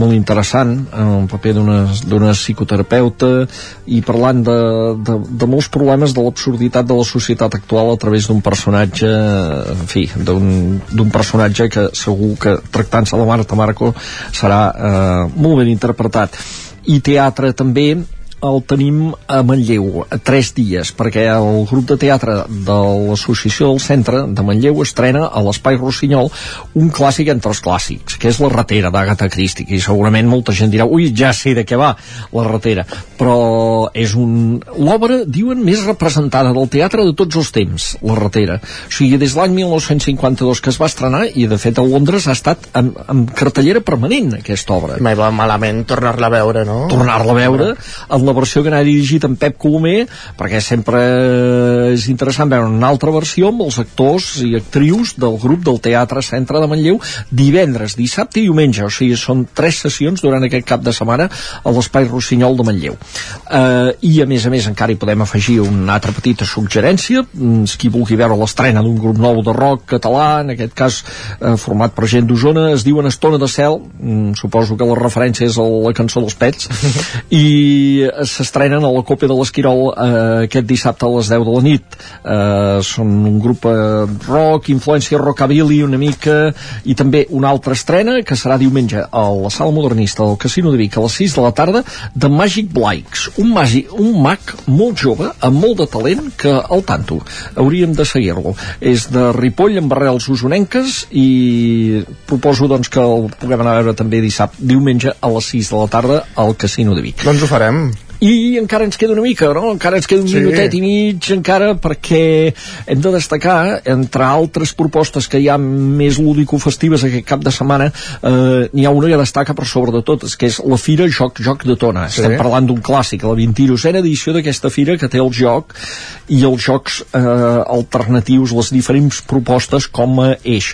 molt interessant, en el paper d'una psicoterapeuta i parlant de, de, de molts problemes de l'absurditat de la societat actual a través d'un personatge, en fi, d'un personatge que segur que tractant-se de Marta Marco serà eh, molt ben interpretat. I teatre també, el tenim a Manlleu, a tres dies, perquè el grup de teatre de l'Associació del Centre de Manlleu estrena a l'Espai Rossinyol un clàssic entre els clàssics, que és La ratera d'Agatha Christie, i segurament molta gent dirà ui, ja sé de què va, La ratera, però és un... l'obra, diuen, més representada del teatre de tots els temps, La ratera. O sigui, des de l'any 1952 que es va estrenar, i de fet a Londres ha estat en, en cartellera permanent, aquesta obra. Mai va malament tornar-la a veure, no? Tornar-la a veure, en la versió que n'ha dirigit en Pep Colomer, perquè sempre és interessant veure una altra versió amb els actors i actrius del grup del Teatre Centre de Manlleu divendres, dissabte i diumenge, o sigui, són tres sessions durant aquest cap de setmana a l'Espai Rossinyol de Manlleu. Uh, I a més a més encara hi podem afegir una altra petita suggerència, mm, qui vulgui veure l'estrena d'un grup nou de rock català, en aquest cas uh, format per gent d'Osona, es diuen Estona de Cel, mm, suposo que la referència és a la cançó dels Pets, i s'estrenen a la Copa de l'Esquirol eh, aquest dissabte a les 10 de la nit. Eh, són un grup eh, rock, influència rockabilly una mica, i també una altra estrena que serà diumenge a la sala modernista del Casino de Vic a les 6 de la tarda de Magic Blikes, un, magi, un mag molt jove, amb molt de talent que al tanto hauríem de seguir-lo. És de Ripoll amb arrels usonenques i proposo doncs que el puguem anar a veure també dissabte, diumenge a les 6 de la tarda al Casino de Vic. Doncs ho farem i encara ens queda una mica, no? Encara ens queda un sí. minutet i mig encara perquè hem de destacar, entre altres propostes que hi ha més lúdico-festives aquest cap de setmana, eh, n'hi ha una que destaca per sobre de totes, que és la Fira Joc Joc de Tona. Sí. Estem parlant d'un clàssic, la 22a edició d'aquesta fira que té el joc i els jocs eh, alternatius, les diferents propostes com a eix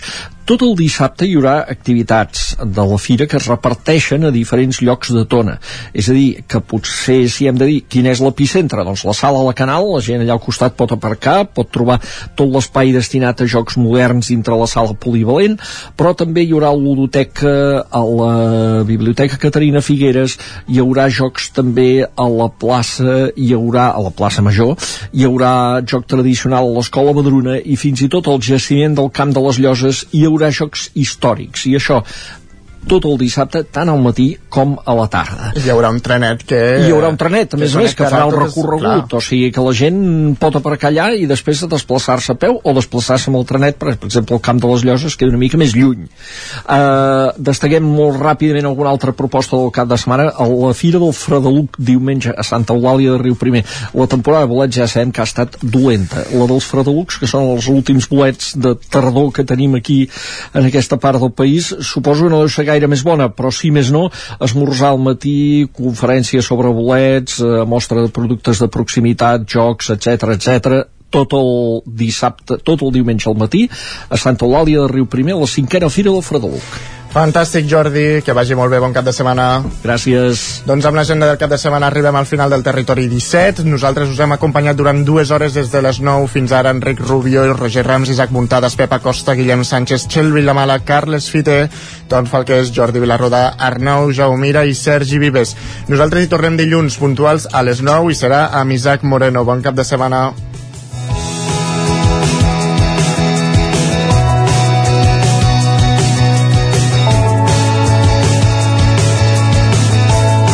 tot el dissabte hi haurà activitats de la fira que es reparteixen a diferents llocs de Tona. És a dir, que potser si hem de dir quin és l'epicentre, doncs la sala la Canal, la gent allà al costat pot aparcar, pot trobar tot l'espai destinat a jocs moderns dintre la sala polivalent, però també hi haurà ludoteca a la Biblioteca Caterina Figueres, hi haurà jocs també a la plaça, hi haurà a la plaça Major, hi haurà joc tradicional a l'Escola Badruna i fins i tot al jaciment del Camp de les Lloses hi haurà jocs històrics. I això tot el dissabte, tant al matí com a la tarda. Hi haurà un trenet que... Hi haurà un trenet, a més a més, que farà totes- recorregut, clar. o sigui que la gent pot aparcar allà i després de desplaçar-se a peu o desplaçar-se amb el trenet, per, per exemple, el Camp de les Lloses queda una mica més lluny. Uh, destaquem molt ràpidament alguna altra proposta del cap de setmana, a la Fira del Fredeluc diumenge a Santa Eulàlia de Riu Primer. La temporada de bolets ja sabem que ha estat dolenta. La dels Fredelucs, que són els últims bolets de tardor que tenim aquí en aquesta part del país, suposo que no deu ser gaire més bona, però sí més no, esmorzar al matí, conferència sobre bolets, eh, mostra de productes de proximitat, jocs, etc etc tot el dissabte, tot el diumenge al matí a Santa Eulàlia de Riu Primer, a la cinquena fira del Fredeluc. Fantàstic, Jordi, que vagi molt bé, bon cap de setmana. Gràcies. Doncs amb l'agenda del cap de setmana arribem al final del territori 17. Nosaltres us hem acompanyat durant dues hores des de les 9 fins ara Enric Rubio, Roger Rams, Isaac Muntades, Pepa Costa, Guillem Sánchez, Txell Vilamala, Carles Fite, Ton Falqués, Jordi Vilarrodà, Arnau Jaumira i Sergi Vives. Nosaltres hi tornem dilluns puntuals a les 9 i serà amb Isaac Moreno. Bon cap de setmana.